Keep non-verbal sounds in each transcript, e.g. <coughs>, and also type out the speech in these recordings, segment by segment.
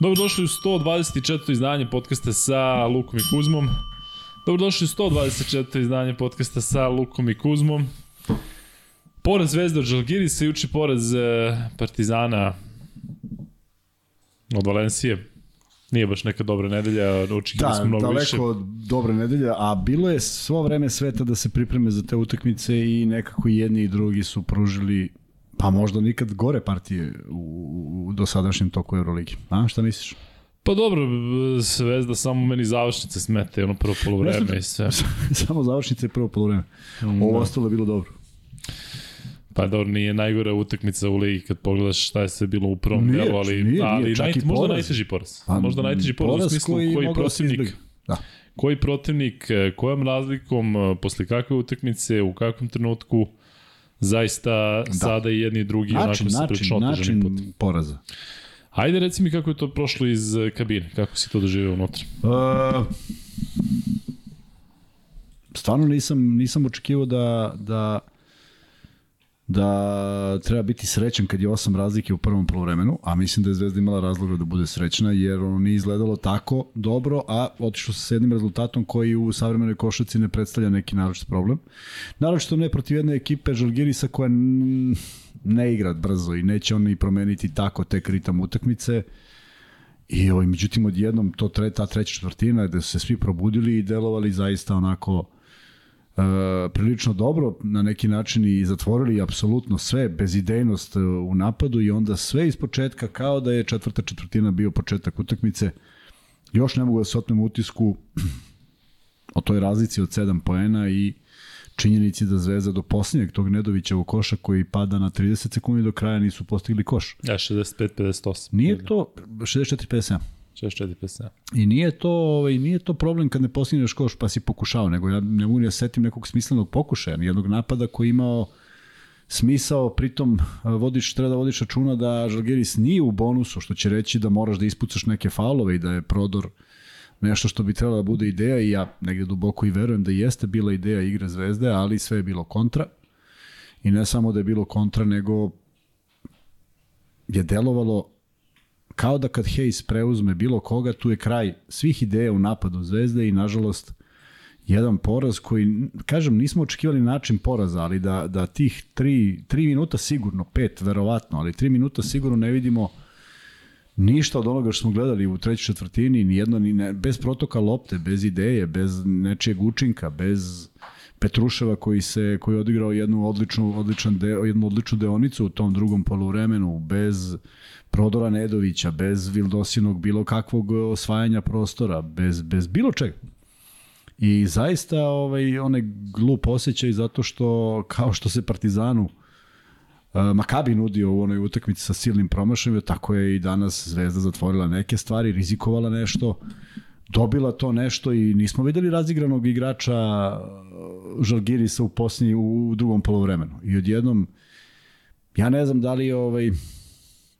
Dobrodošli u 124. izdanje podcasta sa Lukom i Kuzmom. Dobrodošli u 124. izdanje podcasta sa Lukom i Kuzmom. Poraz Zvezda od Žalgirisa, juče poraz e, Partizana od Valencije. Nije baš neka dobra nedelja, očekivali Da, smo mnogo daleko više. od dobre nedelje, a bilo je svo vreme sveta da se pripreme za te utakmice i nekako jedni i drugi su pružili pa možda nikad gore partije u, u dosadašnjem toku Euroligi. A, šta misliš? Pa dobro, Zvezda samo meni završnice smete, ono prvo polovreme i sve. <laughs> Samo završnice i prvo polovreme. Ovo ostalo je bilo dobro. Pa dobro, nije najgora utakmica u ligi kad pogledaš šta je sve bilo u prvom Nije, delu, ali, nije, nije, ali naj, možda poraz. najteži poraz. Pa, možda najteži poraz, u poraz smislu koji koji, da protivnik. Da. koji protivnik, e, kojom razlikom, e, posle kakve utakmice, u kakvom trenutku, zaista da. sada i jedni i drugi Način, onako se način, otežani put. način poraza. Ajde reci mi kako je to prošlo iz e, kabine, kako si to doživio unutra. Uh, stvarno nisam, nisam očekivao da, da, da treba biti srećan kad je osam razlike u prvom polovremenu, a mislim da je Zvezda imala razloga da bude srećna, jer ono nije izgledalo tako dobro, a otišlo se s jednim rezultatom koji u savremenoj košaci ne predstavlja neki naročit problem. Naročito ne protiv jedne ekipe Žalgirisa koja ne igra brzo i neće oni promeniti tako tek ritam utakmice. I ovaj, međutim, odjednom to tre, ta treća četvrtina gde su se svi probudili i delovali zaista onako prilično dobro na neki način i zatvorili apsolutno sve, bezidejnost e, u napadu i onda sve iz početka kao da je četvrta četvrtina bio početak utakmice. Još ne mogu da se otmem utisku o toj razlici od 7 poena i činjenici da Zvezda do posljednjeg tog Nedovićevog koša koji pada na 30 sekundi do kraja nisu postigli koš. Ja, 65-58. Nije to 64-57. 64-57. I nije to, ovaj, nije to problem kad ne postigneš koš pa si pokušao, nego ja ne mogu ni da setim nekog smislenog pokušaja, jednog napada koji je imao smisao, pritom a, vodiš, treba da vodiš računa da Žalgiris nije u bonusu, što će reći da moraš da ispucaš neke faulove i da je prodor nešto što bi trebalo da bude ideja i ja negde duboko i verujem da jeste bila ideja igre Zvezde, ali sve je bilo kontra. I ne samo da je bilo kontra, nego je delovalo kao da kad Hayes preuzme bilo koga, tu je kraj svih ideja u napadu Zvezde i nažalost jedan poraz koji, kažem, nismo očekivali način poraza, ali da, da tih tri, tri minuta sigurno, pet verovatno, ali tri minuta sigurno ne vidimo ništa od onoga što smo gledali u trećoj četvrtini, ni jedno, ni ne, bez protoka lopte, bez ideje, bez nečijeg učinka, bez Petruševa koji se koji je odigrao jednu odličnu odličan deo, jednu odličnu deonicu u tom drugom poluvremenu bez Prodora Nedovića, bez Vildosinog bilo kakvog osvajanja prostora, bez bez bilo čega. I zaista ovaj onaj glup osjećaj zato što kao što se Partizanu uh, Makabi nudio u onoj utakmici sa silnim promašajem, tako je i danas Zvezda zatvorila neke stvari, rizikovala nešto, dobila to nešto i nismo videli razigranog igrača uh, Žalgirisa u posljednji, u drugom polovremenu. I odjednom, ja ne znam da li je ovaj,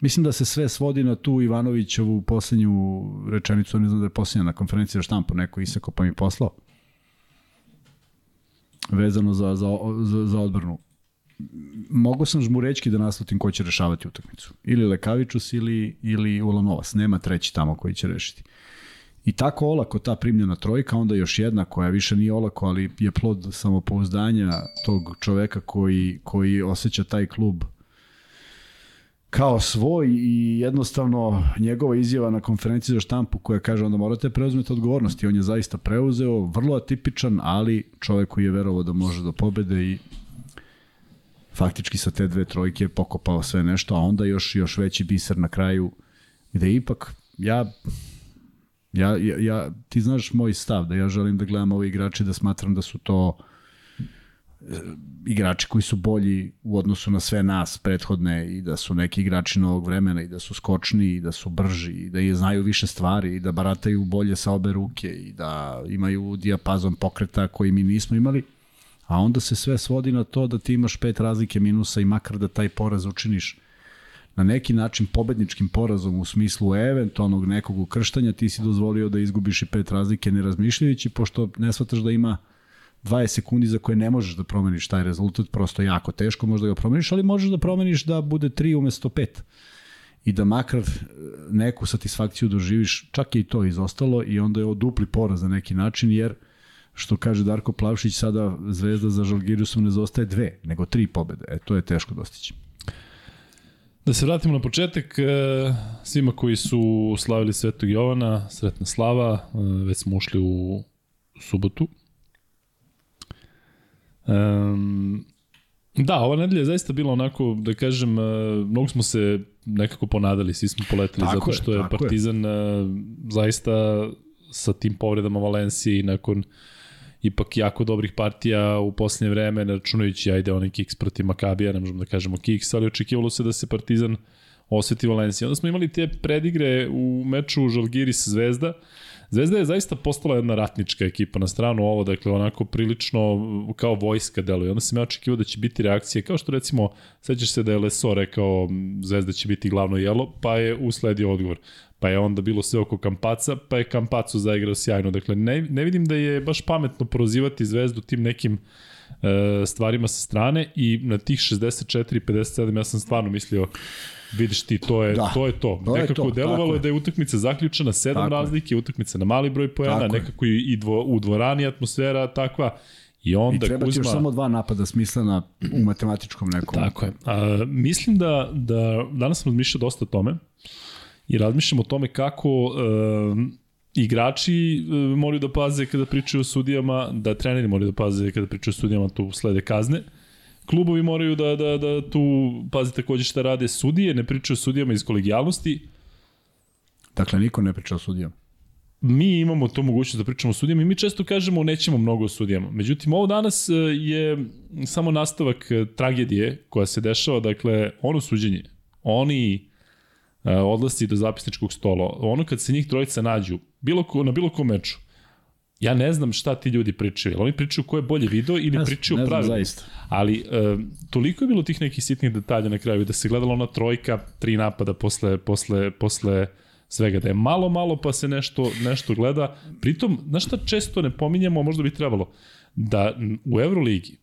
Mislim da se sve svodi na tu Ivanovićevu poslednju rečenicu, ne znam da je poslednja na konferenciji za štampu, neko isako pa mi poslao. Vezano za, za, za, za odbranu. Mogu sam žmurečki da naslutim ko će rešavati utakmicu. Ili Lekavičus ili, ili Ulanovas. Nema treći tamo koji će rešiti. I tako olako ta primljena trojka, onda još jedna koja više nije olako, ali je plod samopouzdanja tog čoveka koji, koji osjeća taj klub kao svoj i jednostavno njegova izjava na konferenciji za štampu koja kaže onda morate preuzmeti odgovornost. I on je zaista preuzeo, vrlo atipičan, ali čovek koji je verovao da može do pobede i faktički sa te dve trojke je pokopao sve nešto, a onda još još veći biser na kraju gde ipak ja ja, ja, ja ti znaš moj stav da ja želim da gledam ove igrače da smatram da su to igrači koji su bolji u odnosu na sve nas prethodne i da su neki igrači novog vremena i da su skočni i da su brži i da je znaju više stvari i da barataju bolje sa obe ruke i da imaju dijapazon pokreta koji mi nismo imali a onda se sve svodi na to da ti imaš pet razlike minusa i makar da taj poraz učiniš na neki način pobedničkim porazom u smislu eventualnog nekog ukrštanja ti si dozvolio da izgubiš i pet razlike ne razmišljajući pošto ne shvataš da ima 20 sekundi za koje ne možeš da promeniš taj rezultat, prosto jako teško možda ga promeniš, ali možeš da promeniš da bude 3 umesto 5. i da makar neku satisfakciju doživiš, čak je i to izostalo i onda je ovo dupli poraz na neki način, jer što kaže Darko Plavšić, sada zvezda za Žalgiriusom ne zostaje dve, nego tri pobede. E, to je teško dostići. Da se vratimo na početak, e, svima koji su slavili Svetog Jovana, sretna slava, e, već smo ušli u subotu. Um, da, ova nedelja je zaista bila onako, da kažem, e, mnogo smo se nekako ponadali, svi smo poletili tako zato što je, je Partizan je. zaista sa tim povredama Valencije i nakon ipak jako dobrih partija u posljednje vreme, računajući, ajde, onaj kiks protiv Makabija, ne možemo da kažemo kiks, ali očekivalo se da se Partizan osveti Valencija. Onda smo imali te predigre u meču Žalgiris Zvezda, Zvezda je zaista postala jedna ratnička ekipa na stranu ovo, dakle onako prilično kao vojska deluje. Onda sam ja očekivao da će biti reakcije, kao što recimo, sećaš se da je Leso rekao Zvezda će biti glavno jelo, pa je usledio odgovor. Pa je onda bilo sve oko Kampaca, pa je Kampacu zaigrao sjajno. Dakle, ne, ne vidim da je baš pametno prozivati Zvezdu tim nekim e, stvarima sa strane i na tih 64-57 ja sam stvarno mislio Vidiš ti, to je da. to. Je to. to nekako je to, delovalo je da je utakmica zaključena, sedam tako razlike, je. utakmica na mali broj pojena, tako nekako je. i dvo, u dvorani atmosfera takva. I onda I treba Kuzma... još samo dva napada smislena u matematičkom nekom. Tako je. A, mislim da, da danas sam razmišljao dosta o tome i razmišljam o tome kako uh, igrači moraju da paze kada pričaju o sudijama, da treneri moraju da paze kada pričaju o sudijama, tu slede kazne. Klubovi moraju da, da, da tu paze takođe šta rade sudije, ne pričaju o sudijama iz kolegijalnosti. Dakle, niko ne priča o sudijama mi imamo to mogućnost da pričamo o sudijama i mi često kažemo nećemo mnogo o sudijama. Međutim, ovo danas e, je samo nastavak e, tragedije koja se dešava, dakle, ono suđenje, oni E, odlasti do zapisničkog stola. Ono kad se njih trojica nađu, bilo ko, na bilo kom meču, ja ne znam šta ti ljudi pričaju. Oni pričaju ko je bolje video ili ne, pričaju ne pravilno. Zaista. Ali e, toliko je bilo tih nekih sitnih detalja na kraju da se gledala ona trojka, tri napada posle, posle, posle svega, da je malo, malo pa se nešto, nešto gleda. Pritom, znaš šta često ne pominjamo, možda bi trebalo, da u Euroligi,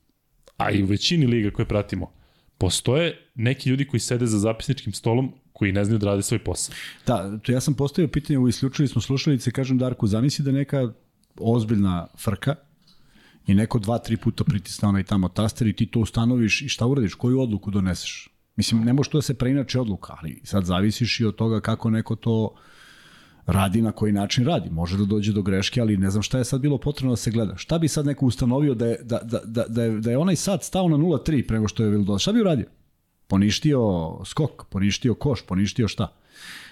a i u većini liga koje pratimo, postoje neki ljudi koji sede za zapisničkim stolom koji ne znaju da rade svoj posao. Da, to ja sam postavio pitanje, u isključili smo slušalice, kažem Darku, zamisli da neka ozbiljna frka i neko dva, tri puta pritisne onaj tamo taster i ti to ustanoviš i šta uradiš, koju odluku doneseš? Mislim, ne može to da se preinače odluka, ali sad zavisiš i od toga kako neko to radi na koji način radi. Može da dođe do greške, ali ne znam šta je sad bilo potrebno da se gleda. Šta bi sad neko ustanovio da je, da, da, da, da je, da je onaj sad stao na 0-3 prego što je bilo do... Šta bi uradio? Poništio skok, poništio koš, poništio šta?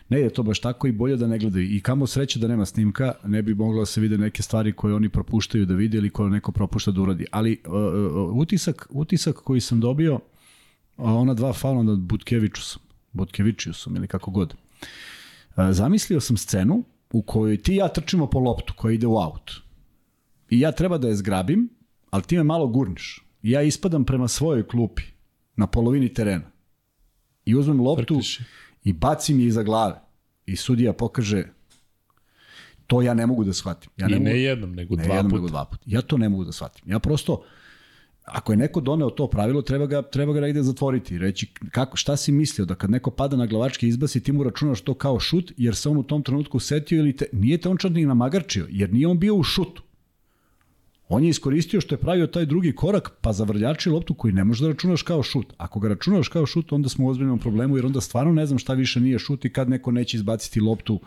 Ne je to baš tako i bolje da ne gledaju. I kamo sreće da nema snimka, ne bi moglo da se vide neke stvari koje oni propuštaju da vide ili koje neko propušta da uradi. Ali uh, uh, utisak, utisak koji sam dobio, uh, ona dva faula nad Butkevičusom, Butkevičiusom ili kako god. Uh, zamislio sam scenu u kojoj ti ja trčimo po loptu koja ide u aut. I ja treba da je zgrabim, ali ti me malo gurniš. I ja ispadam prema svojoj klupi na polovini terena. I uzmem loptu Prkiši. I bacim je iza glave. I sudija pokaže to ja ne mogu da shvatim. Ja ne I mogu, ne jednom, nego ne dva jednom, puta. Nego dva puta. Ja to ne mogu da shvatim. Ja prosto, ako je neko doneo to pravilo, treba ga, treba ga negde zatvoriti. Reći, kako, šta si mislio, da kad neko pada na glavačke izbasi, ti mu računaš to kao šut, jer se on u tom trenutku setio ili te, nije te on čak ni namagarčio, jer nije on bio u šutu. On je iskoristio što je pravio taj drugi korak, pa zavrljači loptu koji ne možeš da računaš kao šut. Ako ga računaš kao šut, onda smo u ozbiljnom problemu, jer onda stvarno ne znam šta više nije šut i kad neko neće izbaciti loptu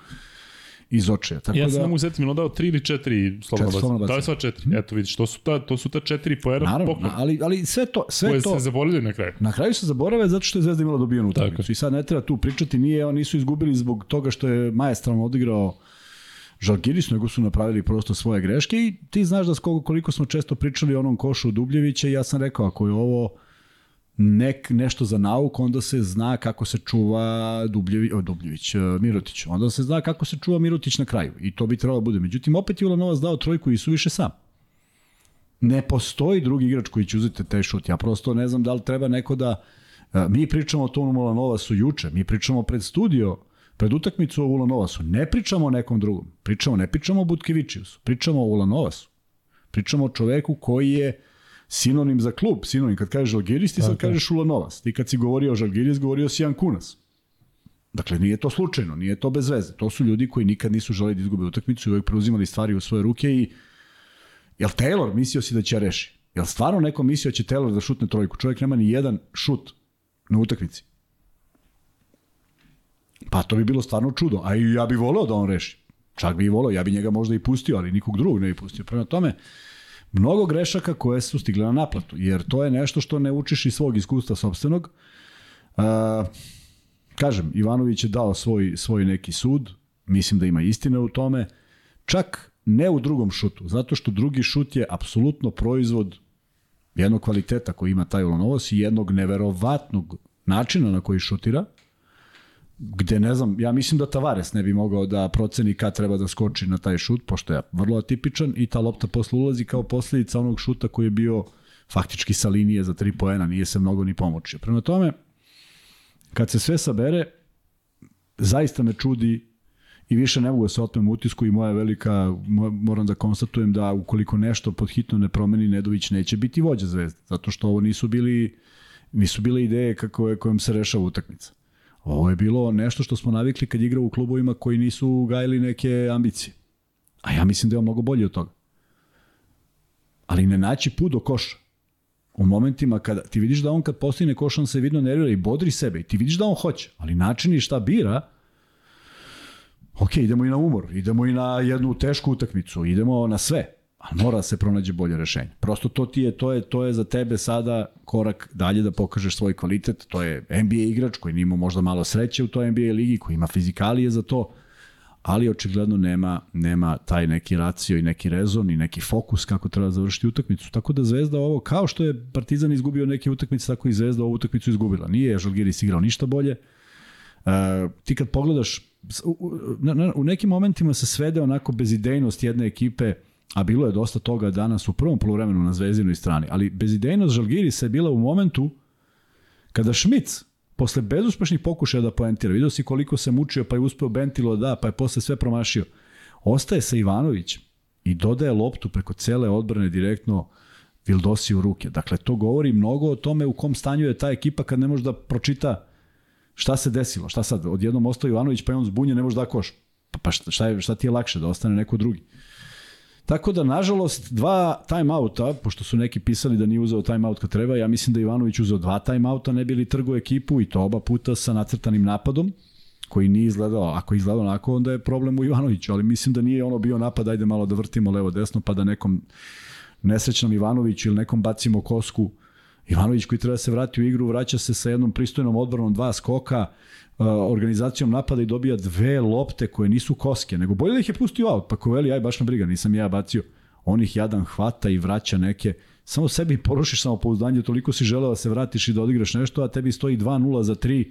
iz očeja. Tako ja da, sam ne mogu zetiti, ono dao tri ili četiri slobodno bacanja. Da je sva četiri. Mm. Eto vidiš, to su ta, to su ta četiri poena Naravno, poklon. ali, ali sve to... Sve koje to, se zaboravili na kraju. Na kraju se zaborave zato što je Zvezda imala dobijenu utakmicu. I sad ne treba tu pričati, nije, oni su izgubili zbog toga što je majestralno odigrao Žalgiris, nego su napravili prosto svoje greške i ti znaš da koliko smo često pričali o onom košu Dubljevića ja sam rekao ako je ovo nek, nešto za nauk, onda se zna kako se čuva Dubljevi, o, Dubljević, e, Mirotić. Onda se zna kako se čuva Mirotić na kraju. I to bi trebalo bude. Međutim, opet je Ulanovac dao trojku i su više sam. Ne postoji drugi igrač koji će uzeti taj šut. Ja prosto ne znam da li treba neko da... E, mi pričamo o Tonu Mulanovasu juče, mi pričamo pred studio Pred utakmicu o Ulanovasu ne pričamo o nekom drugom. Pričamo, ne pričamo o Butkevičiusu. Pričamo o Ulanovasu. Pričamo o čoveku koji je sinonim za klub. Sinonim, kad kažeš Žalgiris, ti sad kažeš Ulanovas. Ti kad si govorio o Žalgiris, govorio si Jan Kunas. Dakle, nije to slučajno, nije to bez veze. To su ljudi koji nikad nisu želeli da izgube utakmicu i uvek preuzimali stvari u svoje ruke i jel Taylor mislio si da će reši? Jel stvarno neko mislio da će Taylor da šutne trojku? Čovjek nema ni jedan šut na utakmici. Pa to bi bilo stvarno čudo. A i ja bih voleo da on reši. Čak bi i voleo, ja bi njega možda i pustio, ali nikog drugog ne bi pustio. Prema tome, mnogo grešaka koje su stigle na naplatu, jer to je nešto što ne učiš iz svog iskustva sobstvenog. Uh, kažem, Ivanović je dao svoj, svoj neki sud, mislim da ima istine u tome, čak ne u drugom šutu, zato što drugi šut je apsolutno proizvod jednog kvaliteta koji ima taj Ulanovos i jednog neverovatnog načina na koji šutira, gde ne znam, ja mislim da Tavares ne bi mogao da proceni kad treba da skoči na taj šut, pošto je vrlo atipičan i ta lopta posle ulazi kao posledica onog šuta koji je bio faktički sa linije za tri poena, nije se mnogo ni pomoćio. Prema tome, kad se sve sabere, zaista me čudi i više ne mogu da se otmem utisku i moja velika, moram da konstatujem da ukoliko nešto pod hitno ne promeni, Nedović neće biti vođa zvezde, zato što ovo nisu bili nisu bile ideje kako je, kojom se rešava utakmica. Ovo je bilo nešto što smo navikli kad igra u klubovima koji nisu gajili neke ambicije. A ja mislim da je on mnogo bolji od toga. Ali ne naći put do koša. U momentima kada ti vidiš da on kad postigne koš, on se vidno nervira i bodri sebe i ti vidiš da on hoće. Ali način i šta bira, ok, idemo i na umor, idemo i na jednu tešku utakmicu, idemo na sve ali mora da se pronađe bolje rešenje. Prosto to ti je, to je, to je za tebe sada korak dalje da pokažeš svoj kvalitet, to je NBA igrač koji nima možda malo sreće u toj NBA ligi, koji ima fizikalije za to, ali očigledno nema, nema taj neki racio i neki rezon i neki fokus kako treba završiti utakmicu. Tako da Zvezda ovo, kao što je Partizan izgubio neke utakmice, tako i Zvezda ovu utakmicu izgubila. Nije Žalgiris igrao ništa bolje. Uh, ti kad pogledaš, u, u, u nekim momentima se svede onako bezidejnost jedne ekipe, a bilo je dosta toga danas u prvom poluvremenu na zvezdinoj strani, ali bezidejnost Žalgirisa je bila u momentu kada Šmic posle bezuspešnih pokušaja da poentira, vidio si koliko se mučio, pa je uspeo Bentilo da, pa je posle sve promašio. Ostaje sa Ivanović i dodaje loptu preko cele odbrane direktno Vildosi u ruke. Dakle, to govori mnogo o tome u kom stanju je ta ekipa kad ne može da pročita šta se desilo, šta sad, odjednom ostao Ivanović pa je on zbunje, ne može da koš. Pa, pa šta, je, šta ti je lakše, da ostane neko drugi. Tako da, nažalost, dva timeouta, pošto su neki pisali da nije uzeo timeout kad treba, ja mislim da Ivanović uzeo dva timeouta, ne bili trgo ekipu i to oba puta sa nacrtanim napadom, koji nije izgledao, ako je izgledao onako, onda je problem u Ivanoviću, ali mislim da nije ono bio napad, ajde malo da vrtimo levo desno, pa da nekom nesrećnom Ivanoviću ili nekom bacimo kosku. Ivanović koji treba da se vrati u igru, vraća se sa jednom pristojnom odbranom, dva skoka, organizacijom napada i dobija dve lopte koje nisu koske, nego bolje da ih je pustio out, pa ko veli, aj baš na briga, nisam ja bacio. On ih jadan hvata i vraća neke, samo sebi porušiš samopouzdanje, toliko si želeo da se vratiš i da odigraš nešto, a tebi stoji 2-0 za 3,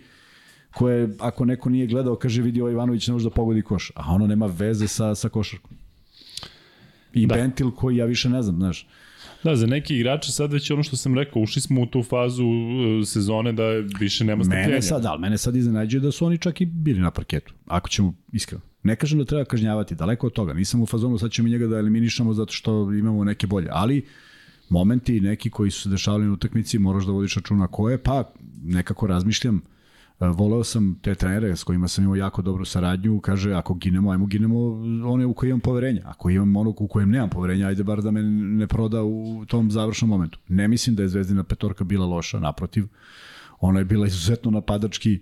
koje ako neko nije gledao, kaže vidi ovaj Ivanović ne može da pogodi koš, a ono nema veze sa, sa košarkom. I da. Bentil koji ja više ne znam, znaš. Da, za neki igrače sad već ono što sam rekao, ušli smo u tu fazu uh, sezone da više nema strpljenja. Mene sad, ali mene sad iznenađuje da su oni čak i bili na parketu, ako ćemo iskreno. Ne kažem da treba kažnjavati, daleko od toga. Nisam u fazonu, sad ćemo njega da eliminišemo zato što imamo neke bolje, ali momenti neki koji su se dešavali na utakmici moraš da vodiš računa koje, pa nekako razmišljam, E, voleo sam te trenere s kojima sam imao jako dobru saradnju, kaže ako ginemo, ajmo ginemo one u koje imam poverenja. Ako imam onog u kojem nemam poverenja, ajde bar da me ne proda u tom završnom momentu. Ne mislim da je Zvezdina petorka bila loša, naprotiv. Ona je bila izuzetno napadački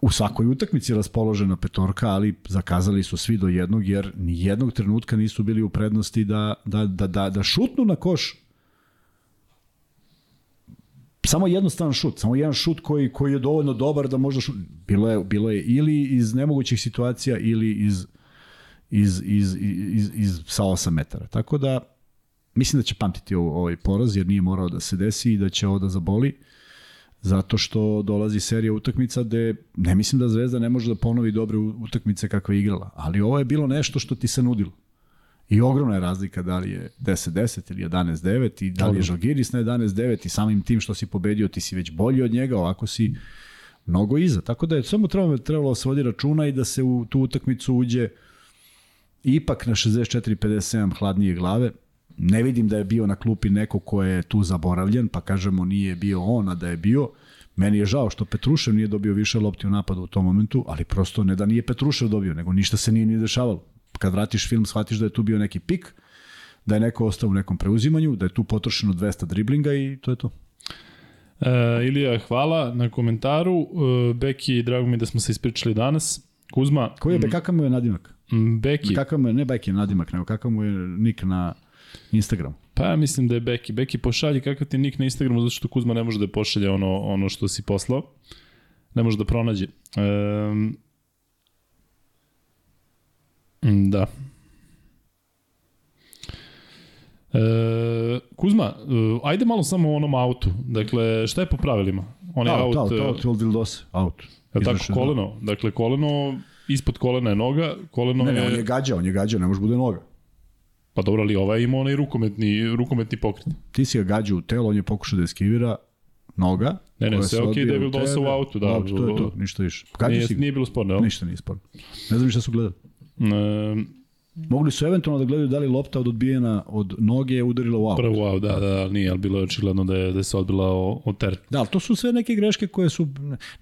u svakoj utakmici raspoložena petorka, ali zakazali su svi do jednog, jer ni jednog trenutka nisu bili u prednosti da, da, da, da, da šutnu na koš samo jednostavan šut, samo jedan šut koji koji je dovoljno dobar da možda šut. Bilo je bilo je ili iz nemogućih situacija ili iz iz iz iz, iz sa 8 metara. Tako da mislim da će pamtiti ovaj poraz jer nije morao da se desi i da će ovo da zaboli zato što dolazi serija utakmica gde ne mislim da Zvezda ne može da ponovi dobre utakmice kakve je igrala, ali ovo je bilo nešto što ti se nudilo. I ogromna je razlika da li je 10-10 ili 11-9 i da li je Žalgiris na 11-9 i samim tim što si pobedio ti si već bolji od njega, ovako si mnogo iza. Tako da je samo trebalo, trebalo da se vodi računa i da se u tu utakmicu uđe ipak na 64-57 hladnije glave. Ne vidim da je bio na klupi neko ko je tu zaboravljen, pa kažemo nije bio on, a da je bio. Meni je žao što Petrušev nije dobio više lopti u napadu u tom momentu, ali prosto ne da nije Petrušev dobio, nego ništa se nije ni dešavalo. Kad vratiš film, shvatiš da je tu bio neki pik, da je neko ostao u nekom preuzimanju, da je tu potrošeno 200 driblinga i to je to. E, Ilija, hvala na komentaru. E, Beki, drago mi da smo se ispričali danas. Kuzma. Koji je, kakav mu je nadimak? Beki. Kakav mu je, ne Beki nadimak, nego kakav mu je nik na Instagramu? Pa ja mislim da je Beki. Beki pošalji kakav ti nik na Instagramu, zato što Kuzma ne može da pošalje ono, ono što si poslao. Ne može da pronađe. E, da. E, Kuzma, e, ajde malo samo o onom autu. Dakle, šta je po pravilima? On je out, out, out, out, out out. Je tako koleno? Dakle, koleno, ispod kolena je noga, koleno ne, ne, je... Ne, on je gađao, on je gađao, ne može bude noga. Pa dobro, ali ovaj ima onaj rukometni, rukometni pokret. Ti si ga gađao u telo, on je pokušao da eskivira noga. Ne, ne, sve okej okay, da je Vildose u autu. Da, auto, to je to, ništa više. Gađao nije, nije bilo sporno, jel? Ništa nije sporno. Ne znam šta su gledali. E, Mogli su eventualno da gledaju da li lopta od odbijena od noge udarila u aut. Prvo u aut, da, da, nije, ali bilo je očigledno da je, da je se odbila od teret. Da, ali to su sve neke greške koje su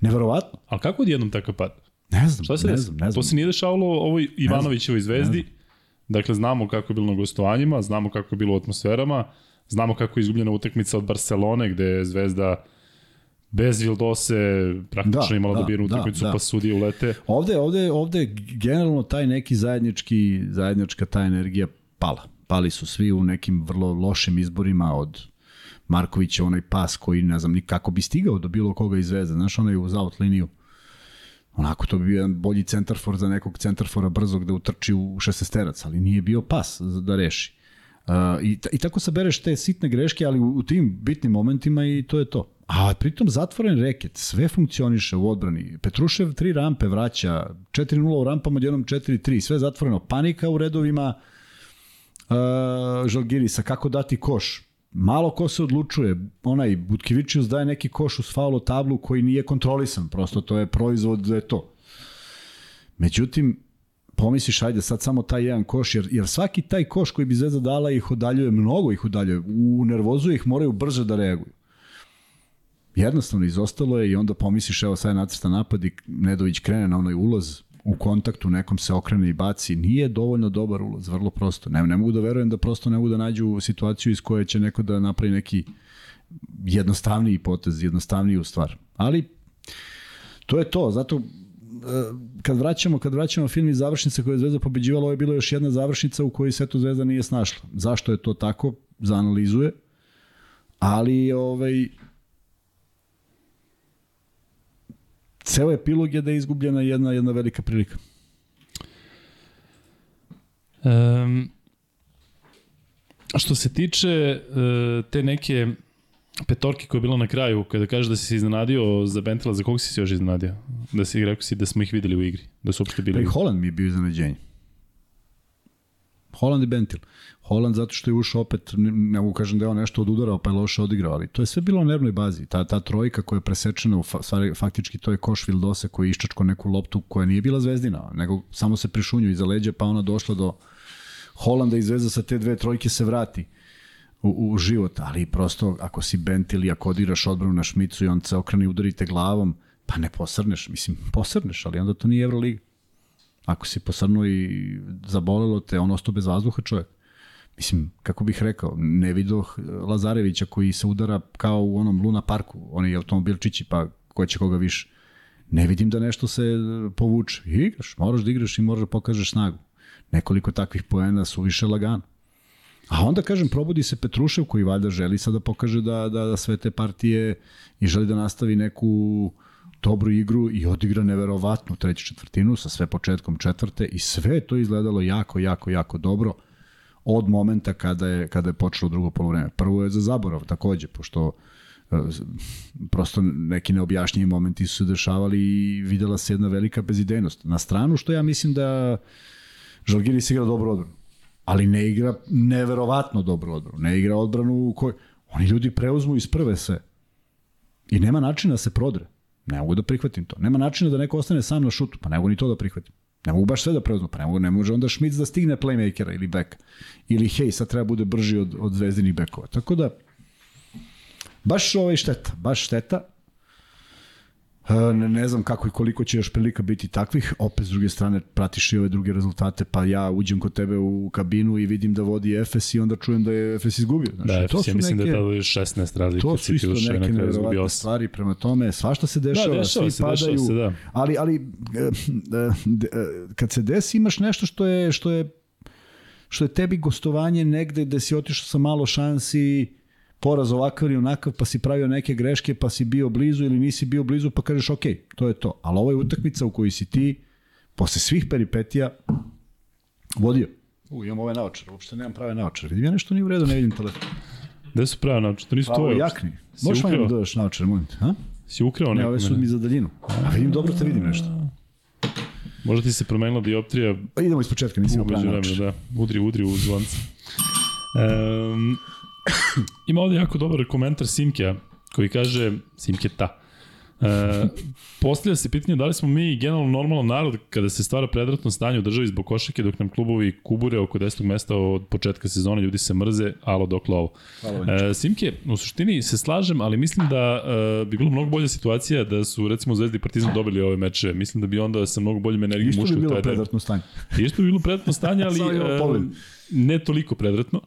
neverovatno. Ali kako odjednom takav pad? Ne znam, Šta se ne znam, ne znam. To se nije dešavalo ovoj Ivanovićevoj zvezdi. Dakle, znamo kako je bilo na gostovanjima, znamo kako je bilo u atmosferama, znamo kako je izgubljena utakmica od Barcelone, gde je zvezda bez Vildose praktično da, imala da, dobijenu da, utakmicu da, da. pa sudije ulete. Ovde, ovde, ovde generalno taj neki zajednički, zajednička ta energija pala. Pali su svi u nekim vrlo lošim izborima od Markovića, onaj pas koji ne znam ni kako bi stigao do bilo koga iz Zvezde. Znaš, onaj uz out liniju. Onako to bi bio jedan bolji centarfor za nekog centarfora brzog da utrči u šestesterac, ali nije bio pas da reši. I, I tako sabereš te sitne greške, ali u, u tim bitnim momentima i to je to. A pritom zatvoren reket, sve funkcioniše u odbrani. Petrušev tri rampe vraća, 4-0 u rampama, jednom 4-3, sve zatvoreno. Panika u redovima uh, Žalgirisa, kako dati koš. Malo ko se odlučuje, onaj Butkevičius daje neki koš uz faulo tablu koji nije kontrolisan, prosto to je proizvod da je to. Međutim, pomisliš, ajde sad samo taj jedan koš, jer, jer svaki taj koš koji bi Zvezda dala ih udaljuje, mnogo ih udaljuje, u nervozu ih moraju brže da reaguju. Jednostavno izostalo je i onda pomisliš, evo sad je nacrta napad i Nedović krene na onaj ulaz, u kontaktu nekom se okrene i baci, nije dovoljno dobar ulaz, vrlo prosto. Ne, ne mogu da verujem da prosto ne mogu da nađu situaciju iz koje će neko da napravi neki jednostavniji potez, jednostavniju stvar. Ali to je to, zato kad vraćamo, kad vraćamo film iz završnice koje je Zvezda pobeđivala, ovo je bilo još jedna završnica u kojoj se to Zvezda nije snašla. Zašto je to tako? Zaanalizuje. Ali ovaj ceo epilog je da je izgubljena jedna jedna velika prilika. Um, što se tiče uh, te neke petorke koja je bila na kraju, kada kažeš da si se iznenadio za Bentela, za koga si se još iznenadio? Da si rekao si da smo ih videli u igri, da su uopšte bili. Pa i Holland mi je bio iznenađenje. Holland i Bentil. Holland zato što je ušao opet, ne, ne mogu kažem da je on nešto odudarao pa je loše odigrao, ali to je sve bilo na nervnoj bazi. Ta, ta trojka koja je presečena, u fa, stvari, faktički to je koš Vildose koji je iščačko neku loptu koja nije bila zvezdina, nego samo se prišunju iza leđa pa ona došla do Holanda i zvezda sa te dve trojke se vrati u, u život, ali prosto ako si Bentil i ako odiraš odbranu na Šmicu i on se okrene i udarite glavom, pa ne posrneš, mislim, posrneš, ali onda to nije Euroliga. Ako si posrnuo i zabolelo te, on ostao bez vazduha čovjek. Mislim, kako bih rekao, ne vidio Lazarevića koji se udara kao u onom Luna parku, oni automobilčići, pa ko će koga više. Ne vidim da nešto se povuče. igraš, moraš da igraš i moraš da pokažeš snagu. Nekoliko takvih poena su više lagano. A onda, kažem, probudi se Petrušev koji valjda želi sada da pokaže da, da, da sve te partije i želi da nastavi neku dobru igru i odigra neverovatnu treću četvrtinu sa sve početkom četvrte i sve to izgledalo jako, jako, jako dobro od momenta kada je, kada je počelo drugo polovreme. Prvo je za zaborav takođe, pošto e, prosto neki neobjašnjivi momenti su se dešavali i videla se jedna velika bezidejnost. Na stranu što ja mislim da Žalgiris igra dobro odbranu ali ne igra neverovatno dobro odbranu. Ne igra odbranu u kojoj... Oni ljudi preuzmu iz prve sve. I nema načina da se prodre. Ne mogu da prihvatim to. Nema načina da neko ostane sam na šutu. Pa ne mogu ni to da prihvatim. Ne mogu baš sve da preuzmu. Pa ne, mogu, ne može onda Šmic da stigne playmakera ili beka. Ili hej, sad treba bude brži od, od zvezdinih bekova. Tako da, baš ovaj šteta. Baš šteta. E, Ne, ne znam kako i koliko će još prilika biti takvih, opet s druge strane pratiš i ove druge rezultate, pa ja uđem kod tebe u kabinu i vidim da vodi Efes i onda čujem da je Efes izgubio. Znači, Da, to Efes, ja mislim neke, da je tada 16 razlike. to su isto neke nevjerovatne stvari prema tome, svašta se dešava, Da, dešava svi se, padaju, dešava se, da. ali, ali e, e, de- e, kad se desi imaš nešto što je, što je što je tebi gostovanje negde gde si otišao sa malo šansi, poraz ovakav ili onakav, pa si pravio neke greške, pa si bio blizu ili nisi bio blizu, pa kažeš ok, to je to. Ali ovo je utakmica u kojoj si ti, posle svih peripetija, vodio. U, imam ove naočare, uopšte nemam prave naočare. Vidim ja nešto nije u redu, ne vidim telefon. Gde su pravo naočare? To nisu tvoje. jakni. Si Možeš vam da dodaš naočare, molim te, ha? Si ukrao Ne, ove su nekome? mi za daljinu. A vidim dobro te vidim nešto. Možda ti se promenila dioptrija Pa idemo iz početka, nisi imao umeđu prave naočare. da. Udri, udri u zvonce. Um, <coughs> ima ovde jako dobar komentar Simkea, koji kaže, Simketa, E, postavlja se pitanje da li smo mi generalno normalan narod kada se stvara predratno stanje u državi zbog košake dok nam klubovi kubure oko 10. mesta od početka sezone, ljudi se mrze, alo dokle ovo. E, Simke, u suštini se slažem, ali mislim da e, bi bilo mnogo bolja situacija da su recimo Zvezda i Partizan dobili ove meče. Mislim da bi onda sa mnogo boljim energijom Isto ušli bi u bilo taj derbi. predratno stanje. Isto bi bilo predratno stanje, <laughs> ali e, ne toliko predratno.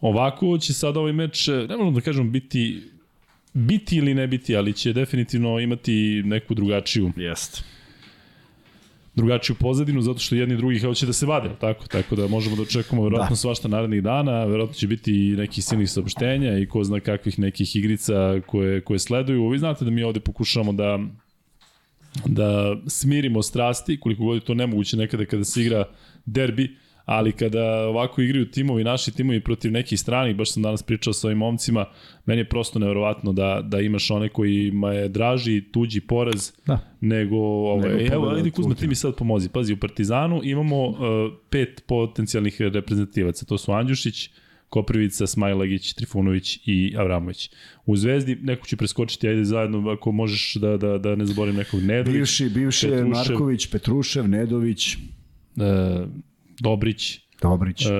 Ovako će sad ovaj meč, e, ne možemo da kažemo biti biti ili ne biti, ali će definitivno imati neku drugačiju Jeste. drugačiju pozadinu, zato što jedni drugi hoće da se vade, tako? Tako da možemo da očekujemo verovatno Da. svašta narednih dana, verovatno će biti i nekih silnih saopštenja i ko zna kakvih nekih igrica koje, koje sleduju. Vi znate da mi ovde pokušavamo da da smirimo strasti, koliko god je to nemoguće nekada kada se igra derbi, ali kada ovako igraju timovi, naši timovi protiv nekih stranih, baš sam danas pričao sa ovim momcima, meni je prosto neverovatno da, da imaš one kojima je draži tuđi poraz Da. nego ovaj, Nego evo, ajde Kuzma, ti mi sad pomozi. Pazi, u Partizanu imamo uh, pet potencijalnih reprezentativaca. To su Andjušić, Koprivica, Smajlagić, Trifunović i Avramović. U Zvezdi neko će preskočiti, ajde zajedno, ako možeš da, da, da ne zaboravim nekog Nedović, Bivši, bivši Petrušev. Marković, Petrušev, Nedović, uh, Dobrić, Dobrić. uh,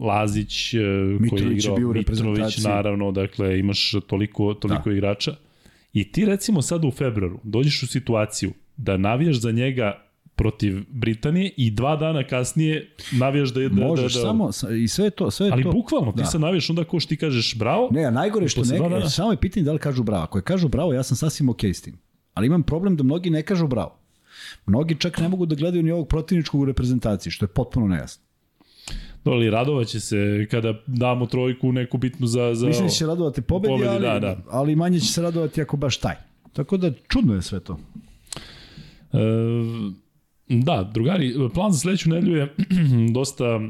Lazić, uh, koji je igrao, bio Mitrović, naravno, dakle, imaš toliko, toliko da. igrača. I ti recimo sad u februaru dođeš u situaciju da navijaš za njega protiv Britanije i dva dana kasnije navijaš da je da, Možeš da, da, samo, sa- i sve to, sve Ali to. bukvalno, ti Da. sad navijaš onda ko što ti kažeš bravo, Ne, a najgore što ne, dana. samo je pitanje da li kažu bravo. Ako je kažu bravo, ja sam sasvim okej s tim. Ali imam problem da mnogi ne kažu bravo. Mnogi čak ne mogu da gledaju ni ovog protivničkog u reprezentaciji, što je potpuno nejasno. ali radovaće se kada damo trojku neku bitnu za... za Mislim da će se radovati pobedi, Pobedi, ali, da, da. ali manje će se radovati ako baš taj. Tako da čudno je sve to. E, da, drugari, plan za sledeću nedelju je <clears throat> dosta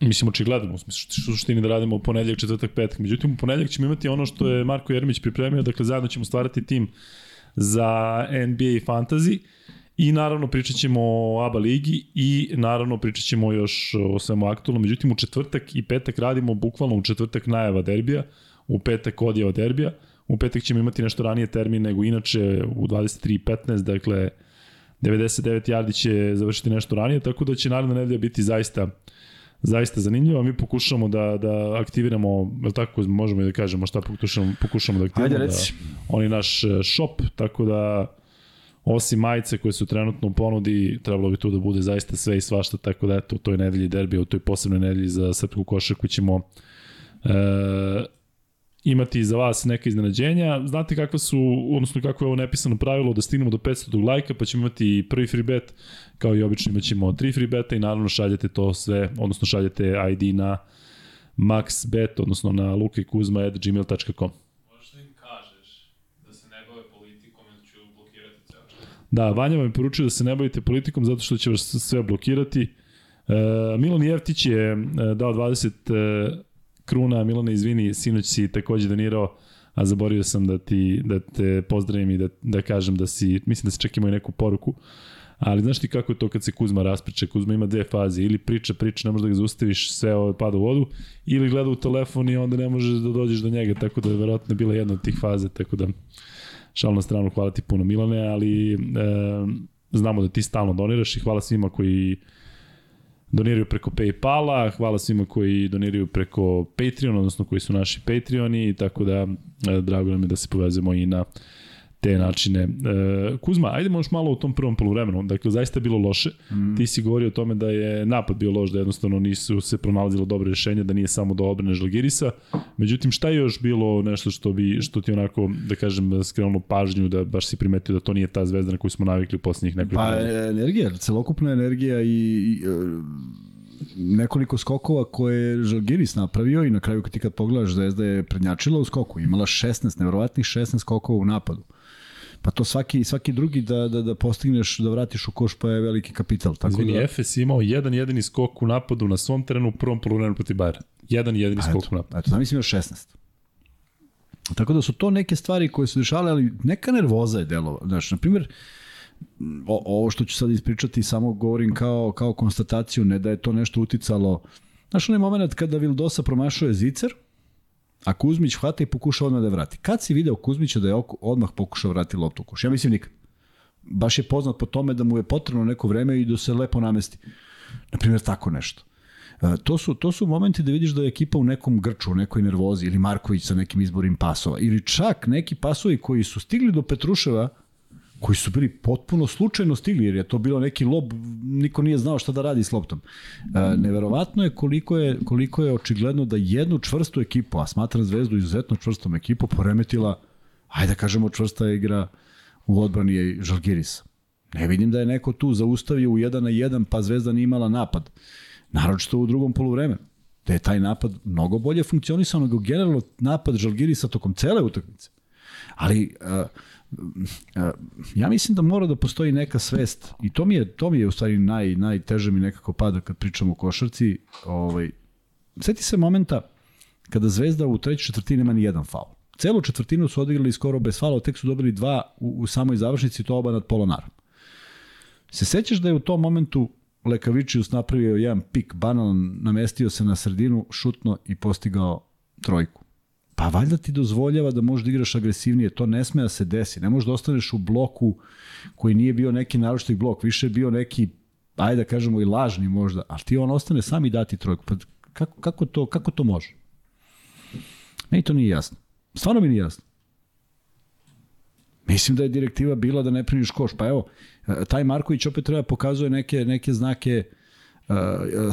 mislim očigledno, u smislu suštini da radimo ponedjeljak, četvrtak, petak. Međutim, u ponedjeljak ćemo imati ono što je Marko Jeremić pripremio, dakle zajedno ćemo stvarati tim za NBA i Fantasy i naravno pričat ćemo o ABA ligi i naravno pričat ćemo još o svemu aktualnom. Međutim, u četvrtak i petak radimo bukvalno u četvrtak najava derbija, u petak odjeva derbija, u petak ćemo imati nešto ranije termin nego inače u 23.15, dakle 99 yardi će završiti nešto ranije, tako da će naredna nedelja biti zaista zaista zanimljivo, mi pokušamo da, da aktiviramo, je tako možemo i da kažemo šta pokušamo, pokušamo da aktiviramo, Ajde, reci. da, on je naš e, shop, tako da osim majice koje su trenutno u ponudi, trebalo bi tu da bude zaista sve i svašta, tako da eto, u toj nedelji derbija, u toj posebnoj nedelji za srpsku košarku ćemo e, imati za vas neka iznenađenja. Znate kakva su, odnosno kako je ovo nepisano pravilo, da stignemo do 500 lajka, pa ćemo imati prvi free bet, kao i obično imaćemo tri free beta i naravno šaljete to sve, odnosno šaljete ID na maxbet, odnosno na lukekuzma.gmail.com. Možeš da da Vanja vam je poručio da se ne bavite politikom zato što će vas sve blokirati. E, Milan Jeftić je e, dao 20 e, kruna. Milane, izvini, sinoć si takođe donirao, a zaboravio sam da ti da te pozdravim i da, da kažem da si, mislim da si čak imao i neku poruku. Ali znaš ti kako je to kad se Kuzma raspriča? Kuzma ima dve faze. Ili priča, priča, ne možeš da ga zaustaviš, sve ovo pada u vodu. Ili gleda u telefon i onda ne možeš da dođeš do njega. Tako da je verovatno bila jedna od tih faze. Tako da šal na stranu, hvala ti puno Milane, ali e, znamo da ti stalno doniraš i hvala svima koji doniraju preko Paypala, hvala svima koji doniraju preko Patreon, odnosno koji su naši Patreoni, tako da e, drago nam je da se povezemo i na te načine. E, Kuzma, ajde možeš malo u tom prvom polovremenu. Dakle, zaista je bilo loše. Mm. Ti si govorio o tome da je napad bio loš, da jednostavno nisu se pronalazilo dobre rešenja, da nije samo do obrane Žalgirisa. Međutim, šta je još bilo nešto što bi što ti onako, da kažem, skrenulo pažnju, da baš si primetio da to nije ta zvezda na koju smo navikli u poslednjih nekoliko Pa energija, celokupna energija i, i nekoliko skokova koje je Žalgiris napravio i na kraju kad ti kad pogledaš Zvezda je prednjačila u skoku, imala 16, nevjerovatnih 16 skokova u napadu. Pa to svaki, svaki drugi da, da, da postigneš, da vratiš u koš pa je veliki kapital. Tako Izvini, da... Efes imao jedan jedini skok u napadu na svom terenu u prvom polovremenu protiv Bayern. Jedan jedini pa skok eto, u napadu. Eto, znam mislim još 16. Tako da su to neke stvari koje su dešavale, ali neka nervoza je delova. Znaš, na primjer, o, ovo što ću sad ispričati samo govorim kao, kao konstataciju, ne da je to nešto uticalo. Znaš, onaj moment kada Vildosa promašuje zicer, A Kuzmić hvata i pokuša odmah da vrati. Kad si video Kuzmića da je odmah pokušao vrati loptu u koš? Ja mislim nikad. Baš je poznat po tome da mu je potrebno neko vreme i da se lepo namesti. Naprimjer, tako nešto. E, to su, to su momenti da vidiš da je ekipa u nekom grču, u nekoj nervozi, ili Marković sa nekim izborim pasova, ili čak neki pasovi koji su stigli do Petruševa, koji su bili potpuno slučajno stigli, jer je to bilo neki lob, niko nije znao šta da radi s loptom. E, neverovatno je koliko, je koliko je očigledno da jednu čvrstu ekipu, a smatram Zvezdu izuzetno čvrstom ekipu, poremetila, ajde da kažemo čvrsta igra u odbrani je Žalgiris. Ne vidim da je neko tu zaustavio u 1 na 1, pa Zvezda nije imala napad. Naročito u drugom poluvremenu da je taj napad mnogo bolje funkcionisao nego generalno napad Žalgirisa tokom cele utakmice. Ali uh, ja mislim da mora da postoji neka svest i to mi je to mi je u stvari naj najteže mi nekako pada kad pričamo o košarci, ovaj seti se momenta kada Zvezda u trećoj četvrtini nema ni jedan faul. Celu četvrtinu su odigrali skoro bez faula, tek su dobili dva u, u samoj završnici, to oba nad Polonarom. Se sećaš da je u tom momentu Lekavičius napravio jedan pik, banalan, namestio se na sredinu, šutno i postigao trojku. Pa valjda ti dozvoljava da možeš da igraš agresivnije, to ne sme da se desi. Ne možeš da ostaneš u bloku koji nije bio neki naročiti blok, više je bio neki, ajde da kažemo i lažni možda, ali ti on ostane sam i dati trojku. Pa kako, kako, to, kako to može? Meni to nije jasno. Stvarno mi nije jasno. Mislim da je direktiva bila da ne primiš koš. Pa evo, taj Marković opet treba pokazuje neke, neke znake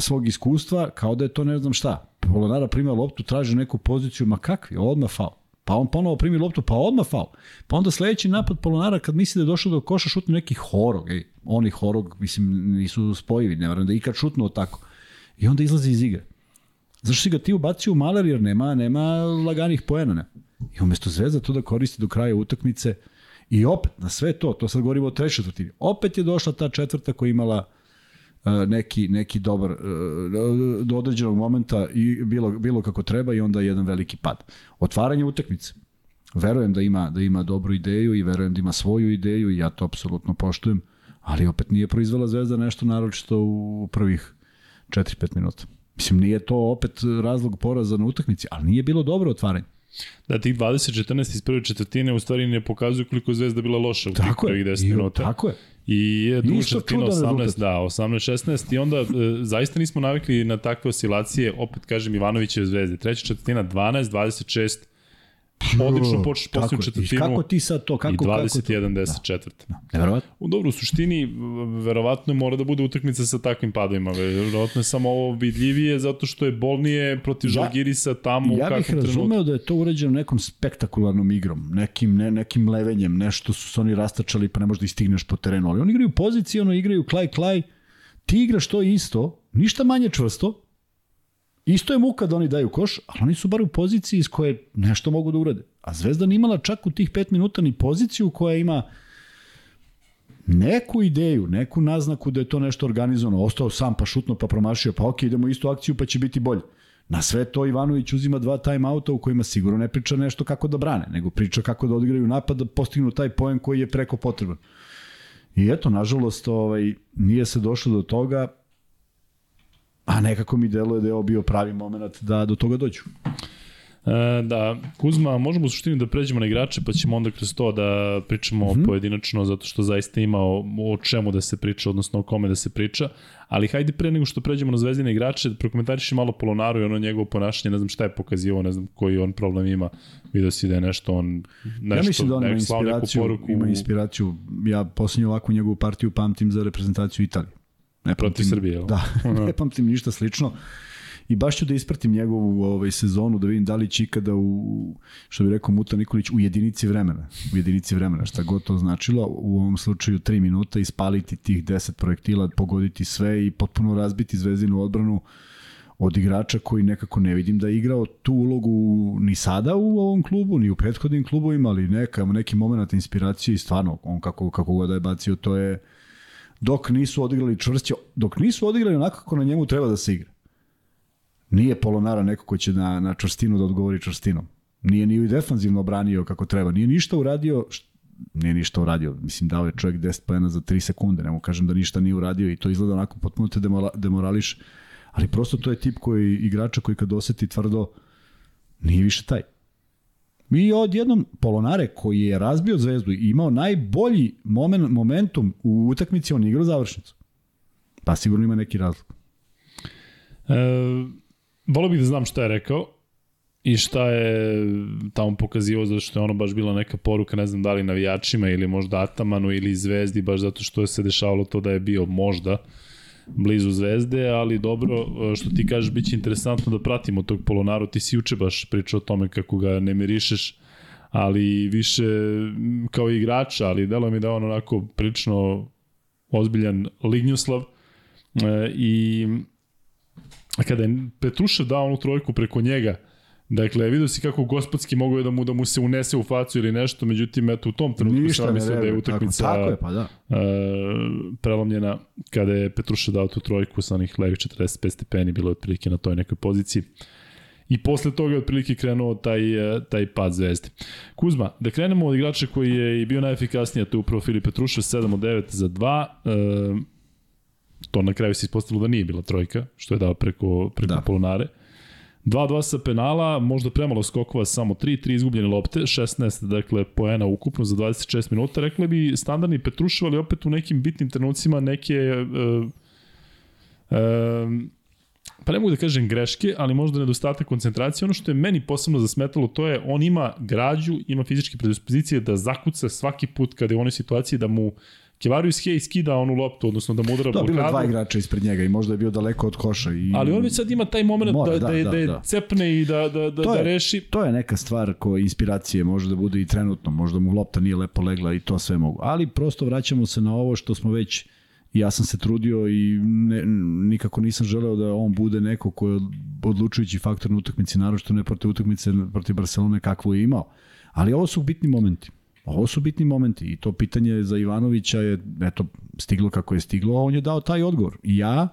svog iskustva, kao da je to ne znam šta Polonara prima loptu, traži neku poziciju, ma kakvi, odmah faul. Pa on ponovo primi loptu, pa odmah faul. Pa onda sledeći napad Polonara kad misli da je došao do koša šutne neki horog, ej, oni horog, mislim, nisu spojivi, ne varam da ikad šutnuo tako. I onda izlazi iz igre. Zašto si ga ti ubacio u maler jer nema, nema laganih poena, ne? I umesto Zvezda to da koristi do kraja utakmice i opet na sve to, to sad govorimo o trećoj četvrtini, opet je došla ta četvrta koja imala E, neki, neki dobar e, do određenog momenta i bilo, bilo kako treba i onda jedan veliki pad. Otvaranje utakmice. Verujem da ima, da ima dobru ideju i verujem da ima svoju ideju i ja to apsolutno poštujem, ali opet nije proizvela Zvezda nešto naročito u prvih 4-5 minuta. Mislim, nije to opet razlog poraza na utakmici, ali nije bilo dobro otvaranje. Da, tih 20-14 iz prve četvrtine u stvari ne pokazuju koliko Zvezda bila loša u tako tih prvih 10 minuta. Tako je. I druga četvrtina 18, da, 18-16 i onda e, zaista nismo navikli na takve oscilacije, opet kažem Ivanovićeve zvezde. Treća četvrtina 12-26, odlično počeš posljednju četvrtinu. Kako ti sad to? Kako, I 21-10 četvrta. Da. Neverovatno. U dobro, u suštini, verovatno mora da bude utakmica sa takvim padovima. Verovatno je samo ovo vidljivije zato što je bolnije protiv ja, Žalgirisa tamo ja u kakvom trenutku. Ja bih razumeo da je to uređeno nekom spektakularnom igrom, nekim, ne, nekim levenjem, nešto su se oni rastačali pa ne možda i stigneš po terenu. Ali oni igraju poziciono, igraju klaj-klaj, ti igraš to isto, ništa manje čvrsto, Isto je muka da oni daju koš, ali oni su bar u poziciji iz koje nešto mogu da urade. A Zvezda nije imala čak u tih 5 minuta ni poziciju koja ima neku ideju, neku naznaku da je to nešto organizovano. Ostao sam pa šutno pa promašio, pa ok, idemo istu akciju pa će biti bolje. Na sve to Ivanović uzima dva time outa u kojima sigurno ne priča nešto kako da brane, nego priča kako da odigraju napad da postignu taj poen koji je preko potreban. I eto, nažalost, ovaj, nije se došlo do toga, A nekako mi deluje da je ovo bio pravi moment da do toga dođu. E, da, Kuzma, možemo u suštini da pređemo na igrače, pa ćemo onda kroz to da pričamo mm -hmm. pojedinačno, zato što zaista ima o, o čemu da se priča, odnosno o kome da se priča. Ali hajde pre nego što pređemo na zvezdine igrače, da prokomentariši malo Polonaru i ono njegovo ponašanje, ne znam šta je pokazio, ne znam koji on problem ima. Vidio si da je nešto on nešto, ja mislim da on ima inspiraciju, poruku... ima inspiraciju. Ja poslednju ovakvu njegovu partiju pamtim za reprezentaciju Italije. Ne pamtim, Protiv Srbije, jel? Da, <laughs> ne pamtim ništa slično. I baš ću da ispratim njegovu ovaj, sezonu, da vidim da li će ikada u, što bi rekao Muta Nikolić, u jedinici vremena, u jedinici vremena, šta god to značilo, u ovom slučaju 3 minuta, ispaliti tih 10 projektila, pogoditi sve i potpuno razbiti zvezdinu odbranu od igrača koji nekako ne vidim da je igrao tu ulogu ni sada u ovom klubu, ni u prethodnim klubovima, ali neka, neki moment inspiracije i stvarno, on kako, kako god da je bacio, to je dok nisu odigrali čvršće, dok nisu odigrali onako kako na njemu treba da se igra. Nije Polonara neko ko će na, na čvrstinu da odgovori čvrstinom. Nije ni defanzivno branio kako treba. Nije ništa uradio, nije ništa uradio. Mislim, dao je čovjek 10 pojena za 3 sekunde. Nemo kažem da ništa nije uradio i to izgleda onako potpuno te demorališ. Ali prosto to je tip koji, igrača koji kad oseti tvrdo, nije više taj. Mi odjednom Polonare koji je razbio zvezdu i imao najbolji moment, momentum u utakmici, on igrao završnicu. Pa sigurno ima neki razlog. E, Volio bih da znam šta je rekao i šta je tamo pokazivao zato što je ono baš bila neka poruka, ne znam da li navijačima ili možda Atamanu ili Zvezdi, baš zato što je se dešavalo to da je bio možda blizu Zvezde, ali dobro, što ti kažeš, bit će interesantno da pratimo tog Polonaru, ti si juče baš pričao o tome kako ga ne mirišeš, ali više kao igrača, ali delo mi da on onako prilično ozbiljan Lignjuslav e, i kada je Petruša dao onu trojku preko njega, Dakle, vidio si kako gospodski mogu je da mu, da mu se unese u facu ili nešto, međutim, eto, u tom trenutku Ništa sam mislio da je utakmica tako, tako je, pa da. Uh, prelomljena kada je Petruša dao tu trojku sa onih levih 45 stepeni, bilo je otprilike na toj nekoj poziciji. I posle toga je otprilike krenuo taj, e, taj pad zvezde. Kuzma, da krenemo od igrača koji je i bio najefikasniji, a to je upravo Filip Petrušev, 7 od 9 za 2. Uh, to na kraju se ispostavilo da nije bila trojka, što je dao preko, preko da. Polonare. 2-2 sa penala, možda premalo skokova, samo 3, 3 izgubljene lopte, 16, dakle, poena ukupno za 26 minuta. Rekli bi standardni Petrušev, ali opet u nekim bitnim trenucima neke... Uh, uh, pa ne mogu da kažem greške, ali možda nedostatak koncentracije. Ono što je meni posebno zasmetalo, to je on ima građu, ima fizičke predispozicije da zakuca svaki put kada je u onoj situaciji da mu Kevarius Hej skida onu loptu, odnosno da mu udara blokadu. Da, bilo dva igrača ispred njega i možda je bio daleko od koša. I... Ali on već sad ima taj moment Mora, da, da, da, da, da, da cepne i da, da, da, to da je, reši. To je neka stvar koja inspiracije može da bude i trenutno, možda mu lopta nije lepo legla i to sve mogu. Ali prosto vraćamo se na ovo što smo već ja sam se trudio i ne, nikako nisam želeo da on bude neko ko je odlučujući faktor na utakmici, naročito ne protiv utakmice protiv Barcelone kakvo je imao. Ali ovo su bitni momenti. Ovo su bitni momenti i to pitanje za Ivanovića je eto, stiglo kako je stiglo, a on je dao taj odgovor. I ja,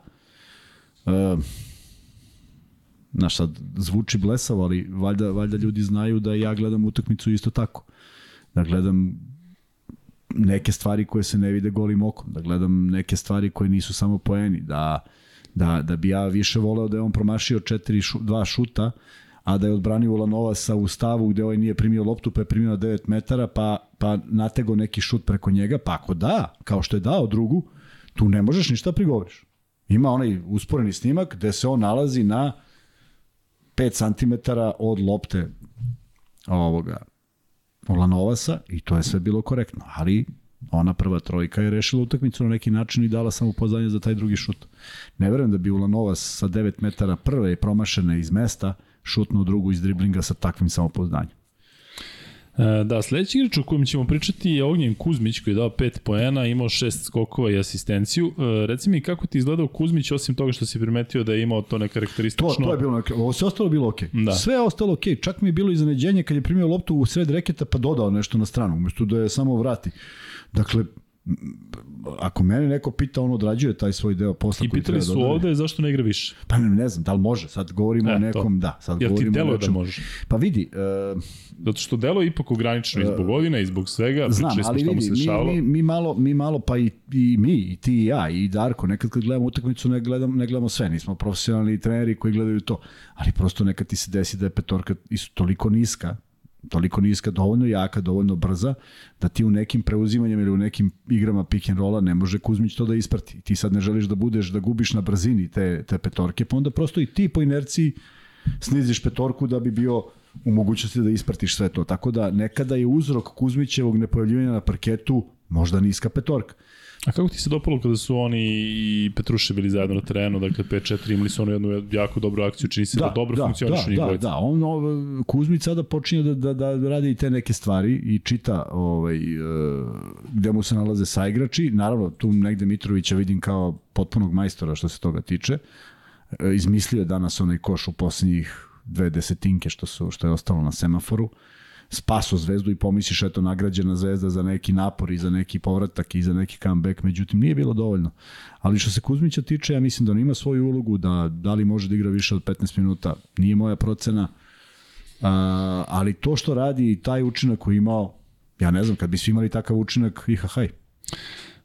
uh, znaš sad, zvuči blesavo, ali valjda, valjda ljudi znaju da ja gledam utakmicu isto tako. Da gledam neke stvari koje se ne vide golim okom, da gledam neke stvari koje nisu samo poeni, da, da, da bi ja više voleo da je on promašio četiri dva šuta, a da je odbranio Ulanovasa u stavu gde ovaj nije primio loptu pa je primio 9 metara pa, pa natego neki šut preko njega, pa ako da, kao što je dao drugu, tu ne možeš ništa prigovoriš. Ima onaj usporeni snimak gde se on nalazi na 5 cm od lopte ovoga Ulanovasa i to je sve bilo korektno, ali ona prva trojka je rešila utakmicu na neki način i dala samo poznanje za taj drugi šut. Ne verujem da bi Ulanovas sa 9 metara prve promašene iz mesta – šutnuo drugu iz driblinga sa takvim samopoznanjem. E, da, sledeći igrač o kojem ćemo pričati je Ognjen Kuzmić koji je dao 5 poena, imao 6 skokova i asistenciju. E, reci mi kako ti izgledao Kuzmić osim toga što si primetio da je imao to nekarakteristično? To, to je bilo neka, ovo sve ostalo bilo okej. Okay. Da. Sve je ostalo okej. Okay. Čak mi je bilo iznenađenje kad je primio loptu u sred reketa pa dodao nešto na stranu, umesto da je samo vrati. Dakle, ako mene neko pita, on odrađuje taj svoj deo posla I koji pitali da su odradi. ovde zašto ne igra više. Pa ne, ne znam, da li može, sad govorimo E, o to. nekom, da, sad Jel ti govorimo o deluje da nečemu. može? Pa vidi, uh, Zato što delo je ipak ograničeno i zbog godina i zbog svega. Znam, ali vidi, se mi, mi, mi, malo, mi malo, pa i, i mi, i ti i ja, i Darko, nekad kad gledamo utakmicu ne gledamo, ne gledamo sve, nismo profesionalni treneri koji gledaju to, ali prosto nekad ti se desi da je petorka isto toliko niska, toliko niska, dovoljno jaka, dovoljno brza, da ti u nekim preuzimanjima ili u nekim igrama pick and rolla ne može Kuzmić to da isprati. Ti sad ne želiš da budeš, da gubiš na brzini te, te petorke, pa onda prosto i ti po inerciji sniziš petorku da bi bio u mogućnosti da ispratiš sve to. Tako da nekada je uzrok Kuzmićevog nepojavljivanja na parketu možda niska petorka. A kako ti se dopalo kada su oni i Petruše bili zajedno na terenu, dakle 5-4 imali su onu jednu jako dobru akciju, čini se da, da dobro da, funkcionišu da, njih da, dvojica. da, on, Kuzmić sada počinje da, da, da radi i te neke stvari i čita ovaj, e, gde mu se nalaze saigrači. Naravno, tu negde Mitrovića vidim kao potpunog majstora što se toga tiče. E, izmislio je danas onaj koš u poslednjih dve desetinke što, su, što je ostalo na semaforu spaso zvezdu i pomisliš eto nagrađena zvezda za neki napor i za neki povratak i za neki comeback, međutim nije bilo dovoljno. Ali što se Kuzmića tiče, ja mislim da on ima svoju ulogu, da da li može da igra više od 15 minuta, nije moja procena, a, ali to što radi i taj učinak koji imao, ja ne znam, kad bi svi imali takav učinak, ihahaj.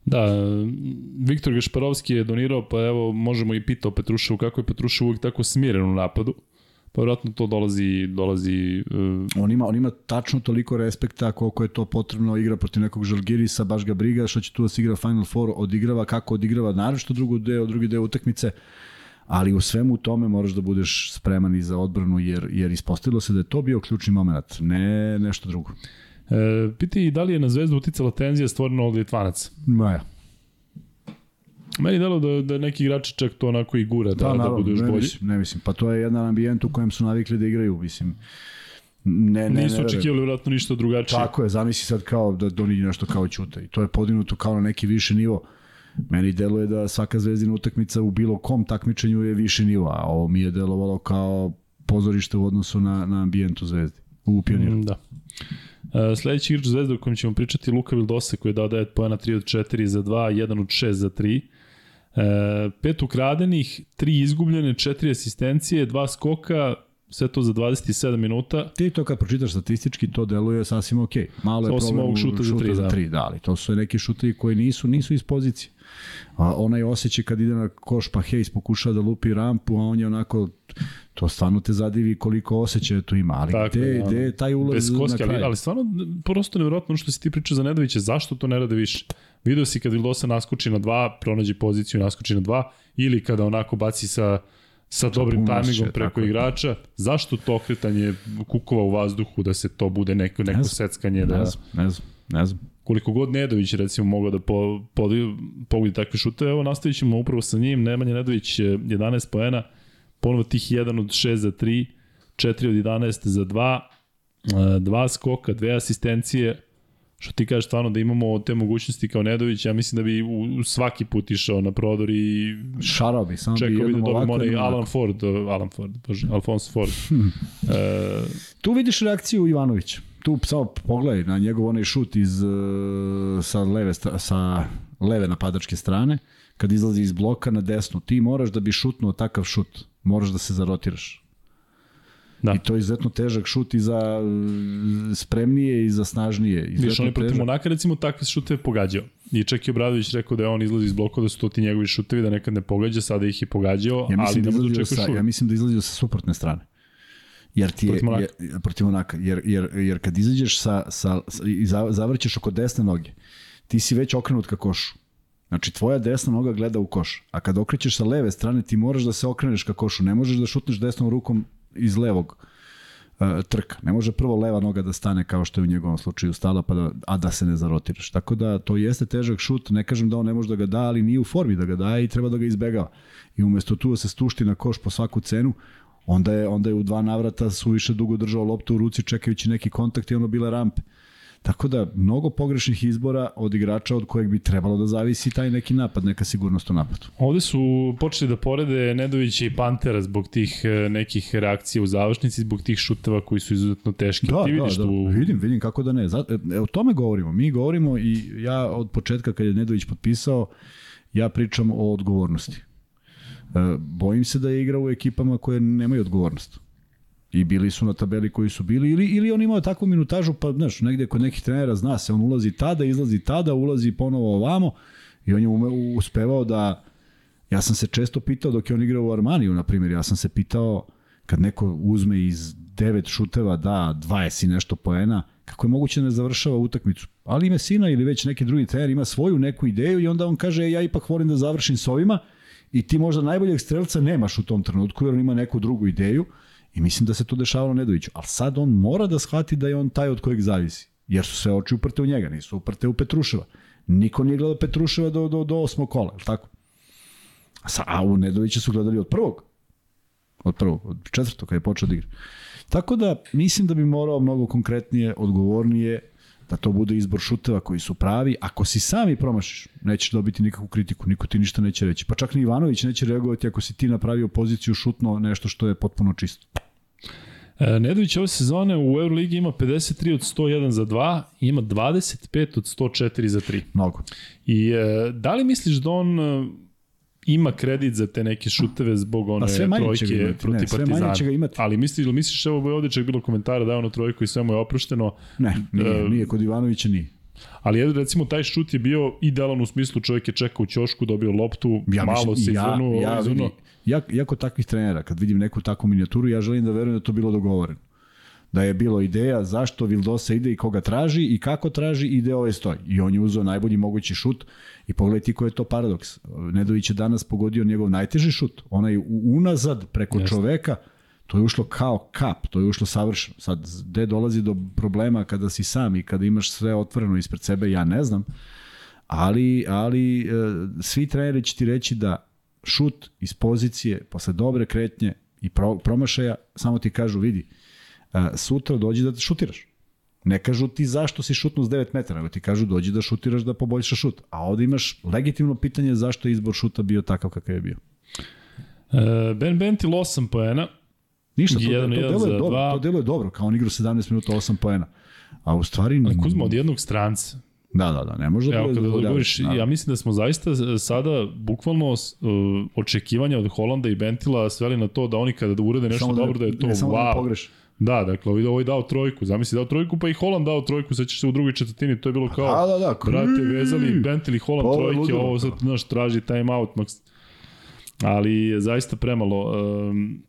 Da, Viktor Gašparovski je donirao, pa evo možemo i pitao Petruševu kako je Petrušev uvijek tako smiren u napadu. Pa vjerojatno to dolazi, dolazi uh, On ima, on ima tačno toliko respekta koliko je to potrebno igra protiv nekog Žalgirisa, baš ga briga što će tu da se igra Final Four, odigrava kako odigrava, naravno drugu deo, drugi deo utakmice, ali u svemu tome moraš da budeš spreman i za odbranu, jer, jer ispostavilo se da je to bio ključni moment, ne nešto drugo. E, piti da li je na zvezdu uticala tenzija stvorena od Litvanaca? Maja. Meni delo da, da neki igrači čak to onako i gura, da, da, naravno, da budu još ne bolji. Mislim, ne mislim, pa to je jedan ambijent u kojem su navikli da igraju, mislim. Ne, ne, Nisu ne, očekivali vjerojatno ništa drugačije. Tako je, zamisli sad kao da doni nešto kao ćuta i to je podignuto kao na neki viši nivo. Meni deluje da svaka zvezdina utakmica u bilo kom takmičenju je viši nivo, a ovo mi je delovalo kao pozorište u odnosu na, na ambijent u zvezdi, u pioniru. Mm, Da. E, sledeći igrač Zvezda o kojem ćemo pričati je Luka Vildosa koji je dao 9 pojena 3 od 4 za 2, 1 od 6 za 3. E, pet ukradenih, 3 izgubljene, 4 asistencije, 2 skoka, sve to za 27 minuta. Ti to kad pročitaš statistički, to deluje sasvim ok. Malo je Osim problem ovog šuta za šuta tri, za da. tri, da, ali to su neki šutevi koji nisu nisu iz pozicije. A onaj osjećaj kad ide na koš pa Hayes pokušava da lupi rampu, a on je onako to stvarno te zadivi koliko osjećaja tu ima, ali Tako gde, je, da. gde je taj ulaz Bez na koske, kraju? ali, ali stvarno prosto nevjerojatno ono što si ti pričao za Nedovića, zašto to ne rade više? Video si kad Vildosa naskoči na dva, pronađe poziciju, naskoči na dva, ili kada onako baci sa sa dobrim tajmingom osjećaja, preko tako igrača, zašto to okretanje kukova u vazduhu, da se to bude neko, neko znam. seckanje, da, Ne znam, ne znam, ne znam. Koliko god Nedović recimo mogao da po, po, pogodi takve šute, evo nastavit ćemo upravo sa njim, Nemanja Nedović je 11 poena, ponovo tih 1 od 6 za 3, 4 od 11 za 2, e, dva skoka, dve asistencije, što ti kažeš stvarno da imamo te mogućnosti kao Nedović, ja mislim da bi u, svaki put išao na prodor i Šarao bi, samo čekao bi da dobijemo onaj. Alan Ford, uh, Alan Ford, bože, Alfonso Ford. <laughs> e, Tu vidiš reakciju Ivanovića. Tu samo pogledaj na njegov onaj šut iz, uh, sa, leve, sa leve napadačke strane, kad izlazi iz bloka na desnu. Ti moraš da bi šutnuo takav šut, moraš da se zarotiraš. Da. I to je izuzetno težak šut i za spremnije i za snažnije. Viš, Izuzetno on je protiv. Monaka recimo takve šuteve pogađao. I čak je Obradović rekao da je on izlazi iz bloka, da su to ti njegovi šutevi, da nekad ne pogađa, sada ih je pogađao, Ja ali da mogu da očekuješ uvek. ja mislim da izlazio sa suprotne strane. Jer ti je, Protiv Monaka. jer, protiv Monaka. Jer, jer, jer kad izađeš sa, sa, sa, i za- zavrćeš oko desne noge, ti si već okrenut ka košu. Znači, tvoja desna noga gleda u koš. A kad okrećeš sa leve strane, ti moraš da se okreneš ka košu. Ne možeš da šutneš desnom rukom iz levog uh, trka. Ne može prvo leva noga da stane kao što je u njegovom slučaju stala, pa da, a da se ne zarotiraš. Tako da to jeste težak šut, ne kažem da on ne može da ga da, ali nije u formi da ga daje i treba da ga izbegava. I umesto tu da se stušti na koš po svaku cenu, onda je, onda je u dva navrata suviše dugo držao loptu u ruci čekajući neki kontakt i ono bile rampe. Tako da, mnogo pogrešnih izbora od igrača od kojeg bi trebalo da zavisi taj neki napad, neka sigurnost u napadu. Ovde su počeli da porede Nedovića i Pantera zbog tih e, nekih reakcija u završnici, zbog tih šuteva koji su izuzetno teški. Da, Ti da, vidiš da, tu... vidim, vidim kako da ne. Zato, e, o tome govorimo. Mi govorimo i ja od početka kad je Nedović potpisao, ja pričam o odgovornosti. E, bojim se da je igrao u ekipama koje nemaju odgovornost. I bili su na tabeli koji su bili, ili, ili on imao takvu minutažu, pa znaš, negde kod nekih trenera zna se, on ulazi tada, izlazi tada, ulazi ponovo ovamo i on je ume, uspevao da, ja sam se često pitao dok je on igrao u Armaniju, na primjer, ja sam se pitao kad neko uzme iz devet šuteva, da 20 i nešto poena, kako je moguće da ne završava utakmicu? Ali ima sina ili već neki drugi trener ima svoju neku ideju i onda on kaže e, ja ipak volim da završim s ovima i ti možda najboljeg strelca nemaš u tom trenutku jer on ima neku drugu ideju i mislim da se to dešavalo Nedoviću. Ali sad on mora da shvati da je on taj od kojeg zavisi. Jer su sve oči uprte u njega, nisu uprte u Petruševa. Niko nije gledao Petruševa do, do, do osmog kola, je tako? A, sa, a u Nedovića su gledali od prvog. Od prvog, od četvrtog kada je počeo da igra. Tako da mislim da bi morao mnogo konkretnije, odgovornije da to bude izbor šuteva koji su pravi. Ako si sami promašiš, nećeš dobiti nikakvu kritiku, niko ti ništa neće reći. Pa čak ni Ivanović neće reagovati ako si ti napravio poziciju šutno nešto što je potpuno čisto. E, Nedović ove sezone u Euroligi ima 53 od 101 za 2 i ima 25 od 104 za 3. Mnogo. I e, da li misliš da on e, ima kredit za te neke šuteve zbog one Pa sve trojke imati, protiv ne, sve Partizana? imati. Ali misliš, misliš evo ovde čak bilo komentara da je ono trojku i sve mu je oprošteno, Ne, nije, E, nije, kod Ivanovića nije. ali recimo taj šut je bio idealan u smislu čovjek je čekao u ćošku, dobio loptu, Ja malo mislim, se ja, izvrnuo, ja, izvrnuo. vidi, ja, ja kod takvih trenera, kad vidim neku takvu minijaturu, ja želim da verujem da je to bilo dogovoreno. Da je bilo ideja zašto Vildosa ide i koga traži i kako traži i gde ovaj stoji. I on je uzeo najbolji mogući šut i pogledaj ti koji je to paradoks. Nedović je danas pogodio njegov najteži šut. Onaj unazad preko Jeste. čoveka, to je ušlo kao kap, to je ušlo savršeno. Sad, gde dolazi do problema kada si sam i kada imaš sve otvoreno ispred sebe, ja ne znam, ali, ali e, svi treneri će ti reći da šut iz pozicije posle dobre kretnje i pro, promašaja samo ti kažu vidi sutra dođi da šutiraš ne kažu ti zašto si šutnuo s 9 metara, nego ti kažu dođi da šutiraš da poboljšaš šut. A ovde imaš legitimno pitanje zašto je izbor šuta bio takav kakav je bio. E, ben Bentil 8 poena, Ništa, to, Jedan, to, jedan deluje dobro, dva. to deluje dobro, kao on igra 17 minuta 8 poena. A u stvari... ali Kuzma od jednog stranca. Da, da, da, ne može da bude kada zadovoljavajuće, govoriš, naravno. ja mislim da smo zaista sada bukvalno uh, očekivanja od Holanda i Bentila sveli na to da oni kada urede nešto Samo dobro da je to ne, da wow. pogreši. Da, dakle, ovaj, ovaj dao trojku, zamisli dao trojku, pa i Holland dao trojku, sećaš se u drugoj četvrtini, to je bilo kao, Da, da, da. brate, vezali Bentil i Holland je trojke, ludilo. ovo sad, znaš, traži time out, maks. Ali je zaista premalo. Um,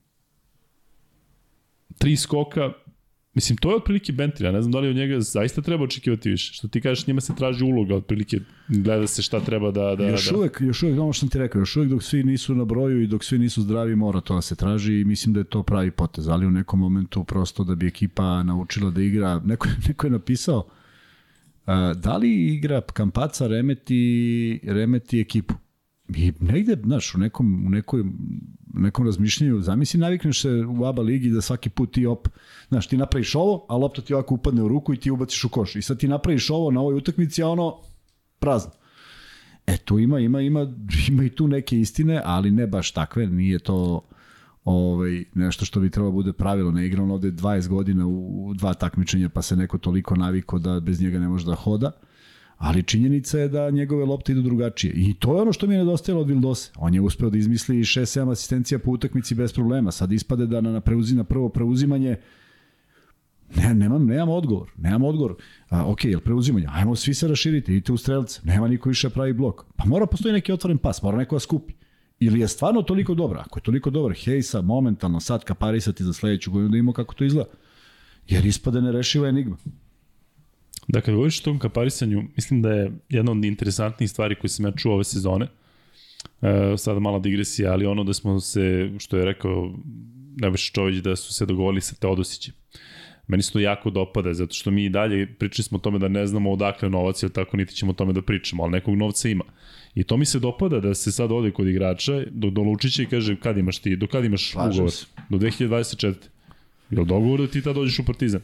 tri skoka, Mislim, to je otprilike Bentil, ja ne znam da li od njega zaista treba očekivati više. Što ti kažeš, njima se traži uloga, otprilike gleda se šta treba da... da još da. uvek, još uvek, ono što sam ti rekao, još uvek dok svi nisu na broju i dok svi nisu zdravi, mora to da se traži i mislim da je to pravi potez, ali u nekom momentu prosto da bi ekipa naučila da igra, neko, <laughs> neko je napisao, da li igra Kampaca remeti, remeti ekipu? I negde, znaš, u nekom, u nekoj, nekom razmišljanju, zamisli, navikneš se u ABA ligi da svaki put ti op, znaš, ti napraviš ovo, a lopta ti ovako upadne u ruku i ti ubaciš u koš. I sad ti napraviš ovo na ovoj utakmici, a ono prazno. E, tu ima, ima, ima, <laughs> ima i tu neke istine, ali ne baš takve, nije to ovaj, nešto što bi trebalo bude pravilo. Ne igra on ovde 20 godina u, u dva takmičenja, pa se neko toliko naviko da bez njega ne može da hoda. Ali činjenica je da njegove lopte idu drugačije. I to je ono što mi je nedostajalo od Vildose. On je uspeo da izmisli 6-7 asistencija po utakmici bez problema. Sad ispade da na, preuzi, na prvo preuzimanje Ne, nemam, nemam odgovor. Nemam odgovor. A, ok, jel preuzimanje? Ajmo svi se raširiti, idite u strelce. Nema niko više pravi blok. Pa mora postoji neki otvoren pas, mora neko da skupi. Ili je stvarno toliko dobro? Ako je toliko dobar, Hejsa, momentalno sad kaparisati za sledeću godinu da imamo kako to izgleda. Jer ispade nerešiva enigma. Da, kad govoriš o tom kaparisanju, mislim da je jedna od interesantnijih stvari koje sam ja čuo ove sezone, e, sada mala digresija, ali ono da smo se, što je rekao Nebojša Čović, da su se dogovorili sa Teodosićem. Meni se to jako dopada, zato što mi i dalje pričali smo o tome da ne znamo odakle novac, ili tako niti ćemo o tome da pričamo, ali nekog novca ima. I to mi se dopada da se sad ode kod igrača, do, do Lučića i kaže kad imaš ti, do kad imaš Slažem ugovor? se. Do 2024. Je li dogovor da ti tad dođeš u Partizan?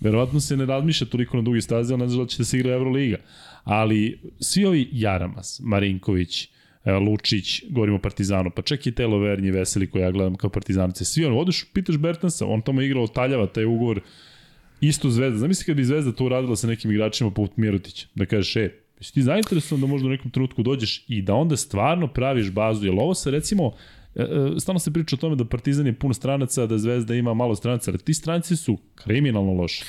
Verovatno se ne razmišlja toliko na dugi staze, ali ne znaš da će da se igra Euroliga. Ali svi ovi Jaramas, Marinković, e, Lučić, govorimo o Partizanu, pa čak i Telo Vernje Veseli koji ja gledam kao Partizanice, svi ono, odeš, pitaš Bertansa, on tamo igrao taljava taj ugovor, isto Zvezda. Zamisli kad bi Zvezda to uradila sa nekim igračima poput Mirotića, da kažeš, e, jesi ti zainteresovan da možda u nekom trenutku dođeš i da onda stvarno praviš bazu, jer ovo se recimo, stalno se priča o tome da Partizan je pun stranaca, da Zvezda ima malo stranaca, ali ti stranci su kriminalno loši.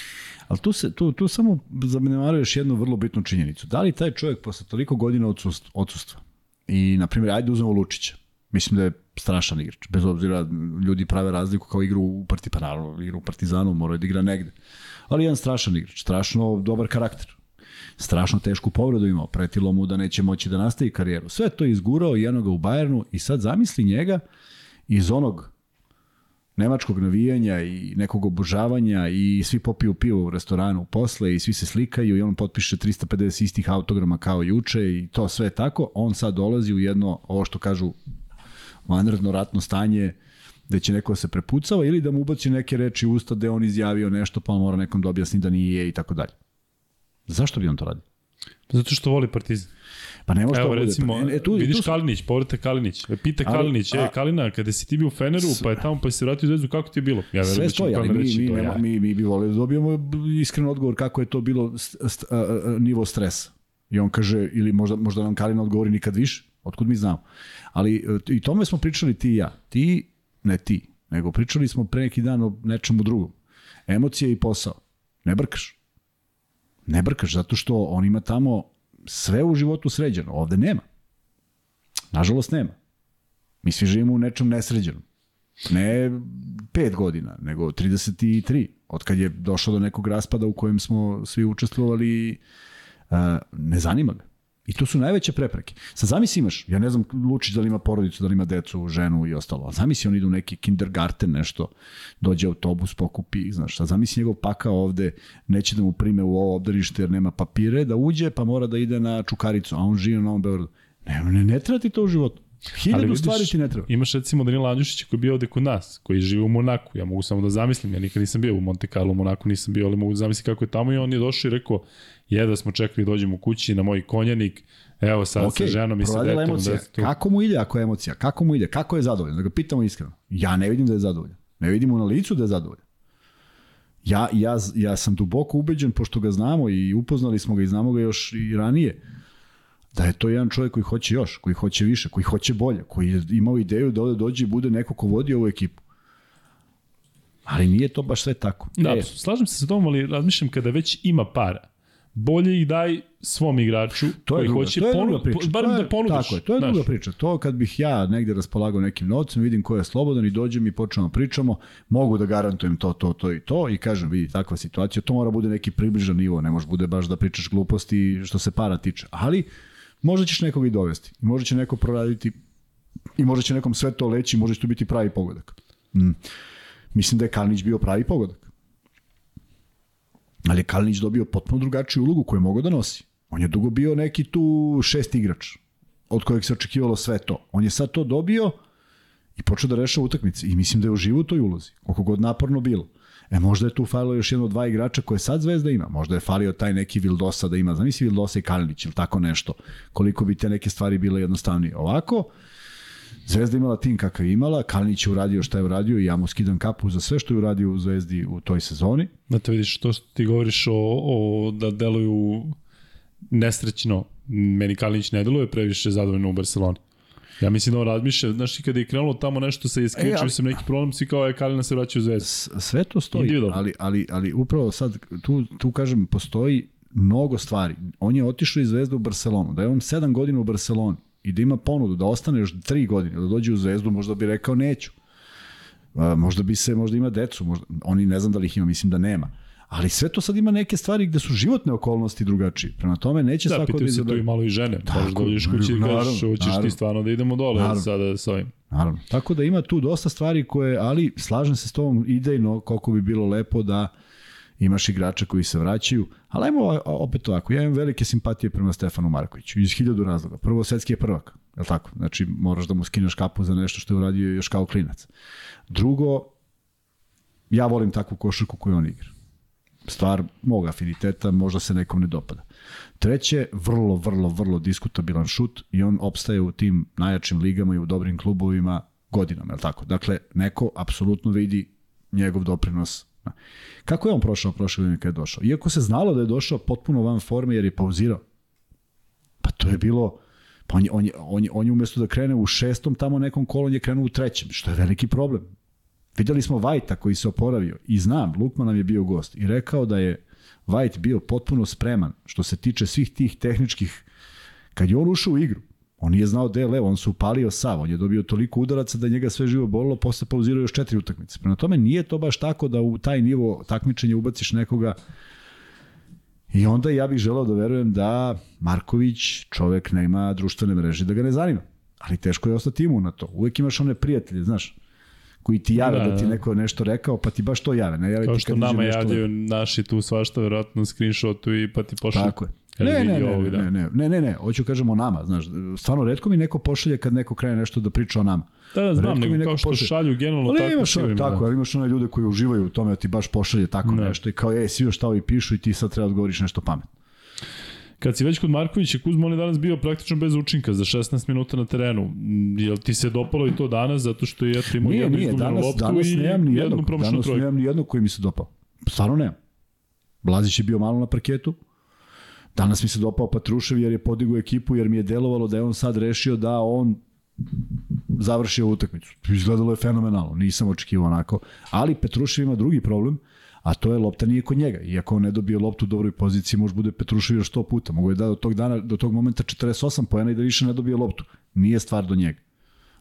Ali tu, se, tu, tu samo zamenemaruješ jednu vrlo bitnu činjenicu. Da li taj čovjek posle toliko godina odsustva, odsustva i, na primjer, ajde uzmemo Lučića, mislim da je strašan igrač, bez obzira ljudi prave razliku kao igru u Parti, pa naravno, igru u Partizanu, mora da igra negde. Ali jedan strašan igrač, strašno dobar karakter. Strašno tešku povredu imao, pretilo mu da neće moći da nastavi karijeru. Sve to je izgurao i jednoga u Bajernu i sad zamisli njega iz onog nemačkog navijanja i nekog obožavanja i svi popiju pivo u restoranu posle i svi se slikaju i on potpiše 350 istih autograma kao juče i to sve tako, on sad dolazi u jedno, ovo što kažu, vanredno ratno stanje da će neko da se prepucava ili da mu ubaci neke reči u usta da on izjavio nešto pa on mora nekom da objasni da nije i tako dalje. Zašto bi on to radio? Zato što voli Partizan. Pa ne može Evo to bude. recimo, pa, e, tu, vidiš tu, Kalinić, povrata Kalinić. Pita Ali- Kalinić, e, a- Kalina, kada si ti bio u Feneru, pa je tamo, pa si vratio u Zvezdu, kako ti je bilo? Ja Sve da stoji, ali mi, mi, nema, ja. mi, mi bi volili da dobijemo iskren odgovor kako je to bilo st, st, a, a, nivo stresa. I on kaže, ili možda, možda nam Kalina odgovori nikad više, otkud mi znamo. Ali e, i tome smo pričali ti i ja. Ti, ne ti, nego pričali smo pre neki dan o nečemu drugom. Emocije i posao. Ne brkaš. Ne brkaš, zato što on ima tamo sve u životu sređeno. Ovde nema. Nažalost nema. Mi svi živimo u nečem nesređenom. Ne 5 godina, nego 33. Od kad je došlo do nekog raspada u kojem smo svi učestvovali, ne zanima ga. I to su najveće prepreke. Sad zamisli imaš, ja ne znam Lučić da li ima porodicu, da li ima decu, ženu i ostalo, ali zamisli on ide u neki kindergarten nešto, dođe autobus, pokupi, znaš, sad zamisli njegov paka ovde, neće da mu prime u ovo obdanište jer nema papire, da uđe pa mora da ide na Čukaricu, a on živi na Novom Beogradu. Ne, ne, ne treba ti to u životu. Hiljadu vidiš, stvari ti ne treba. Imaš recimo Danila Andjušića koji je bio ovde kod nas, koji živi u Monaku. Ja mogu samo da zamislim, ja nikad nisam bio u Monte Carlo, u Monaku nisam bio, ali mogu da zamislim kako je tamo i on je došao i rekao, jedva smo čekali da dođemo u kući na moj konjanik, evo sad okay, sa ženom i sa detom. emocija. Da tu... Kako mu ide ako je emocija? Kako mu ide? Kako je zadovoljan? Da ga pitamo iskreno. Ja ne vidim da je zadovoljan. Ne vidim na licu da je zadovoljan. Ja, ja, ja sam duboko ubeđen, pošto ga znamo i upoznali smo ga i znamo ga još i ranije, da je to jedan čovjek koji hoće još, koji hoće više, koji hoće bolje, koji je imao ideju da ovde dođe i bude neko ko vodi ovu ekipu. Ali nije to baš sve tako. Da, E, slažem se sa tom, ali razmišljam kada već ima para, bolje ih daj svom igraču To je koji druga, hoće to je ponu, druga priča. barem To je- da ponudiš. Tako je, to je znaš. druga priča. To kad bih ja negde raspolagao nekim novcem, vidim ko je slobodan i dođem i počnemo da pričamo, mogu da garantujem to, to, to i to i kažem, vidi, takva situacija, to mora bude neki približan nivo, ne može bude baš da pričaš gluposti što se para tiče. Ali možda ćeš nekog i dovesti. I možda će neko proraditi i možda će nekom sve to leći, može će tu biti pravi pogodak. Mm. Mislim da je Kalinić bio pravi pogodak. Ali je Kalinić dobio potpuno drugačiju ulogu koju je mogao da nosi. On je dugo bio neki tu šest igrač od kojeg se očekivalo sve to. On je sad to dobio i počeo da rešava utakmice i mislim da je uživo u toj ulozi, koliko god naporno bilo. E možda je tu falilo još jedno dva igrača koje sad Zvezda ima. Možda je falio taj neki Vildosa da ima. Zamisli Vildosa i Kalinić ili tako nešto. Koliko bi te neke stvari bile jednostavnije. Ovako, Zvezda imala tim kakav je imala, Kalinić je uradio šta je uradio i ja mu skidam kapu za sve što je uradio u Zvezdi u toj sezoni. Da te vidiš to što ti govoriš o, o da deluju nesrećno. Meni Kalinić ne deluje previše zadovoljno u Barceloni. Ja mislim da on razmišlja, znaš, i kada je krenulo tamo nešto sa iskričio E, ali- sam neki problem, svi kao je Kalina se vraća u zvezdu. Sve to stoji, ali, ali, ali upravo sad, tu, tu kažem, postoji mnogo stvari. On je otišao iz Zvezde u Barcelonu, da je on sedam godina u Barceloni i da ima ponudu da ostane još tri godine, da dođe u Zvezdu, možda bi rekao neću. Možda bi se, možda ima decu, možda, oni ne znam da li ih ima, mislim da nema. Ali sve to sad ima neke stvari gde su životne okolnosti drugačije. Prema tome neće Da, svako da tu izabere. i malo i žene. Možeš da Tako, dođeš kući i kažeš, hoćeš ti stvarno da idemo dole Naravno. sada sa ovim. Naravno. Tako da ima tu dosta stvari koje, ali slažem se s tobom idejno koliko bi bilo lepo da imaš igrača koji se vraćaju, ali ajmo opet ovako, ja imam velike simpatije prema Stefanu Markoviću, iz hiljadu razloga. Prvo, svetski je prvak, je li tako? Znači, moraš da mu skineš kapu za nešto što je uradio još kao klinac. Drugo, ja volim takvu košarku koju on igra. stvar mog afiniteta, možda se nekom ne dopada. Treće, vrlo, vrlo, vrlo diskutabilan šut i on opstaje u tim najjačim ligama i u dobrim klubovima godinama, je li tako? Dakle, neko apsolutno vidi njegov doprinos. Kako je on prošao prošle godine kada je došao? Iako se znalo da je došao potpuno van forme jer je pauzirao. Pa to je bilo, pa on je, on je, on je, on je umesto da krene u šestom tamo nekom kolu, on je krenuo u trećem, što je veliki problem. Videli smo Vajta koji se oporavio i znam, Lukman nam je bio gost i rekao da je Vajt bio potpuno spreman što se tiče svih tih tehničkih, kad je on ušao u igru, on nije znao gde je levo, on se upalio sav, on je dobio toliko udaraca da njega sve živo bolilo, posle pauzirao još četiri utakmice. Prema tome nije to baš tako da u taj nivo takmičenja ubaciš nekoga I onda ja bih želeo da verujem da Marković, čovek nema društvene mreže, da ga ne zanima. Ali teško je ostati imun na to. Uvek imaš one prijatelje, znaš, koji ti jave da, da ti neko nešto rekao, pa ti baš to jave. Ne jave Kao ti što nama nešto javljaju naši tu svašta, verovatno screenshotu i pa ti pošli. Tako je. Ne, ne, ne, ovog, da. ne, ne, ne, ne, ne, hoću kažemo o nama, znaš, stvarno redko mi neko pošalje kad neko krene nešto da priča o nama. Da, da, znam, Retko nego neko kao što pošalje. šalju generalno Ali tako. imaš sigurno, tako, da. ali imaš one ljude koji uživaju u tome da ti baš pošalje tako Da. nešto i kao, ej, svi još šta ovi pišu i ti sad treba da odgovoriš nešto pametno. Kad si već kod Markovića, Kuzma, on je danas bio praktično bez učinka za 16 minuta na terenu. Mm, Jel ti se dopalo i to danas, zato što je eto imao Nije, jednu nije, izgubljenu danas, loptu danas i nemam ni jednu jednog, promašnu danas trojku. nemam ni jednog koji mi se dopao. Stvarno nemam. Blazić je bio malo na parketu, danas mi se dopao Patrušev jer je podigao ekipu, jer mi je delovalo da je on sad rešio da on završi ovu utakmicu. Izgledalo je fenomenalno, nisam očekivao onako. Ali Petrušev ima drugi problem, a to je lopta nije kod njega. Iako on ne dobije loptu u dobroj poziciji, može bude Petrušev još 100 puta. Mogu je da do tog dana, do tog momenta 48 poena i da više ne dobije loptu. Nije stvar do njega.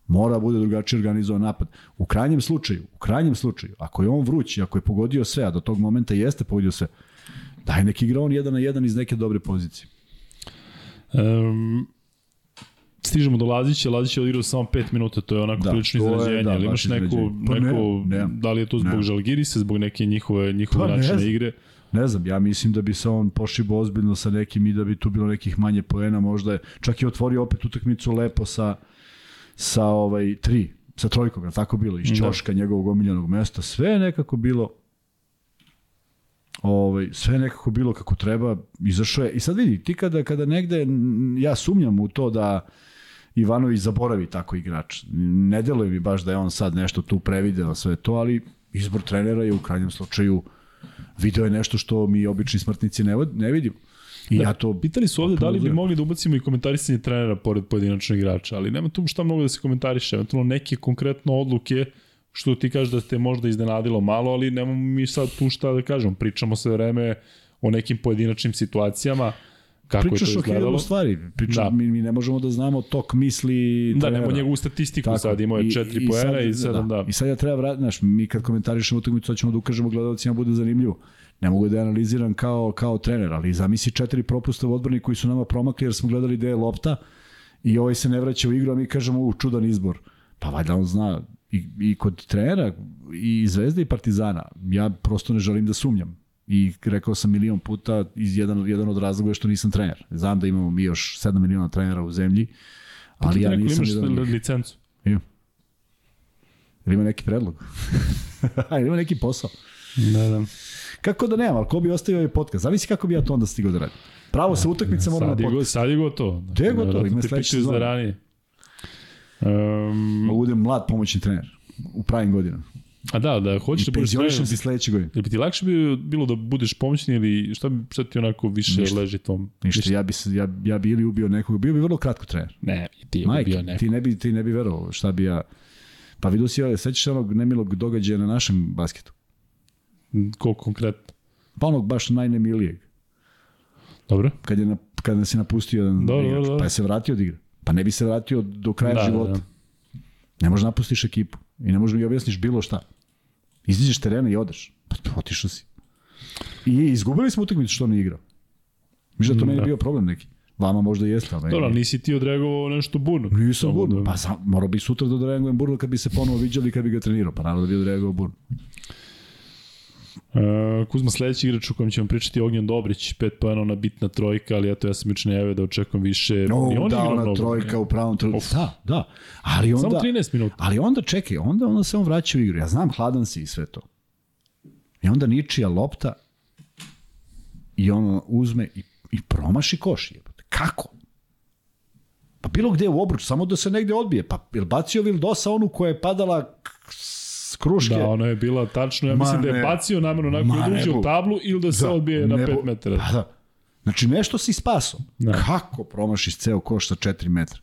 Mora bude drugačije organizovan napad. U krajnjem slučaju, u krajnjem slučaju, ako je on vruć i ako je pogodio sve, a do tog momenta jeste pogodio sve, daj neki igra on jedan na jedan iz neke dobre pozicije. Um, stižemo do Lazića, Lazić je odigrao samo 5 minuta, to je onako Da, da, prilično iznenađenje, da, ali imaš neko, iznenađenje. Pa ne, neko ne, da li je to zbog ne. Žalgirisa, zbog neke njihove, njihove Pa ne načine znam. igre. Ne znam, ja mislim da bi se on pošibo ozbiljno sa nekim i da bi tu bilo nekih manje poena, možda je, čak i otvorio opet utakmicu lepo sa, sa ovaj, tri, sa trojkom, je tako bilo, iz Da. Ćoška, njegovog omiljenog mesta, sve je nekako bilo ovaj, sve nekako bilo kako treba, izašao je. I sad vidi, ti kada, kada negde, ja sumnjam u to da Ivanović zaboravi tako igrač. Ne deluje mi baš da je on sad nešto tu prevideo sve to, ali izbor trenera je u krajnjem slučaju video je nešto što mi obični smrtnici ne, ne vidimo. I Da, ja to Pitali su ovde da li bi mogli da ubacimo i komentarisanje trenera pored pojedinačnog igrača, ali nema tu šta mnogo da se komentariše, eventualno neke konkretno odluke što ti kažeš da te možda iznenadilo malo, ali nemamo mi sad tu šta da kažemo. Pričamo sve vreme o nekim pojedinačnim situacijama, kako pričaš je to o izgledalo. stvari. Priča, Da. mi, mi ne možemo da znamo tok misli Da, trenera. nemamo njegovu statistiku Tako, sad, imao je četiri poena i sedam, da. I sad ja treba vratiti, znaš, mi kad komentarišemo utakmicu, hoćemo da ukažemo gledalcima bude zanimljivo. Ne mogu da je analiziram kao, kao trener, ali zamisli četiri propusta u odbrani koji su nama promakli jer smo gledali gde je lopta i ovaj se ne vraća u igru, a mi kažemo, u, čudan izbor. Pa valjda on zna i, i kod trenera i Zvezde i Partizana. Ja prosto ne želim da sumnjam. I rekao sam milion puta, iz jedan, jedan od razloga je što nisam trener. Znam da imamo mi još 7 miliona trenera u zemlji, ali ja nisam imaš jedan licencu. Imam. Ili ima neki predlog? <laughs> Ili ima neki posao? Da, da. Kako da nemam, ali ko bi ostavio ovaj podcast? Zavisi kako bi ja to onda stigao da radim. Pravo sa utakmice moram na Sad je, go- podcast. sad je gotovo. Gde je gotovo? Verovatno Ima sledeće za sezone. ranije. Um, Mogu budem mlad pomoćni trener u pravim godinama. a da, da, hoćeš I da budeš trener, se sledeće godine. Jel bi ti lakše bilo, bilo da budeš pomoćni ili šta, bi, šta ti onako više Ništa. leži tom? Ništa, ja bi, se, ja, ja bi ili ubio nekog, bio bi vrlo kratko trener. Ne, ti je Majke, bio neko. ti ne bi, ti ne bi verovao šta bi ja... Pa vidio si, ovaj, sećaš se onog nemilog događaja na našem basketu? Koliko konkretno? Pa onog baš najnemilijeg. Dobro. Kad, je na, kad nas je napustio jedan Dobro, igrač, dobro, dobro. pa je se vratio od igre. Pa ne bi se vratio do kraja Da, da, života. da. Ne možeš napustiš ekipu i ne možeš mi objasniš bilo šta. Izađeš s terena i odeš. Pa otišao si. I izgubili smo utakmicu što on je igrao. Miš da to meni da. bio problem neki. Vama možda jeste, ali Dobro, nisi ti odreagovao nešto burno. Nisam burno. da- Pa sam, morao bi sutra da odreagujem burno kad bi se ponovo viđali kad bi ga trenirao. Pa naravno da bi odreagovao burno. Uh, Kuzma sledeći igrač u kojem ćemo pričati je Ognjen Dobrić, pet pojena ona bitna trojka, ali eto ja sam juče najavio da očekujem više. No, I on da, ona mnogo. trojka u pravom trenutku. Of. Da, da. Ali onda, Samo 13 minuta. Ali onda, čekaj, onda, onda se on vraća u igru. Ja znam, hladan si i sve to. I onda ničija lopta i on uzme i, i promaši koš. Jebote. Kako? Pa bilo gde u obruč, samo da se negde odbije. Pa jel bacio Vildosa onu koja je padala s kruške? Da, ona je bila tačno, ja Ma mislim da je ne. bacio namjerno onako da uđe ne u tablu ili da se Da, odbije na ne 5 bu- metara. Pa da. Znači nešto si spaso. Da. Kako promašiš ceo koš sa 4 metra?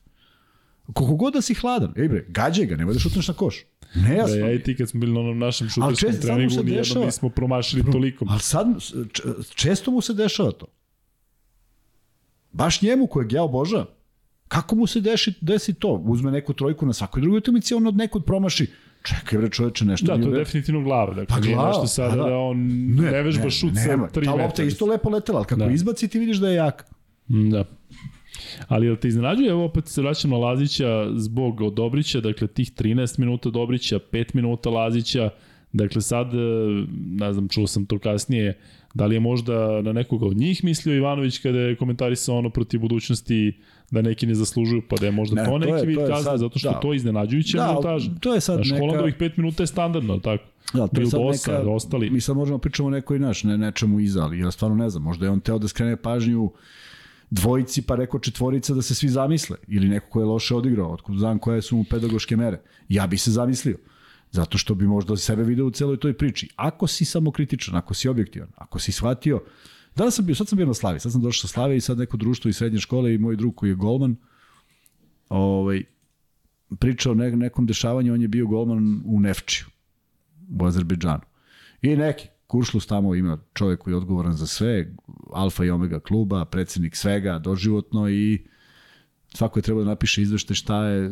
Koliko god da si hladan, ej bre, gađaj ga, nemoj da šutneš na koš. Da, Nejasno. ja i ti kad smo bili na onom našem šuterskom treningu, nijedno nismo promašili toliko. Ali sad, često mu se dešava to. Baš njemu kojeg ja obožavam. Kako mu se deši, desi to? Uzme neku trojku na svakoj drugoj utakmici, on od nekud promaši. Čekaj bre čoveče, nešto Da, nije to u je definitivno glava. Dakle, Pa nije glava, nešto sada da. da. on ne, vežba šut sa nema. 3 Ta metra. lopta je isto lepo letela, ali kako Da. izbaci ti vidiš da je jaka. Mm, Da. Ali jel te iznenađuje, evo opet se vraćam na Lazića zbog Dobrića, dakle tih 13 minuta Dobrića, 5 minuta Lazića, dakle sad, e, ne znam, čuo sam to kasnije, da li je možda na nekoga od njih mislio Ivanović kada je komentarisao ono protiv budućnosti da neki ne zaslužuju, pa da je možda Ne, to to neki je- vid to kazne, sad- zato što da. to je iznenađujuće Da, ali minutaža. to je sad Znaš, neka- Holandovih 5 minuta je standardno, tako? Da, to je sad Bildosa, neka, ostali. mi sad možemo pričamo o nekoj naš, ne, nečemu iza, ali ja stvarno ne znam, možda je on teo da skrene pažnju dvojici pa rekao četvorica da se svi zamisle ili neko ko je loše odigrao, otkud znam koje su mu pedagoške mere. Ja bi se zamislio. Zato što bi možda sebe video u celoj toj priči. Ako si samokritičan, ako si objektivan, ako si shvatio, danas sam bio, sad sam bio na Slavi, sad sam došao sa Slave i sad neko društvo iz srednje škole i moj drug koji je golman, ovaj, pričao ne, nekom dešavanju, on je bio golman u Nefčiju u Azerbejdžanu. I neki kuršlus tamo ima čovjek koji je odgovoran za sve, alfa i omega kluba, predsednik svega, doživotno i svako je trebao da napiše izvešte šta je,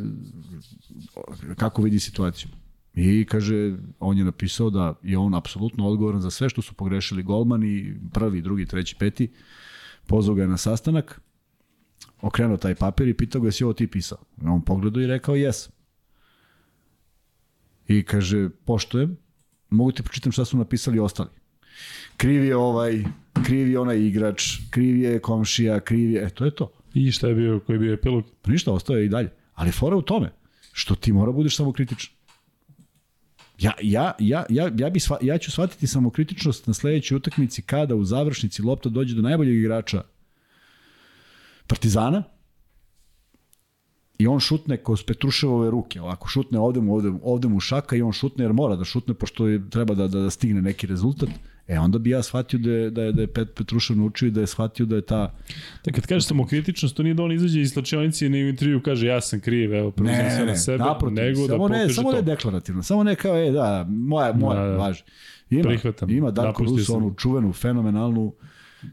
kako vidi situaciju. I kaže, on je napisao da je on apsolutno odgovoran za sve što su pogrešili golmani, prvi, drugi, treći, peti. Pozvao ga je na sastanak, okrenuo taj papir i pitao ga jesi ovo ti pisao. On pogledao i rekao jesam. I kaže, poštojem, mogu ti pročitam šta su napisali ostali. Kriv je ovaj, kriv je onaj igrač, kriv je komšija, kriv je, e, to je to. I šta je bio, koji je bio epilog? Pa ništa, ostao je i dalje. Ali fora u tome, što ti mora budeš samokritičan. Ja, ja, ja, ja, ja, bi sva, ja ću shvatiti samokritičnost na sledećoj utakmici kada u završnici lopta dođe do najboljeg igrača Partizana i on šutne kroz Petruševove ruke, ovako šutne ovde mu, ovde, ovde mu šaka i on šutne jer mora da šutne pošto je, treba da, da, da stigne neki rezultat. E onda bi ja shvatio da je, da je, da je Pet Petrušev naučio i da je shvatio da je ta Da kad kažeš samokritičnost, to nije da on izađe iz slačionice i na intervju kaže ja sam kriv, evo, preuzem sve na sebe, naprotiv, nego da samo ne, pokaže samo to. ne deklarativno, samo ne kao, e, da, moja, moja, Da, da, da. da. važi. Ima, Prihvatam. ima Darko sam. onu čuvenu, fenomenalnu,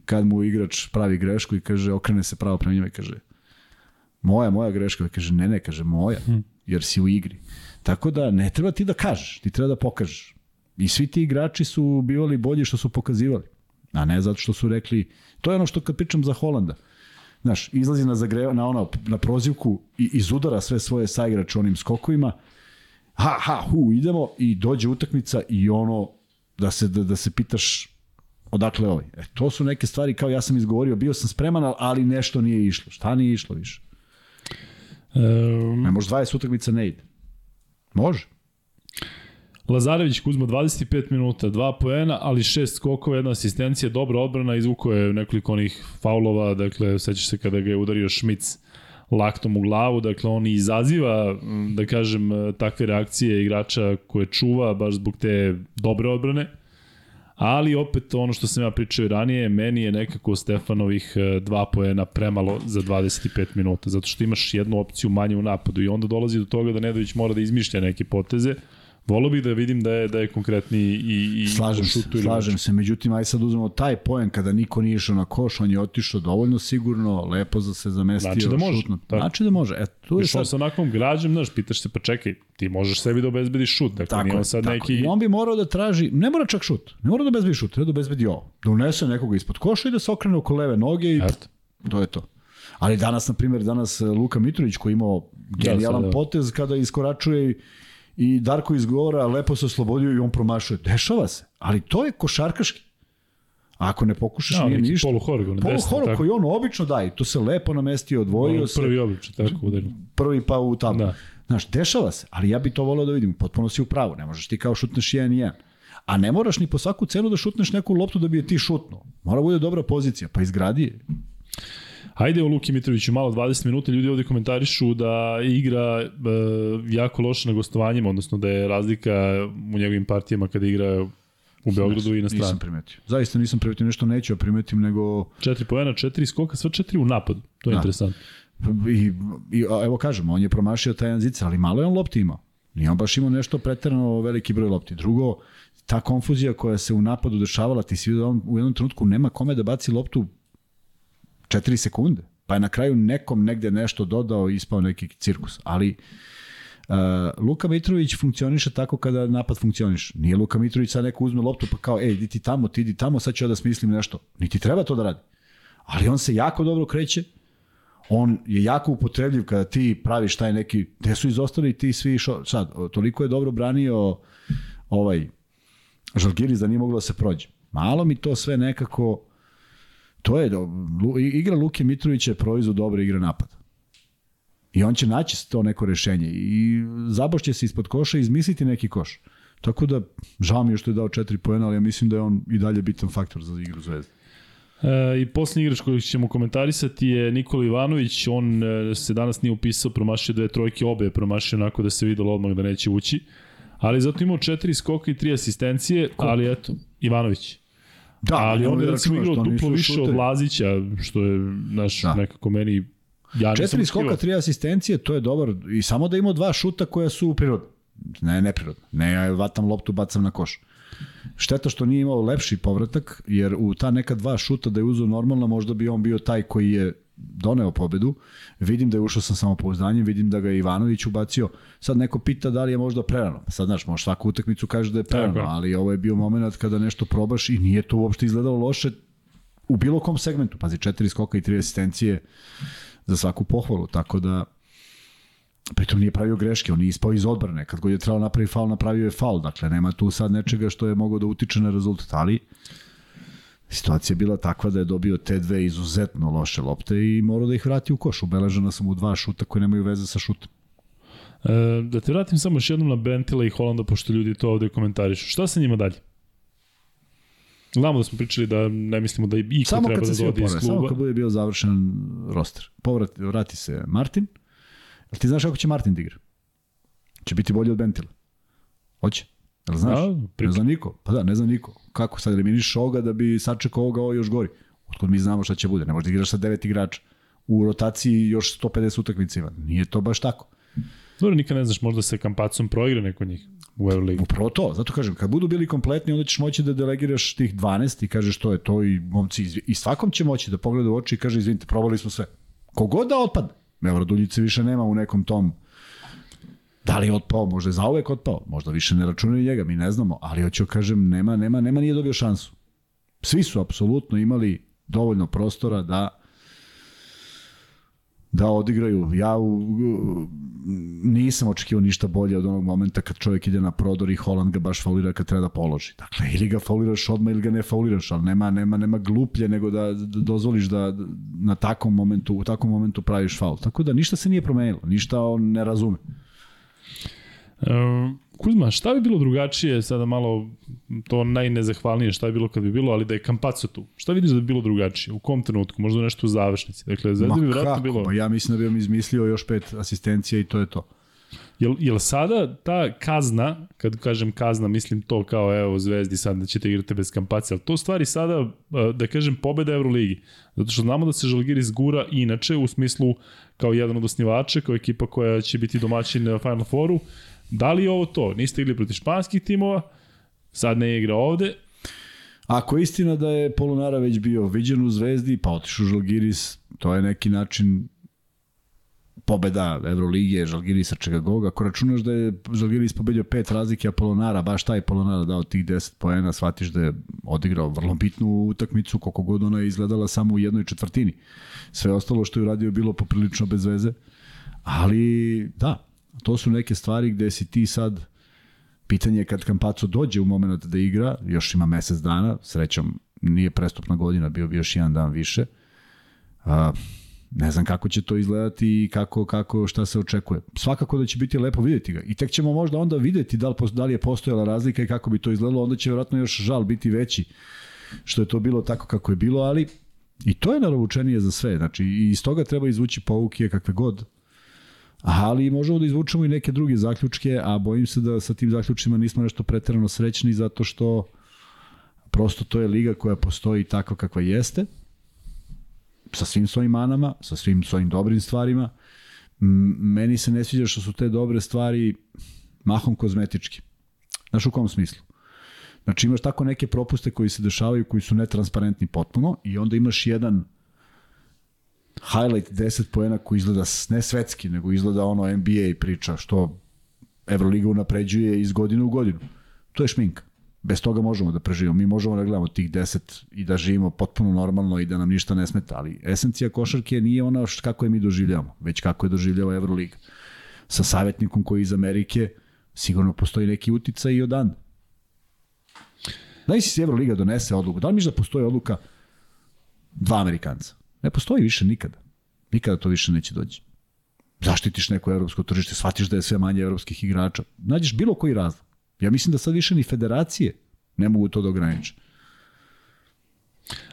kad mu igrač pravi grešku i kaže, okrene se pravo prema njima i kaže, moja, moja greška, I kaže, ne, ne, kaže, moja, Hm. jer si u igri. Tako da ne treba ti da kažeš, ti treba da pokažeš. I svi ti igrači su bivali bolji što su pokazivali. A ne zato što su rekli, to je ono što kad pričam za Holanda. Znaš, izlazi na, zagreva, na, ono, na prozivku i izudara sve svoje saigrače onim skokovima, ha, ha, hu, idemo i dođe utakmica i ono da se, da, da se pitaš odakle ovaj. E, to su neke stvari kao ja sam izgovorio, bio sam spreman, ali nešto nije išlo. Šta nije išlo više? Um, Ne može 20 utakmica ne ide. Može. Lazarević Kuzma 25 minuta, 2 poena, ali 6 skokova, jedna asistencija, dobra odbrana, izvukao je nekoliko onih faulova, dakle, sećaš se kada ga je udario Šmic laktom u glavu, dakle on izaziva, da kažem, takve reakcije igrača koje čuva baš zbog te dobre odbrane, ali opet ono što sam ja pričao i ranije, meni je nekako Stefanovih e, dva poena premalo za 25 minuta, zato što imaš jednu opciju manje u napadu i onda dolazi do toga da Nedović mora da izmišlja neke poteze, Volio bih da vidim da je da je konkretni i i Slažem se, šutu ili slažem se. Međutim, aj sad uzmemo taj poen kada niko nije išao na koš, on je otišao dovoljno sigurno, lepo za se zamestio. Znači da može, šutno. tako. Znači da može. E, tu je Išao sad, sa onakvom građem, znaš, pitaš se, pa čekaj, ti možeš sebi da obezbediš šut, dakle Tako nije je, on sad tako. neki... I on bi morao da traži, ne mora čak šut, ne mora da obezbedi šut, treba da obezbedi ovo. Da unese nekoga ispod koša i da se okrene oko leve noge i Eto. to je to. Ali danas, na primjer, danas Luka Mitrović koji imao genijalan sad, da. potez kada iskoračuje i, Darko izgovora, lepo se oslobodio i on promašuje. Dešava se, ali to je košarkaški. Ako ne pokušaš, Da, nije ništa. poluhorog, na Polu desno, tako. koji on obično daje, to se lepo namestio, odvojio Ono, se, Prvi običaj, tako udario. prvi pa u tablu. Da. Znaš, dešava se, ali ja bi to volao da vidim, potpuno si u pravu, ne možeš ti kao šutneš jedan i jedan. A ne moraš ni po svaku cenu da šutneš neku loptu da bi je ti šutnuo. Mora bude dobra pozicija, pa izgradi je. Hajde o Luki Mitroviću malo 20 minuta, ljudi ovde komentarišu da igra e, jako loše na gostovanjima, odnosno da je razlika u njegovim partijama kada igra u Beogradu i na strani. Nisam primetio. Zaista nisam primetio, nešto neću primetim, nego 4 poena, 4 skoka, sva 4 u napadu. To je Da. interesantno. I, i evo kažemo, on je promašio taj jedan zicer, ali malo je on lopti imao. Nije on baš imao nešto preterano veliki broj lopti. Drugo, ta konfuzija koja se u napadu dešavala, ti si vidio da on u jednom trenutku nema kome da baci loptu 4 sekunde. Pa je na kraju nekom negde nešto dodao i ispao neki cirkus. Ali Uh, Luka Mitrović funkcioniše tako kada napad funkcioniše. Nije Luka Mitrović sad neko uzme loptu pa kao, ej, idi ti tamo, ti idi tamo, sad ću ja da smislim nešto. Niti treba to da radi. Ali on se jako dobro kreće, on je jako upotrebljiv kada ti praviš taj neki, gde su izostali ti svi šo, sad, toliko je dobro branio ovaj Žalgiris da nije moglo da se prođe. Malo mi to sve nekako, to je, igra Luke Mitrovića je proizvod dobre igre napada. I on će naći to neko rešenje i zabošće se ispod koša i izmisliti neki koš. Tako da, žao mi je što je dao četiri poena, ali ja mislim da je on i dalje bitan faktor za igru Zvezde. E, I posljednji igrač koji ćemo komentarisati je Nikola Ivanović, on e, se danas nije upisao, promašio dve trojke, obe je promašio onako da se videlo odmah da neće ući, ali zato imao četiri skoka i tri asistencije, ali eto, Ivanović. Da, ali on je recimo igrao duplo više od šuteri. Lazića, što je naš Da. nekako meni Ja Četiri skoka, tri asistencije, to je dobar. I samo da ima dva šuta koja su prirodne. Ne, neprirodne. Ne, ja vatam loptu, bacam na koš. Šteta što nije imao lepši povratak, jer u ta neka dva šuta da je uzeo normalno, možda bi on bio taj koji je doneo pobedu. Vidim da je ušao sa samopouzdanjem, vidim da ga je Ivanović ubacio. Sad neko pita da li je možda prerano. Pa Sad, znaš, možda svaku utakmicu kaže da je prerano, Tako ali ovo je bio moment kada nešto probaš i nije to uopšte izgledalo loše u bilo kom segmentu. Pazi, četiri skoka i tri asistencije za svaku pohvalu, tako da pritom nije pravio greške, on nije ispao iz odbrane, kad god je trebalo napraviti faul, napravio je faul, dakle nema tu sad nečega što je mogao da utiče na rezultat, ali situacija je bila takva da je dobio te dve izuzetno loše lopte i morao da ih vrati u koš, ubeležena sam u dva šuta koje nemaju veze sa šutom. E, da te vratim samo još jednom na Bentila i Holanda, pošto ljudi to ovde komentarišu. Šta sa njima dalje? Znamo da smo pričali da ne mislimo da i Samo treba da dodi iz opore, samo kluba. kad bude bio završen roster. Povrat, vrati se Martin. Jel ti znaš kako će Martin da igra? Će biti bolji od Bentila. Hoće. Jel znaš? Da, ne zna niko. Pa da, ne zna niko. Kako sad eliminiš ovoga da bi sačekao ovoga ovo još gori? Otkud mi znamo šta će bude? Ne možda igraš sa devet igrača. U rotaciji još 150 utakmica ima. Nije to baš tako. Dobro, nikad ne znaš, možda se Kampacom proigra neko njih u Euroligi. Upravo to, zato kažem, kad budu bili kompletni, onda ćeš moći da delegiraš tih 12 i kažeš to je to i momci, izvi- i svakom će moći da pogleda u oči i kaže, izvinite, probali smo sve. Kogod da otpadne, evo, Raduljice više nema u nekom tom Da li je otpao, možda je zauvek otpao, možda više ne računaju njega, mi ne znamo, ali hoću kažem, nema, nema, nema nije dobio šansu. Svi su apsolutno imali dovoljno prostora da da odigraju. Ja u, nisam očekivao ništa bolje od onog momenta kad čovjek ide na prodor i Holland ga baš faulira kad treba da položi. Dakle, ili ga fauliraš odmah ili ga ne fauliraš, ali nema, nema, nema gluplje nego da, da dozvoliš da na takvom momentu, u takvom momentu praviš faul. Tako da ništa se nije promenilo, ništa on ne razume. E, Kuzma, šta bi bilo drugačije, sada malo to najnezahvalnije šta bi bilo kad bi bilo, ali da je Kampaco tu. Šta vidiš da bi bilo drugačije? U kom trenutku? Možda nešto u završnici. Dakle, Zvezda bi vjerojatno bilo... Pa ja mislim da bi vam izmislio još pet asistencija i to je to. Jel, jel sada ta kazna, kad kažem kazna, mislim to kao evo Zvezdi sad da ćete igrati bez kampacije, ali to stvari sada, eh, da kažem, pobeda Euroligi. Zato što znamo da se Žalgiris gura inače u smislu kao jedan od osnivača, kao ekipa koja će biti domaćin na Final Fouru. Da li je ovo to? Niste igli protiv španskih timova, sad ne igra ovde, Ako je istina da je Polonara već bio viđen u Zvezdi, pa otišao u Žalgiris, to je neki način pobeda Evrolige, Žalgirisa, čega god. Ako računaš da je Žalgiris pobedio pet razlike, a Polonara, baš taj Polonara dao tih 10 poena, shvatiš da je odigrao vrlo bitnu utakmicu, koliko god ona je izgledala samo u jednoj četvrtini. Sve ostalo što je uradio bilo poprilično bez veze. Ali, da, to su neke stvari gde si ti sad Pitanje je kad Kampaco dođe u moment da igra, još ima mesec dana, srećom nije prestupna godina, bio bi još jedan dan više. A, Ne znam kako će to izgledati i kako, kako, šta se očekuje. Svakako da će biti lepo videti ga. I tek ćemo možda onda videti da li, da li je postojala razlika i kako bi to izgledalo. Onda će vjerojatno još žal biti veći što je to bilo tako kako je bilo, ali i to je narovučenije za sve. Znači, i iz toga treba izvući pouke kakve god. Ali možemo da izvučemo i neke druge zaključke, a bojim se da sa tim zaključima nismo nešto preterano srećni zato što prosto to je liga koja postoji takva kakva jeste sa svim svojim manama, sa svim svojim dobrim stvarima. Meni se ne sviđa što su te dobre stvari mahom kozmetički. Znaš u kom smislu? Znači imaš tako neke propuste koji se dešavaju koji su netransparentni potpuno i onda imaš jedan highlight 10 poena koji izgleda ne svetski, nego izgleda ono NBA priča što Euroliga unapređuje iz godine u godinu. To je šminka. Bez toga možemo da preživimo. Mi možemo da gledamo tih 10 i da živimo potpuno normalno i da nam ništa ne smeta, ali esencija košarke nije ona š- kako je mi doživljavamo, već kako je doživljava Euroliga. Sa savjetnikom koji iz Amerike sigurno postoji neki uticaj i odande. Da li si Euroliga donese odluku? Da li misliš da postoji odluka dva Amerikanca? Ne postoji više nikada. Nikada to više neće doći. Zaštitiš neko evropsko tržište, shvatiš da je sve manje evropskih igrača. Nađeš bilo koji razlog. Ja mislim da sad više ni federacije ne mogu to da ograniče.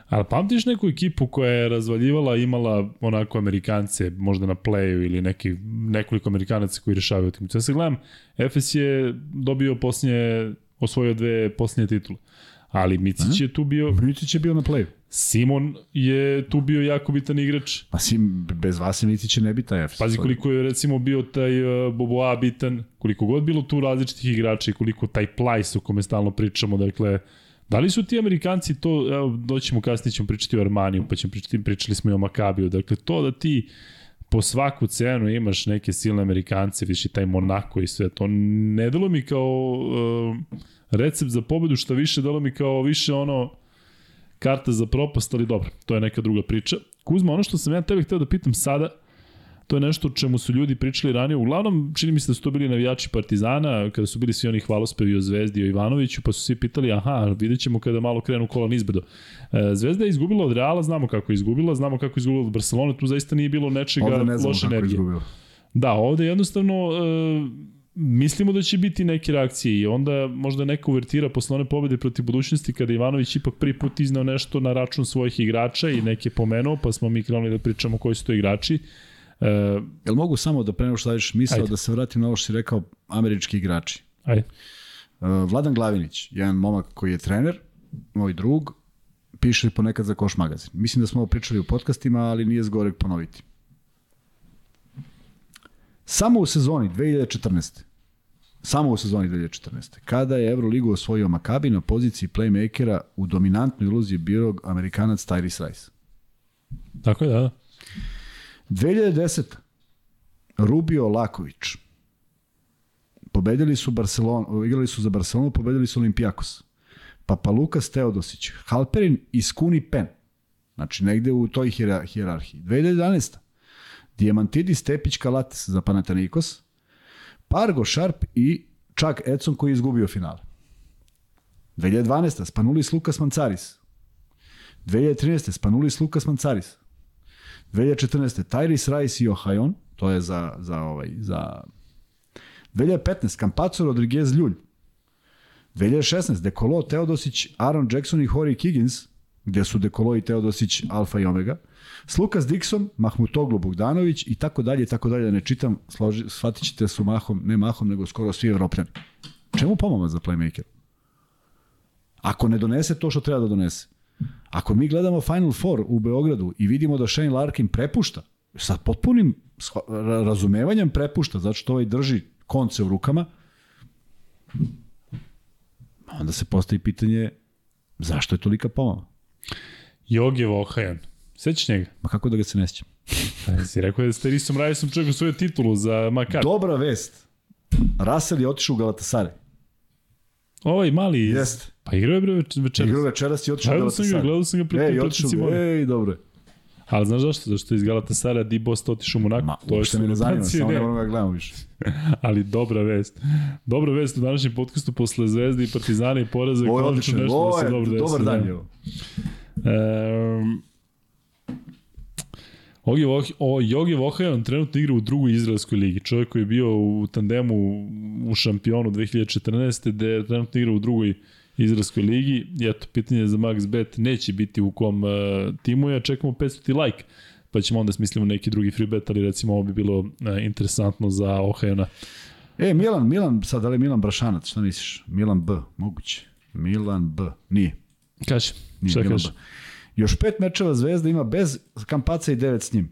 Ali pamtiš neku ekipu koja je razvaljivala, imala onako Amerikance, možda na playu ili neki, nekoliko Amerikanaca koji rešavaju utakmicu. Ja se gledam, Efes je dobio posljednje, osvojio dve posljednje titule. Ali Micić je tu bio, Micić je bio na playu. Simon je tu bio jako bitan igrač. Pa si, bez vas Micić ne bi taj. Pazi koliko je recimo bio taj uh, Boboa bitan, koliko god bilo tu različitih igrača i koliko taj plajs o kome stalno pričamo, dakle, da li su ti Amerikanci to, evo, doćemo kasnije ćemo pričati o Armaniju, pa ćemo pričati, pričali smo i o Makabiju, dakle, to da ti po svaku cenu imaš neke silne Amerikance, vidiš i taj Monako i sve to, ne delo mi kao uh, recept za pobedu, što više delo mi kao više ono karta za propast, ali dobro, to je neka druga priča. Kuzma, ono što sam ja tebe hteo da pitam sada, To je nešto o čemu su ljudi pričali ranije. Uglavnom, čini mi se da su to bili navijači Partizana, kada su bili svi oni hvalospevi o Zvezdi i o Ivanoviću, pa su svi pitali, aha, vidjet ćemo kada malo krenu kola nizbrdo. E, Zvezda je izgubila od Reala, znamo kako je izgubila, znamo kako je izgubila od Barcelone, tu zaista nije bilo nečega Ovde ne loše energije. Da, ovde jednostavno e, mislimo da će biti neke reakcije i onda možda neka uvertira posle one pobede protiv budućnosti kada Ivanović ipak prvi put iznao nešto na račun svojih igrača i neke pomenuo, pa smo mi krenuli da pričamo koji su to igrači. E, Jel mogu samo da pre nego što staviš misao Ajde. da se vratim na ovo što si rekao američki igrači? ajde. Uh, Vladan Glavinić, jedan momak koji je trener, moj drug, piše ponekad za Koš magazin. Mislim da smo ovo pričali u podcastima, ali nije zgoreg ponoviti. Samo u sezoni 2014. Samo u sezoni 2014. Kada je Euroligu osvojio Makabi na poziciji playmakera u dominantnoj ulozi bio Amerikanac Tyrese Rice. Tako je, da, da. 2010. Rubio Laković. Pobedili su Barcelonu, igrali su za Barcelonu, pobedili su Olimpijakos. Papa Lukas Teodosić, Halperin i Skuni Pen. Znači, negde u toj hijerar- hijerarhiji. 2011. Diamantidis Tepić Kalates za Panathinaikos, Pargo Sharp i Chuck Edson koji je izgubio finale. 2012. Spanulis Lukas Mancaris. 2013. Spanulis Lukas Mancaris. 2014. Tyrese Rice i Ohajon, to je za, za, ovaj, za 2015. Campazzo Rodriguez Ljulj. 2016. Dekolo, Teodosić, Aaron Jackson i Hori Higgins, gde su Dekolo i Teodosić alfa i omega. Slukas Dixon, Mahmutoglu Bogdanović i tako dalje tako dalje. Da ne čitam, složi, shvatit ćete da su mahom, ne mahom, nego skoro svi evropljani. Čemu pomomac za playmaker? Ako ne donese to što treba da donese. Ako mi gledamo Final Four u Beogradu i vidimo da Shane Larkin prepušta, sa potpunim razumevanjem prepušta, zato što ovaj drži konce u rukama, onda se postavi pitanje zašto je tolika pomama? Joge Vohajan. Sećaš njega? Ma kako da ga se ne sjećam? <laughs> Pa, si rekao da ste Risom Rajsom čekao svoju titulu za Makar. Dobra vest. Russell je otišao u Galatasaray. Ovaj mali... iz- Jeste. Pa igrao je bre več- večeras. Igrao večeras i otišao u Gledao sam ga, gledao sam ga protiv Ej, protiv. Ej, dobro. je. Ali znaš zašto? Zašto je iz Galatasara Di Bost otišao u Monaco. Ma, to uopšte me ne zanima, samo ne. ne moramo ga gledamo više. <laughs> Ali dobra vest. Dobra vest u današnjem podcastu posle Zvezde i Partizana i poraza. Ovo je odlično. da Ovo je dobar da. dan je ovo. Ogi Voh, o, Jogi Vohajan trenutno igra u drugoj izraelskoj ligi. Čovjek koji je bio u tandemu u šampionu 2014. gde trenutno igra u drugoj izraelskoj ligi. I eto, pitanje za Max Bet neće biti u kom uh, timu. Ja čekamo 500 like pa ćemo onda smislimo neki drugi free bet, ali recimo ovo bi bilo uh, interesantno za Ohajana. E, Milan, Milan, sad da li Milan Brašanac, šta misliš? Milan B, moguće. Milan B, nije. Kaži, nije šta Milan? B. Još pet mečeva Zvezda ima bez Kampaca i devet s njim.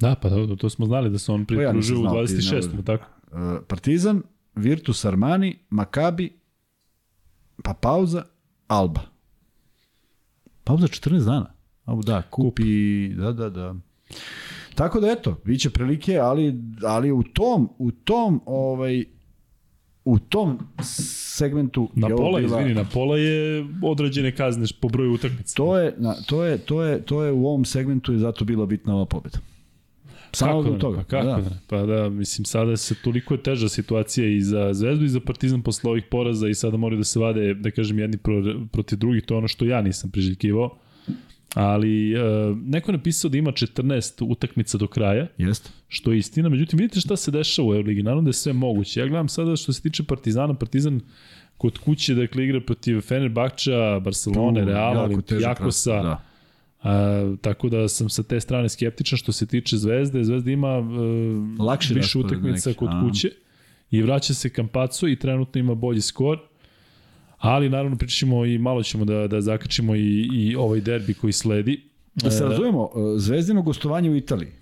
Da, pa to, to smo znali da se on Pa ja pridružio u znao, ti 26. znao. tako? Uh, Partizan, Virtus Armani, Makabi, pa pauza, Alba. Pauza 14 dana. A, da, kupi, da, da, da. Tako da eto, biće prilike, ali, ali u tom, u tom, ovaj, u tom segmentu Na je pola, bila- izvini, na pola je određene kazne po broju utakmica. To je, na, to je, to je, to je u ovom segmentu je zato bila bitna ova pobjeda. Samo kako toga. Pa kako da. da. ne? Pa da, mislim, sada se toliko je teža situacija i za Zvezdu i za Partizan posle ovih poraza i sada moraju da se vade, da kažem, jedni pro, protiv drugih, to je ono što ja nisam priželjkivao. Ali e, neko je napisao da ima 14 utakmica do kraja, Jeste. što je istina. Međutim, vidite šta se dešava u Euroligi. Naravno da je sve moguće. Ja gledam sada što se tiče Partizana. Partizan kod kuće, dakle, igra protiv Fenerbahča, Barcelone, Reala, jako težak Olimpijakosa. raspored, Da. A, tako da sam sa te strane skeptičan što se tiče Zvezde. Zvezda ima e, Lakši više utakmica kod kuće i vraća se Kampaco i trenutno ima bolji skor. Ali naravno pričamo i malo ćemo da, da zakačimo i, i ovaj derbi koji sledi. Da se E, razumemo, Zvezdino gostovanje u Italiji.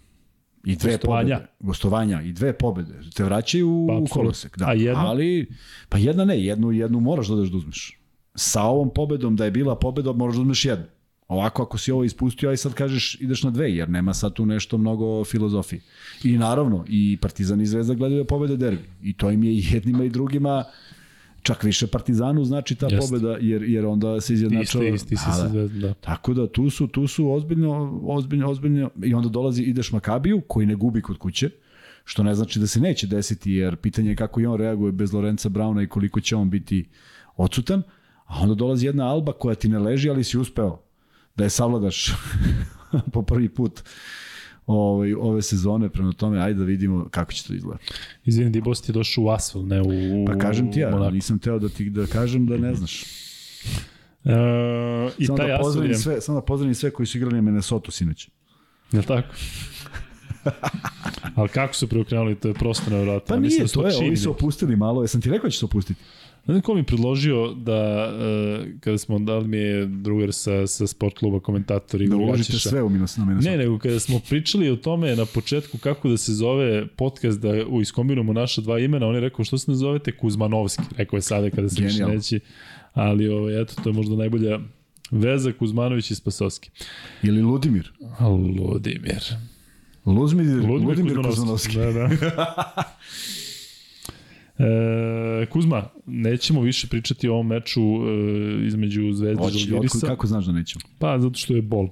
I dve Gostovanja. pobede. Gostovanja i dve pobede. Te vraćaju u, Pa, u kolosek. Da. A jedna? Ali, pa jedna ne, jednu, jednu moraš da odeš da uzmeš. Sa ovom pobedom, da je bila pobeda, moraš da uzmeš jednu. Ovako, ako si ovo ispustio, aj sad kažeš ideš na dve, jer nema sad tu nešto mnogo filozofije. I naravno, i Partizan i Zvezda gledaju da pobede derbi. I to im je i jednima i drugima čak više Partizanu znači ta Jeste. pobeda, jer, jer onda se izjednačava... Isti, isti, isti da. Zvezdom, da. Tako da tu su tu su ozbiljno ozbiljno ozbiljno i onda dolazi ideš Makabiju koji ne gubi kod kuće što ne znači da se neće desiti jer pitanje je kako i on reaguje bez Lorenza Brauna i koliko će on biti odsutan a onda dolazi jedna Alba koja ti ne leži ali si uspeo da je savladaš <laughs> po prvi put ovaj, ove sezone, prema tome, ajde da vidimo kako će to izgleda. Izvini, Dibos ti došao u Asfel, ne u Pa kažem ti ja, Monaco. nisam teo da ti da kažem da ne znaš. E, I samo taj da pozdravim je, sve, samo da pozdravim sve koji su igrali na Minnesota sinoć. je li tako? <laughs> Ali kako su preokrenuli, to je prosto nevjerojatno. Pa Ja mislim nije, da to je, činili. ovi su opustili malo, jesam ti rekao da će se opustiti? Znam ko mi predložio da, uh, kada smo, dali mi je drugar sa, sa sport kluba komentator Da Igor uložite Gaćiša. sve u minus na Minnesota. Ne, nego kada smo pričali o tome na početku kako da se zove podcast, da u, iskombinujemo naša dva imena, on je rekao što se ne zovete Kuzmanovski, rekao je sada kada se više neće, ali ovaj, eto, to je možda najbolja veza Kuzmanović i Spasovski. Ili Ludimir. Ludimir. Ludimir, Ludimir Kuzmanovski. Kuzanovski. Da, da. <laughs> E, Kuzma, nećemo više pričati o ovom meču e, između Zvezde i Žalgirisa. kako znaš da nećemo? Pa, zato što je bol.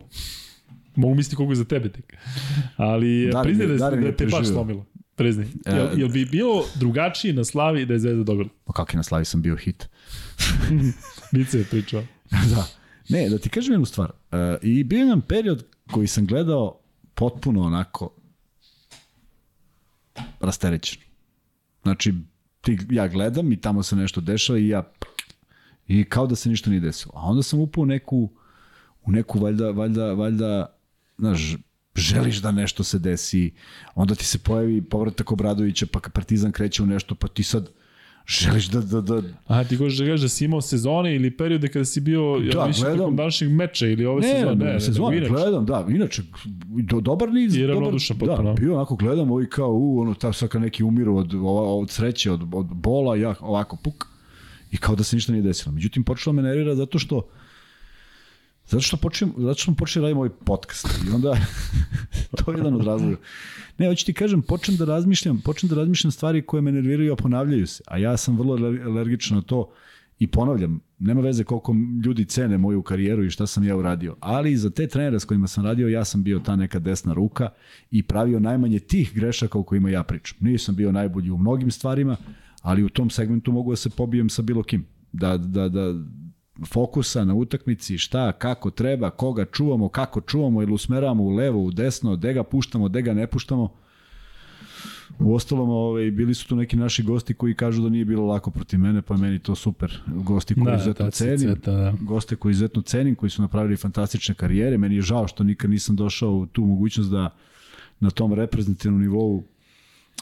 Mogu misliti koliko je za tebe tek. Ali Darin priznaj da, da te baš slomilo. Priznaj. E, Jel, jel bi bilo drugačije na slavi da je Zvezda dobila? Pa kako je na slavi sam bio hit. <laughs> Bice je pričao. <laughs> da. Ne, da ti kažem jednu stvar. Uh, I bio je nam period koji sam gledao potpuno onako rasterećen. Znači, ti, ja gledam i tamo se nešto dešava i ja i kao da se ništa nije desilo. A onda sam upao u neku, u neku valjda, valjda, valjda, znaš, želiš da nešto se desi, onda ti se pojavi povratak Obradovića, pa Partizan kreće u nešto, pa ti sad želiš da, da, da, Aha, ti hoćeš da kažeš da si imao sezone ili periode kada si bio Da, ja, više gledam. tokom današnjeg meča ili ove Ne, sezone? ne, Ne, ne, ne, sezone, inače. gledam, da, inače, do, dobar niz. I dobar, ravnodušan Da, potpuno. bio onako gledam, ovi kao, u, ono, ta sad kad neki umiru od, od sreće, od, od bola, ja ovako, puk, i kao da se ništa nije desilo. Međutim, počelo me nervira zato što Zato što počnem, zato što smo počeli da radimo ovaj podcast. I onda, <laughs> to je jedan od razloga. Ne, hoću ti kažem, počnem da razmišljam, počnem da razmišljam stvari koje me nerviraju, a ponavljaju se. A ja sam vrlo aler- alergičan na to i ponavljam, nema veze koliko ljudi cene moju karijeru i šta sam ja uradio. Ali za te trenere s kojima sam radio, ja sam bio ta neka desna ruka i pravio najmanje tih grešaka o kojima ja pričam. Nisam bio najbolji u mnogim stvarima, ali u tom segmentu mogu da se pobijem sa bilo kim. Da, da, da, fokusa na utakmici, šta, kako treba, koga čuvamo, kako čuvamo ili usmeravamo u levo, u desno, gde ga puštamo, gde ga ne puštamo. U ostalom, ovaj, bili su tu neki naši gosti koji kažu da nije bilo lako protiv mene, pa meni to super. Gosti koji Da, izuzetno tad se cenim, cveta, da. goste koji izuzetno cenim, koji su napravili fantastične karijere. Meni je žao što nikad nisam došao u tu mogućnost da na tom reprezentativnom nivou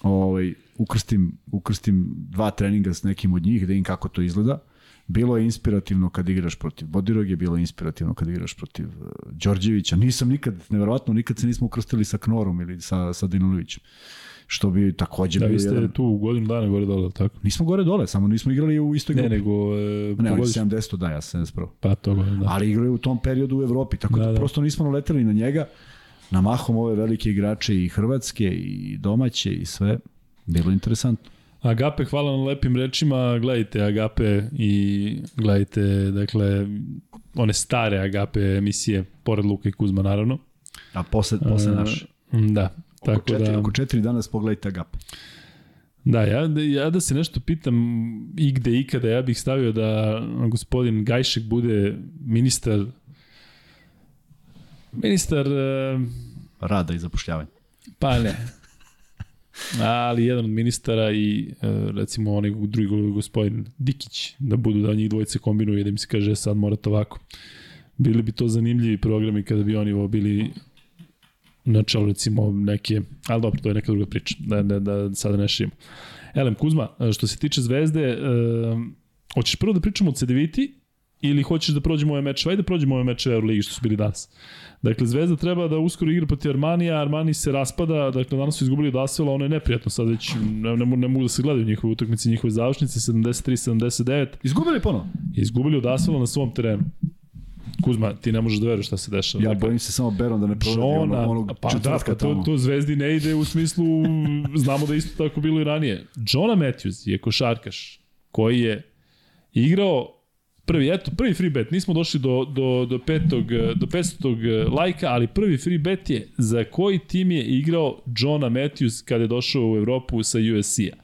ovaj, ukrstim, ukrstim dva treninga s nekim od njih, da im kako to izgleda. Bilo je inspirativno kad igraš protiv Bodiroge, bilo je inspirativno kad igraš protiv uh, Đorđevića. Nisam nikad, neverovatno, nikad se nismo ukrstili sa Knorom ili sa, sa Dinulovićem. Što bi takođe Da, bio ste jedan... tu godinu dana gore dole, tako? Nismo gore dole, samo nismo igrali u istoj Ne, grupi. nego... E, Ne, pogodiš- 70 da, ja 71. Pa to da. Ali igrali u tom periodu u Evropi, tako da, Da, da prosto nismo naleteli na njega. Na mahom ove velike igrače i hrvatske i domaće i sve. Bilo interesantno. Agape, hvala na lepim rečima. Gledajte Agape i gledajte, dakle, one stare Agape emisije, pored Luka i Kuzma, naravno. A posle, posle E, naš. Da, Oko tako četiri, da... oko četiri danas pogledajte Agape. Da, ja, ja da se nešto pitam i gde i kada, ja bih stavio da gospodin Gajšek bude ministar ministar e, Rada i zapošljavanja. Pa ne. Ali jedan od ministara i e, recimo onaj drugi gospodin Dikić, da budu da njih dvojice kombinuju i da im se kaže "E, sad morate ovako. Bili bi to zanimljivi programi kada bi oni bili na čelu recimo neke, ali dobro, to je neka druga priča, da, da, da sada ne šijemo. Elem, Kuzma, što se tiče Zvezde, e, hoćeš prvo da pričamo o CDViti ili hoćeš da prođemo ove meče? Ajde da prođemo ove meče Euroligi što su bili danas. Dakle, Zvezda treba da uskoro igra protiv Armanija, Armani se raspada, dakle, danas su izgubili od Asvela, ono je neprijatno sad već, ne, ne, ne mogu da se gledaju njihove utakmice, njihove završnice, 73-79, Izgubili ponovo. izgubili od Asvela na svom terenu. Kuzma, ti ne možeš da veruješ šta se dešava. Ja Dakle, bojim se samo Beron da ne Johna, ono, onog pa da, četvrtka pa to, tamo. to Zvezdi ne ide u smislu, znamo da isto tako bilo i ranije. Johna Matthews je košarkaš koji je igrao prvi, eto, prvi free bet, nismo došli do, do, do petog, do 500 lajka, ali prvi free bet je za koji tim je igrao Johna Matthews kada je došao u Evropu sa USC-a.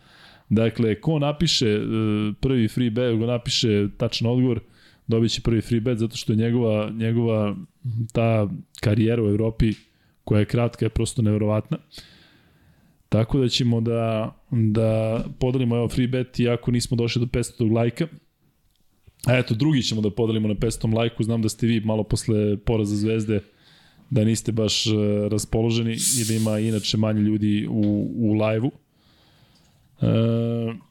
Dakle, ko napiše e, prvi free bet, ko napiše tačan odgovor, dobit će prvi free bet zato što je njegova, njegova ta karijera u Evropi koja je kratka je prosto neverovatna. Tako da ćemo da, da podelimo evo free bet iako nismo došli do 500 lajka. A eto, drugi ćemo da podelimo na 500 lajku. Znam da ste vi malo posle poraza zvezde da niste baš e, raspoloženi i da ima inače manje ljudi u, u live-u. E,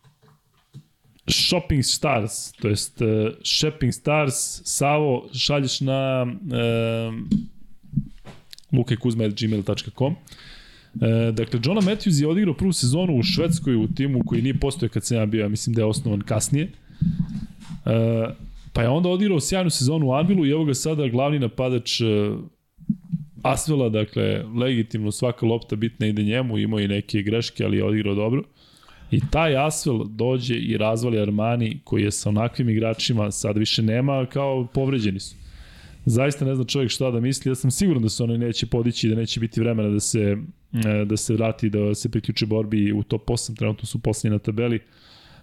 Shopping Stars, to jest uh, Shopping Stars, Savo, šalješ na uh, lukekuzma.gmail.com E, dakle, Johna Matthews je odigrao prvu sezonu u Švedskoj u timu koji nije postoje kad sam ja bio, ja mislim da je osnovan kasnije. E, pa je onda odigrao sjajnu sezonu u Anvilu i evo ga sada glavni napadač e, Asvela, dakle, legitimno svaka lopta bitna ide njemu, imao i neke greške, ali je odigrao dobro. I taj Asvel dođe i razvali Armani koji je sa onakvim igračima sad više nema kao povređeni su. Zaista ne zna čovjek šta da misli, ja sam siguran da se ono neće podići i da neće biti vremena da se, e, da se vrati, da se priključi borbi u top 8, trenutno su posljednji na tabeli.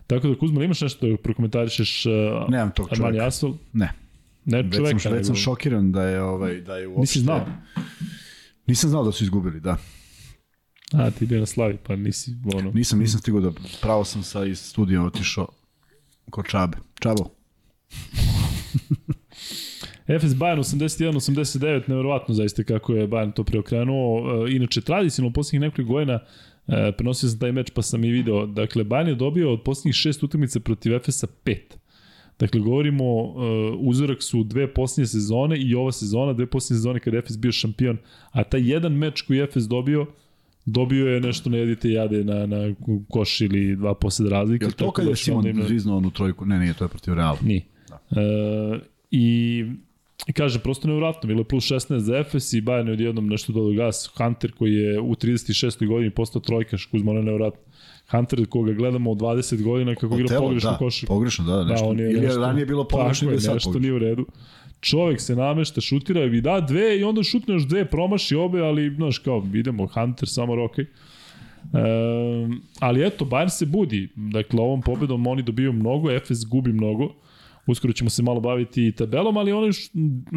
Tako da Kuzma, imaš nešto da prokomentarišeš uh, Nemam tog Armani čoveka. Asvel? Ne. Ne Već čoveka, sam, već sam šokiran da je ovaj da je uopšte Nisi znao? Nisam znao da su izgubili, da. A, ti bio na slavi, pa nisi ono... Nisam nisam stigao da pravo sam sa iz studija otišao kod Čabe. Čabo. <laughs> FS Bayern 81-89, neverovatno zaista kako je Bayern to preokrenuo. E, Inače, tradicionalno u posljednjih nekoliko godina e, prenosio sam taj meč pa sam i video. Dakle, Bayern je dobio od posljednjih šest utakmica protiv FS-a pet. Dakle, govorimo, uh, uzorak su dve posljednje sezone i ova sezona, dve posljednje sezone kada je FS bio šampion, a taj jedan meč koji je FS dobio, dobio je nešto ne jedite jade na, na koš ili dva posled razlike. Je li to kad da je Simon onda im- zriznuo onu trojku? Ne, nije, to je protiv Reala. Nije. E, I I kaže, prosto nevratno, bilo je plus 16 za Efes i Bayern je odjednom nešto dodao gas. Hunter koji je u 36. godini postao trojkaš, Kuzma, ono je nevratno. Hunter koga gledamo od 20 godina kako igra pogrešno da, košarku. Pogrešno, da, nešto. Da, on je Ili nešto, ranije bilo pogrešno ili sad pogrešno. nije u redu. Čovek se namešta, šutira i da dve i onda šutne još dve, promaši obe, ali, znaš, kao, idemo, Hunter, samo rokaj. Um, ali eto, Bayern se budi. Dakle, ovom pobedom oni dobiju mnogo, Efes gubi mnogo. Uskoro ćemo se malo baviti tabelom, ali ono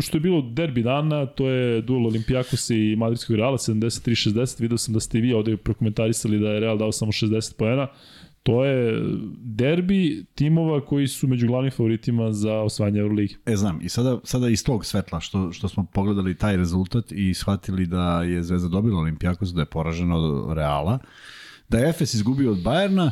što je bilo derbi dana, to je duel Olimpijakos i Madridskog Reala, 73-60. Video sam da ste i vi ovde prokomentarisali da je Real dao samo 60 poena. To je derbi timova koji su među glavnim favoritima za osvajanje Euroligi. E, znam, i sada, sada iz tog svetla što, što smo pogledali taj rezultat i shvatili da je Zvezda dobila Olimpijakos, da je poražena od Reala, da je Efes izgubio od Bajerna,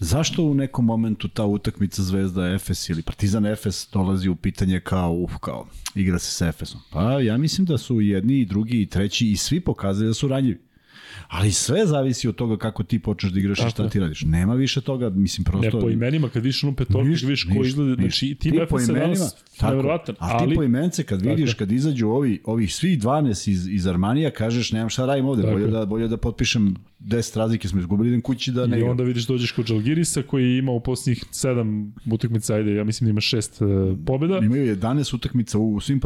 zašto u nekom momentu ta utakmica Zvezda Efes ili Partizan Efes dolazi u pitanje kao, uf, kao, igra se sa Efesom? Pa ja mislim da su jedni i drugi i treći i svi pokazali da su ranjivi. Ali sve zavisi od toga kako ti počneš da igraš i Tako šta je. ti radiš. Nema više toga, mislim, Ne, prosto... po imenima, kad vidiš onu petorku, Ništa, vidiš ko izgleda, znači tim Ti po Efes je imenima, danas nevjerovatan, A ti ali po imence kad vidiš, Tako. kad izađu ovi, ovih svih 12 iz, iz Armanija, kažeš nemam šta radim ovde, Tako bolje je. da, bolje da potpišem 10 razlike smo izgubili, idem kući da ne I onda vidiš dođeš kod Žalgirisa koji ima u posljednjih sedam utakmica, ajde, ja mislim da ima šest uh, pobjeda. Imaju 11 utakmica u, svim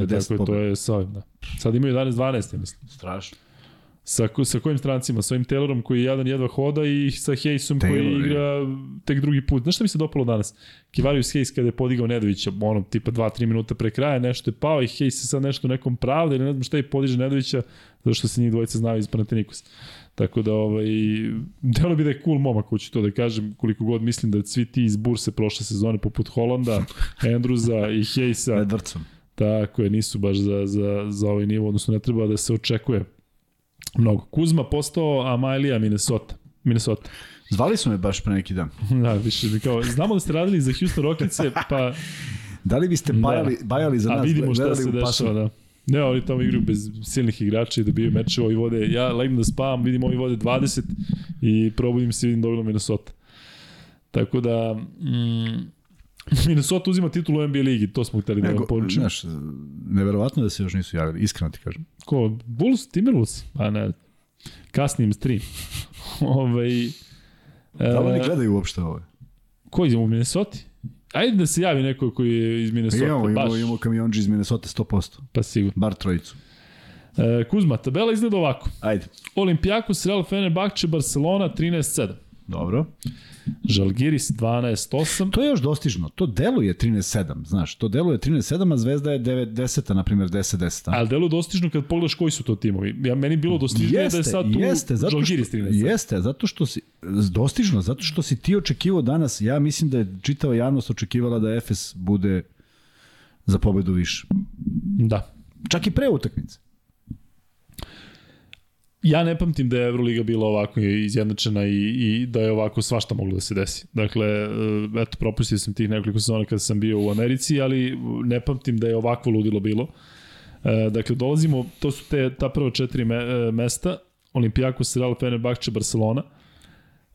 je, 10 tako je, to pobjeda. je sa ovim, da. Sad imaju 11-12, ja mislim. Strašno. Sa, sa kojim strancima? Sa ovim Taylorom koji jedan jedva hoda i sa Haysom koji Taylor, je. igra tek drugi put. Znaš šta mi se dopalo danas? Kivarius Hayes kada je podigao Nedovića, ono, tipa 2-3 minuta pre kraja, nešto je pao i Hayes se sad nešto nekom pravda ili ne znam šta je podiže Nedovića, zato što se njih dvojica znaju iz Panathinaikos. Tako da, ovaj, delo bi da je cool momak, hoću to da kažem, koliko god mislim da svi ti iz Burse prošle sezone, poput Holanda, <laughs> Andrewsa i Hayesa, Edwardson. Tako je, nisu baš za, za, za ovaj nivo, odnosno ne treba da se očekuje mnogo. Kuzma postao Amailija Minnesota. Minnesota. Zvali su me baš pre neki dan. <laughs> Da, više, da kao, znamo da ste radili za Houston Rockets, pa <laughs> Da li biste bajali, bajali za a nas? vidimo šta se pasu? dešava, da. Ne, oni tamo igraju bez silnih igrača i dobijaju mečeve, ovi vode, ja legnem da spavam, vidim ovi vode 20 i probudim se i vidim dobilo Minnesota. Tako da, mm, <laughs> Minnesota uzima titulu NBA ligi, to smo hteli da vam poručimo. znaš, neverovatno da se još nisu javili, iskreno ti kažem. Ko? Bulls? Timberwolves? Pa ne. Kasnim stream. <laughs> Ovaj, e, Da li oni gledaju uopšte ovo? ko je u Minnesota? Ajde da se javi neko koji je iz Minnesota. Imamo, baš, imamo, imamo kamionđi iz Minnesota 100%. Pa sigurno. Bar trojicu. E, Kuzma, tabela izgleda ovako. Ajde. Olimpijakos, Real Fenerbahče, Barcelona 13-7. Dobro. Žalgiris 12-8. To je još dostižno. To deluje 13-7, znaš. To deluje 13-7, a Zvezda je 9-10, na primjer 10-10. Ali delo dostižno kad pogledaš koji su to timovi. Ja, meni bilo dostižnije da je sad tu jeste, zato što, Žalgiris 13 jeste, zato što si, dostižno, zato što si ti očekivao danas, ja mislim da je čitava javnost očekivala da Efes bude za pobedu više. Da. Čak i pre utakmice. Ja ne pamtim da je Euroliga bila ovako izjednačena i, i da je ovako svašta moglo da se desi. Dakle, e, eto, propustio sam tih nekoliko sezona kada sam bio u Americi, ali ne pamtim da je ovakvo ludilo bilo. E, dakle, dolazimo, to su te, ta prva četiri me, e, mesta, Olimpijakos, Real, Fenerbahče, Barcelona.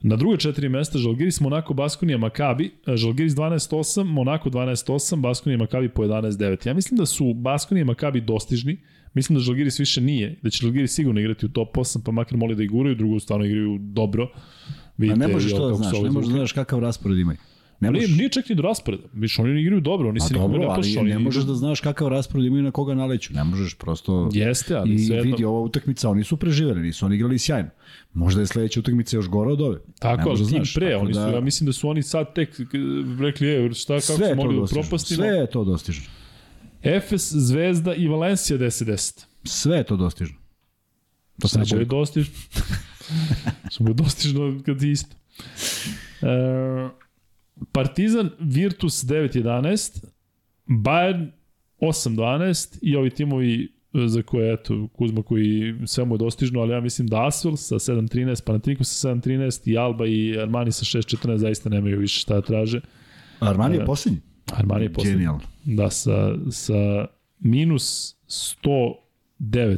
Na druge četiri mesta Žalgiris, Monako, Baskonija, Makabi. E, Žalgiris 12-8, Monako 12-8, Baskonija Makabi po 11-9. Ja mislim da su Baskonija i Makabi dostižni. Mislim da Žalgiris više nije. Da će Žalgiris sigurno igrati u top 8, pa makar moli da iguraju, drugo stvarno igraju dobro. A Vidite, ne možeš to da su znaš, ne možeš da znaš kakav raspored imaju. Ne Nije, možeš, nije čak ni do rasporeda. Viš, oni igraju dobro, oni a se nikome ne ali plaše. Oni ne možeš da znaš kakav raspored imaju na koga naleću. Ne možeš prosto... Jeste, ali I svejedno. vidi, ova utakmica, oni su preživeli, nisu oni igrali sjajno. Možda je sledeća utakmica još gora od ove. Tako, ali da tim znaš, pre, tako oni su, da- ja mislim da su oni sad tek e, rekli, je, šta, kako Sve smo to mogli da propastimo. Sve je to dostižno. Efes, Zvezda i Valencija 10-10. Sve je to dostižno. To Samo neće je dostižno. <laughs> Samo je dostižno kad je isto. E, Partizan, Virtus 9-11, Bayern 8-12 i ovi timovi e, za koje, eto, Kuzma koji sve mu je dostižno, ali ja mislim da Asvel sa 7-13, Panathinaikos sa 7-13 i Alba i Armani sa 6-14 zaista nemaju više šta da traže. Armani je E, poslednji. Armani je poslednji. Genijalno. Da, sa, sa minus 109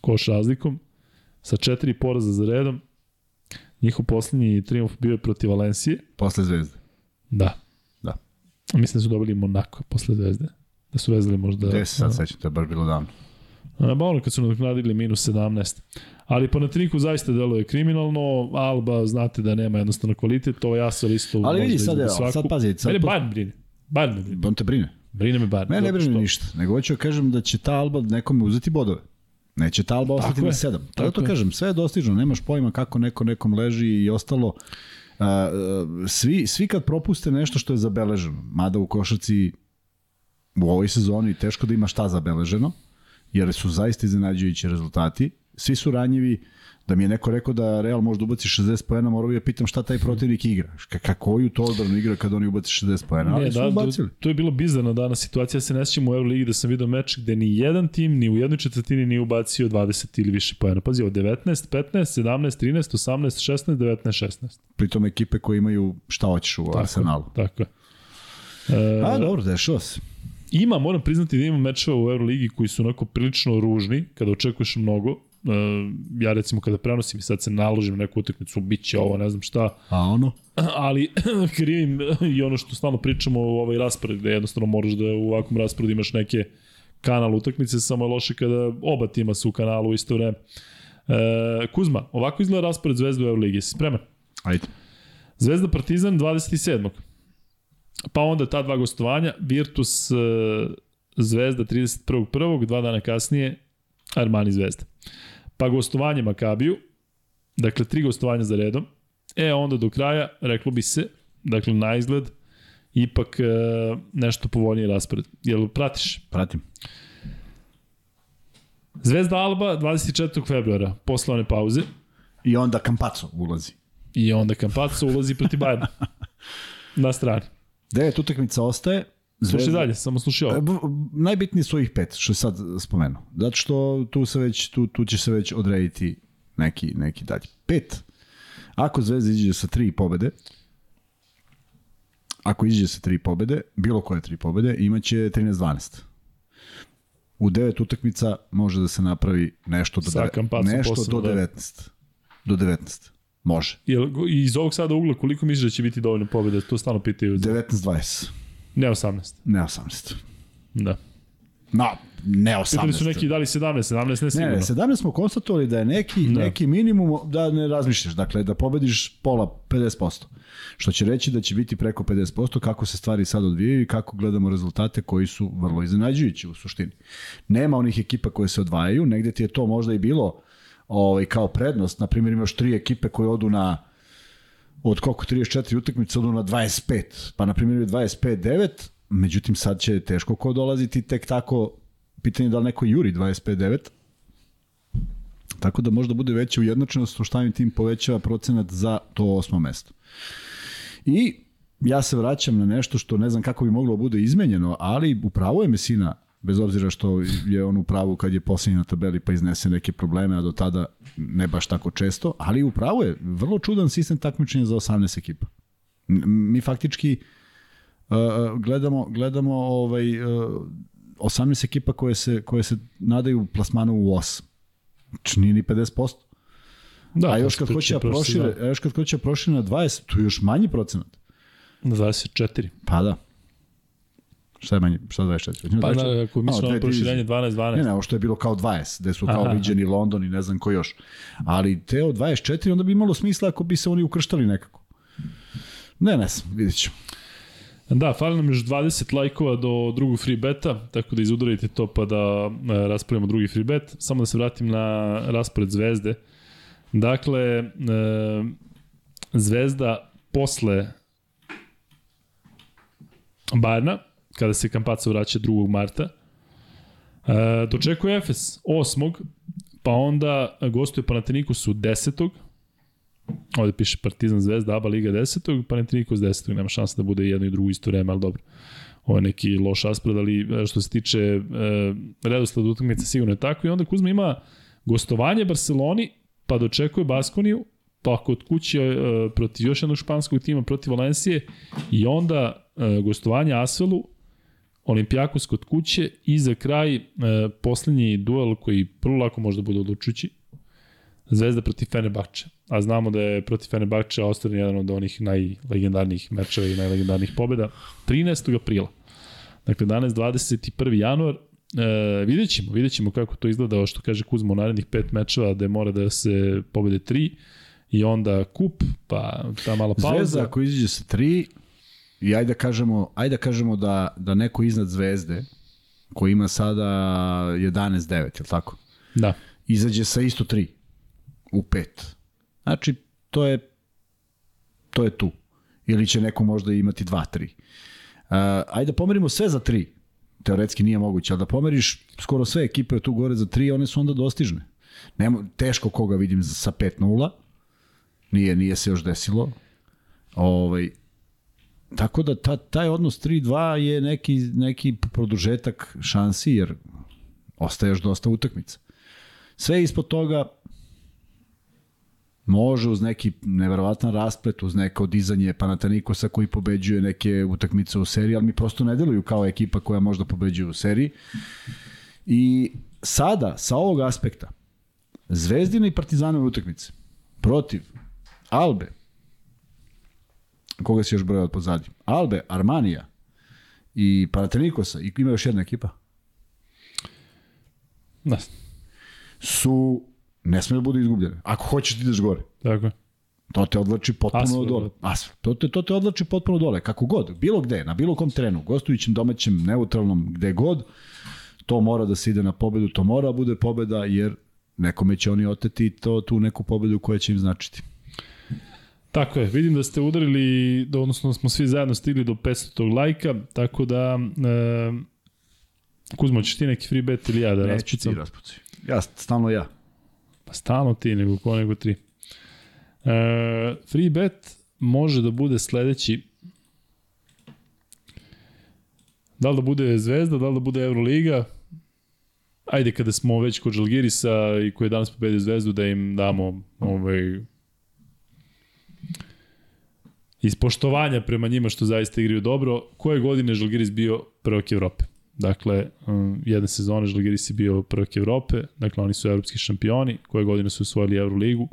koš razlikom, sa četiri poraza za redom, njihov poslednji triumf bio je protiv Valencije. Posle zvezde. Da. Da. Mislim da su dobili Monako posle Zvezde. Da su vezali možda... Gde se sad sećam, to je baš bilo davno. A, ba ono kad su nadoknadili minus 17. Ali po Natriniku zaista deluje kriminalno, Alba znate da nema jednostavno kvalitet, ovo ja sam isto... Ali vidi sad, evo, sad pazi, sad Mene to- Bayern brine. Bayern me brine. On te brine. Brine me Bayern. Mene ne brine što- ništa, nego hoću da kažem da će ta Alba nekome uzeti bodove. Neće ta Alba ostati na sedam. Tako tako to kažem, sve je dostižno, nemaš pojma kako neko nekom leži i ostalo. a, svi, svi kad propuste nešto što je zabeleženo, mada u košarci u ovoj sezoni teško da ima šta zabeleženo, jer su zaista iznenađujući rezultati, svi su ranjivi, da mi je neko rekao da Real može da ubaci 60 poena, morao bi ja pitam šta taj protivnik igra. Ka- koju to odbranu igra kad oni ubaci 60 poena, ali Ne, su da, ubacili. to, to je bilo bizarno danas situacija, ja se ne sjećam u Euroligi da sam video meč gde ni jedan tim ni u jednoj četvrtini nije ubacio 20 ili više poena. Pazi, od 19, 15, 17, 13, 18, 16, 19, 16. Pritom ekipe koje imaju šta hoćeš u Arsenalu. Tako je. E, A, dobro, dešava se. Ima, moram priznati da ima mečeva u Euroligi koji su onako prilično ružni, kada očekuješ mnogo. E, ja recimo kada prenosim i sad se naložim na neku utakmicu, bit će ovo, ne znam šta, A ono? ali <clears throat> krivim i ono što stalno pričamo u ovaj raspored, gde jednostavno moraš da u ovakvom rasporedu imaš neke kanal utakmice, samo je loše kada oba tima su u kanalu u isto vreme. E, Kuzma, ovako izgleda raspored Zvezda u Euroligi, si spreman? Ajde. Zvezda Partizan 27. Pa onda ta dva gostovanja, Virtus e, Zvezda 31.1. Dva dana kasnije Armani Zvezda. Pa gostovanje Makabiju, dakle tri gostovanja za redom. E onda do kraja, reklo bi se, dakle na izgled, ipak e, nešto povoljniji raspored. Jel pratiš? Pratim. Zvezda Alba 24. februara, posle one pauze. I onda Kampaco ulazi. I onda Kampaco ulazi proti Bajerna. <laughs> na strani. Devet utakmica ostaje. Slušaj dalje, samo slušaj ovo. E, Najbitniji su ovih pet, što je sad spomenuo. Zato što tu, se već, tu, tu će se već odrediti neki, neki dalje. Pet. Ako Zvezda iđe sa tri pobede, ako iđe sa tri pobede, bilo koje tri pobede, imaće 13-12. U devet utakmica može da se napravi nešto do, Kampacom nešto posebno, do da. 19. Do 19. Može. Jel, iz ovog sada ugla koliko misliš da će biti dovoljno pobjede? To stalno pitaju. 19-20. Ne 18. Ne 18. Da. No, ne 18. Pitali su neki da li 17, 17 ne sigurno. ne, 17 smo konstatovali da je neki, da. neki minimum da ne razmišljaš, dakle da pobediš pola 50%. Što će reći da će biti preko 50% kako se stvari sad odvijaju i kako gledamo rezultate koji su vrlo iznenađujući u suštini. Nema onih ekipa koje se odvajaju, negde ti je to možda i bilo ovaj, kao prednost, na primjer imaš tri ekipe koje odu na od koliko 34 utakmice odu na 25, pa na primjer 25-9, međutim sad će teško ko dolaziti tek tako, pitanje je da li neko juri 25-9, tako da možda bude veća ujednačenost, što šta tim povećava procenat za to osmo mesto. I ja se vraćam na nešto što ne znam kako bi moglo da bude izmenjeno, ali upravo je Mesina, bez obzira što je on u pravu kad je posljednji na tabeli pa iznese neke probleme, a do tada ne baš tako često, ali upravo je vrlo čudan sistem takmičenja za 18 ekipa. Mi faktički uh, gledamo, gledamo ovaj, uh, 18 ekipa koje se, koje se nadaju plasmanu u 8. Znači nije ni 50%. Da, a to još se kad priča hoće da prošire, sezone. a još kad hoće da prošire na 20, to je još manji procenat. Na 24. Pa da. Šta je manje? Šta je 24? Hoćemo Pa 24? da, ako misliš A, na proširenje 12-12. Ne, ne, ovo što je bilo kao 20, gde su kao Aha. viđeni London i ne znam ko još. Ali te od 24 onda bi imalo smisla ako bi se oni ukrštali nekako. Ne, ne znam, vidjet ćemo. Da, fali nam još 20 lajkova do drugog free beta, tako da izudarite to pa da e, raspravimo drugi free bet. Samo da se vratim na raspored Zvezde. Dakle, e, Zvezda posle Bajerna, kada se Kampaca vraća 2. marta, e, dočekuje Efes 8. Pa onda gostuje Panathinaikos u 10. Ovde piše Partizan Zvezda, ABA Liga 10. Panathinaikos 10. Nema šanse da bude jedno i drugo isto vreme, ali dobro. Ovo je neki loš raspored, ali e, što se tiče e, redosled utakmice sigurno je tako. I onda Kuzma ima gostovanje Barceloni, pa dočekuje Baskoniju, pa kod kuće e, protiv još jednog španskog tima, protiv Valencije, i onda e, gostovanje Asvelu, Olimpijakos kod kuće i za kraj e, poslednji duel koji vrlo lako može da bude odlučujući, Zvezda protiv Fenerbahče. A znamo da je protiv Fenerbahče ostalen jedan od onih najlegendarnijih mečeva i najlegendarnijih pobjeda 13. aprila. Dakle, danas 21. januar. E, vidjet ćemo, vidjet ćemo kako to izgleda, što kaže Kuzma u narednih pet mečeva, gde mora da se pobede tri i onda kup, pa ta mala pauza. Zvezda ako izađe sa 3 i ajde da kažemo, ajde da kažemo da, da neko iznad Zvezde koji ima sada 11-9, je li tako? Da. Izađe sa isto 3 u 5. Znači, to je to je tu. Ili će neko možda imati dva, tri. Uh, ajde da pomerimo sve za tri. Teoretski nije moguće, ali da pomeriš skoro sve ekipe tu gore za tri, one su onda dostižne. Nemo, teško koga vidim sa 5-0. Nije, nije se još desilo. Ovaj, tako da ta, taj odnos 3-2 je neki, neki produžetak šansi, jer ostaje još dosta utakmica. Sve ispod toga može uz neki neverovatan rasplet, uz neko dizanje Panatanikosa koji pobeđuje neke utakmice u seriji, ali mi prosto ne deluju kao ekipa koja možda pobeđuje u seriji. I sada, sa ovog aspekta, Zvezdine i Partizanove utakmice protiv Albe, koga si još brojao pozadi? Albe, Armanija i Panatanikosa i ima još jedna ekipa Da, su ne smiju da budu izgubljene. Ako hoćeš da ideš gore. tako je. To te odlači potpuno Asfalt, dole. Asfalt. To te, to te odlači potpuno dole. Kako god, bilo gde, na bilo kom terenu, gostujućem, domaćem, neutralnom, gde god, to mora da se ide na pobedu, to mora da bude pobeda, jer nekome će oni oteti to, tu neku pobedu koja će im značiti. Tako je, vidim da ste udarili, da, odnosno smo svi zajedno stigli do 500 lajka, tako da e, Kuzmo, ćeš ti neki free bet ili ja da Neću ti raspucam? raspuci. Ja, stalno ja. Pa stalno ti, nego ko nego tri. E, free bet može da bude sledeći da li da bude Zvezda, da li da bude Euroliga, ajde kada smo već kod Žalgirisa i koji je danas pobedio Zvezdu da im damo ovaj iz poštovanja prema njima što zaista igraju dobro, koje godine je Žalgiris bio prvak Evrope? Dakle, um, jedne sezone Žalgiris je bio prvak Evrope, dakle oni su evropski šampioni, koje godine su osvojili Euroligu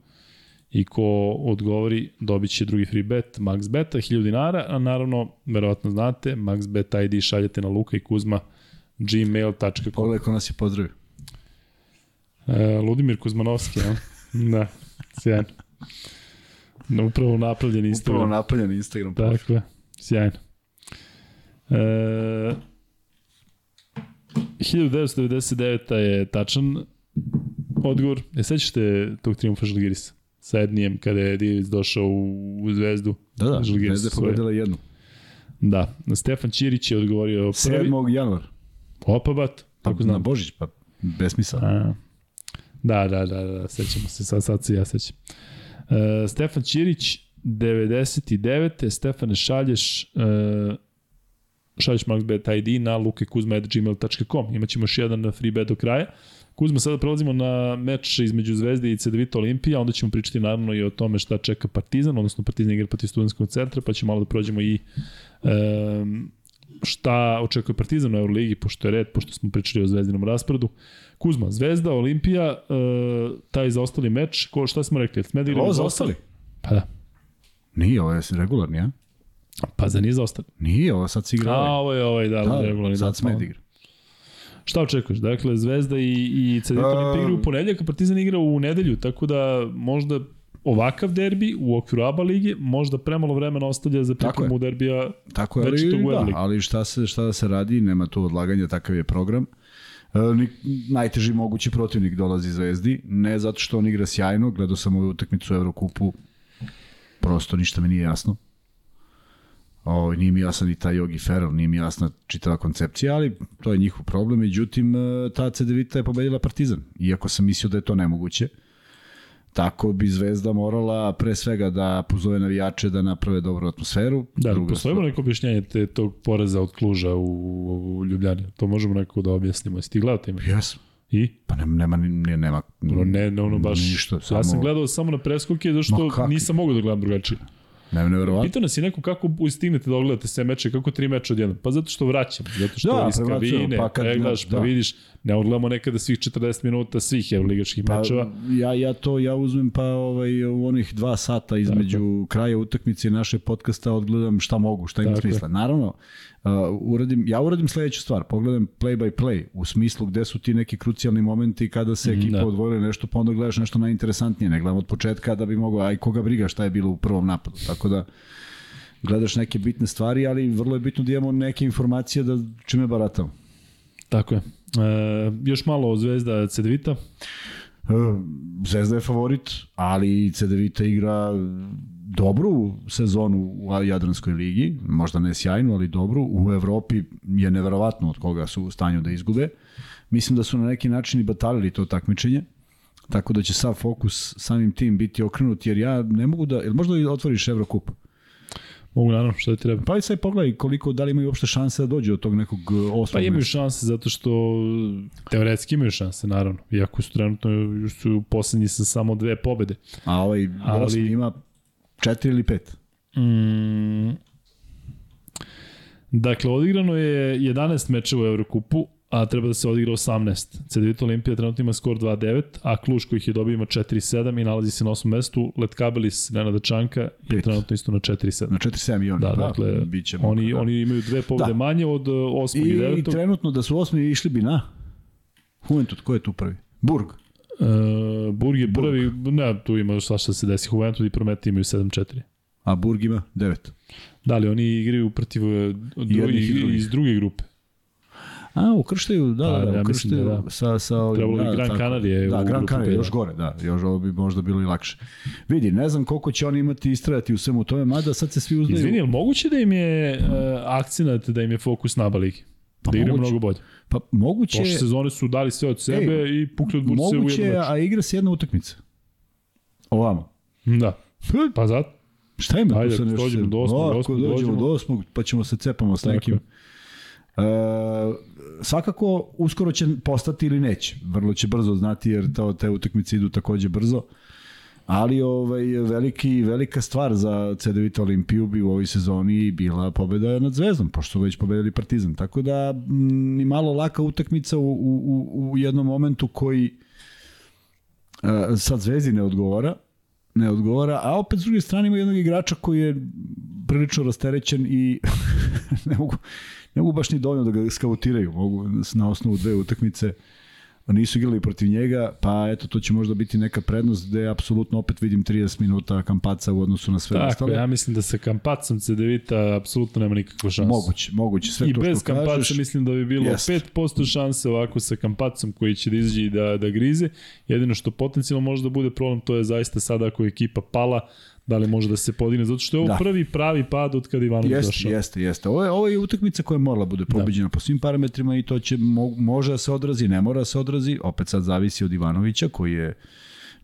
i ko odgovori dobit će drugi free bet, max beta, 1000 dinara, a naravno, verovatno znate, max bet ID šaljete na luka i kuzma gmail.com. Pogledaj ko nas je pozdravio. E, Ludimir Kuzmanovski, ja? <laughs> da, sjajno. Upravo napravljen Instagram. Upravo napaljen Instagram. je, sjajno. E, 1999. je tačan odgovor. E, sećaš te tog triumfa Žalgirisa? Sa Ednijem, kada je Divic došao u, u zvezdu. Da, da, Žalgiris Zvezda je pobedila jednu. Da, Stefan Ćirić je odgovorio prvi. 7. januar. Opa, bat, tako Na znam. Božić, pa besmisao. A, da, da, da, da, sećamo se, sad, sad se ja sećam. E, Stefan Ćirić, 99. Stefane šalješ e, šalješ MaxBet ID na lukekuzma.gmail.com. Imaćemo još jedan free bet do kraja. Kuzma, sada prelazimo na meč između Zvezde i CDVita Olimpija, onda ćemo pričati naravno i o tome šta čeka Partizan, odnosno Partizan igra protiv studentskog centra, pa ćemo malo da prođemo i um, šta očekuje Partizan u Euroligi, pošto je red, pošto smo pričali o zvezdinom rasporedu. Kuzma, Zvezda, Olimpija, uh, taj zaostali meč, ko, šta smo rekli? Igramo Ovo za zaostali? Pa da, Nije, ovo je regularni, a? pa za nije zaostali. Nije, ovo sad si igrao. A, ovo je ovaj, da, da, regularni. sad da, hvala. da igra. Šta očekuješ? Dakle, Zvezda i, i CDT Um, igraju u ponedljak, a Partizan igra u nedelju, tako da možda ovakav derbi u okviru ABA lige možda premalo vremena ostavlja za pripremu derbija Tako je, ali, da, ali šta se, šta da se radi, nema tu odlaganja, takav je program. E, ni, najteži mogući protivnik dolazi Zvezdi, ne zato što on igra sjajno, gledao sam ovu utakmicu u Evrokupu, prosto ništa mi nije jasno. O, nije mi jasan i taj Jogi Ferrell, nije mi jasna čitava koncepcija, ali to je njihov problem. Međutim, e, ta CDVita je pobedila Partizan, iako sam mislio da je to nemoguće. Tako bi Zvezda morala pre svega da pozove navijače da naprave dobru atmosferu. Da, Druga postoji neko objašnjenje te, tog poreza od Kluža u, u Ljubljani. To možemo nekako da objasnimo. Jesi ti gledao te imaš? Jesam. I? Pa nema, nema, nema, nema Dobro, ne, ne, ono baš... ništa, Ja samo, sam gledao samo na preskoke, zašto kakvi? nisam mogao da gledam drugačije. nema neverovatno. Pitao nas je neko kako stignete da ogledate sve meče, kako tri meča odjednom. Pa zato što vraćam, zato što Da, da, iz kabine, pa pa kad- pregledaš, pa da. vidiš, ne odgledamo nekada svih 40 minuta svih evroligačkih Pa, mečeva. ja, ja to ja uzmem pa ovaj, u onih dva sata između kraja utakmice i naše podcasta odgledam šta mogu, šta ima Tako je. smisla. Naravno, uh, uradim, ja uradim sledeću stvar, pogledam play by play u smislu gde su ti neki krucijalni momenti kada se ekipa da. odvojila nešto, pa onda gledaš nešto najinteresantnije, ne gledam od početka da bi mogao, aj koga briga šta je bilo u prvom napadu. Tako da gledaš neke bitne stvari, ali vrlo je bitno da imamo neke informacije da čime baratamo. Tako je. E, još malo o Zvezda Cedevita. E, Zvezda je favorit, ali Cedevita igra dobru sezonu u Jadranskoj ligi, možda ne sjajnu, ali dobru. U Evropi je neverovatno od koga su u stanju da izgube. Mislim da su na neki način i batalili to takmičenje. Tako da će sav fokus samim tim biti okrenut, jer ja ne mogu da... Jel možda i otvoriš Evrokup? Mogu naravno, šta ti treba? Pa i sad pogledaj koliko, da li imaju uopšte šanse da dođu od tog nekog e, osmog Pa imaju šanse zato što teoretski imaju šanse, naravno. Iako su trenutno još su poslednji sa samo dve pobede. A ovaj Ali- osmi ima četiri ili pet. Mm, dakle, odigrano je 11 mečeva u Evrokupu, a treba da se odigra 18. CDVita Olimpija trenutno ima skor 2-9, a Kluž koji ih je dobio ima 4-7 i nalazi se na 8. mestu. Letkabelis Nenada Čanka je Pet. trenutno isto na 4-7. Na 4-7 i oni. Da, pa, dakle, bit će oni, da. oni imaju dve pobede Da. manje od 8. i, I, 9. I trenutno da su osmi išli bi na Juventud, ko je tu prvi? Burg. Uh, Burg je prvi, ne, tu ima svašta da se desi. Juventud i Prometi imaju 7-4. A Burg ima 9. Da li oni igraju protiv e, jednih i drugih, drugih. iz druge grupe? A, ukrštaju, da, Pa, da, da, ja mislim ukrštaju da da. sa, sa ovim, Trebalo bi da, Gran tako. Canaria Da, Gran Canaria P, još da. gore, da, još ovo bi možda bilo i lakše. Vidi, ne znam koliko će oni imati istrajati u svemu tome, mada sad se svi uznaju. Izvini, je moguće da im je uh, akcenat, da im je fokus na ligi? Pa Da igraju moguće. mnogo bolje. Pa moguće, Prošle sezone su dali sve od sebe Ej, i pukli od burse u moguće, jednom je, meču. a igra se jedna utakmica. Ovamo. Da. Pa zato. Šta ima Ajde, tu nešto? dođemo do osmog, Ako dođemo dođemo. do osmog, pa ćemo se cepamo s nekim. je. E, svakako, uskoro će postati ili neće. Vrlo će brzo znati, jer to, te utakmice idu takođe brzo. Ali ovaj, veliki, velika stvar za CDVita Olimpiju bi u ovoj sezoni bila pobeda nad Zvezdom, pošto su već pobedili Partizan. Tako da, mm, ni malo laka utakmica u, u, u- jednom momentu koji e, sad Zvezdi ne odgovara, ne odgovara, a opet s druge strane ima jednog igrača koji je prilično rasterećen i <laughs> ne mogu, ne mogu baš ni dovoljno da ga skautiraju, mogu na osnovu dve utakmice nisu igrali protiv njega, pa eto to će možda biti neka prednost gde apsolutno opet vidim 30 minuta kampaca u odnosu na sve Tako, ostale. ja mislim da sa Kampacom CDVita apsolutno nema nikakvu šansu. Moguće, moguće, sve I to bez što Kampaca kažeš. mislim da bi bilo Jeste. 5% šanse ovako sa Kampacom koji će da izađe i da, da grize. Jedino što potencijalno može da bude problem, to je zaista sada ako je ekipa pala, da li može da se podigne, zato što je ovo Da. prvi pravi pad od kada Ivanović Jeste, došao. jeste, jeste. Ovo je, ovo je utakmica koja morala bude pobeđena da. po svim parametrima i to će mo, može da se odrazi, ne mora da se odrazi. Opet sad zavisi od Ivanovića koji je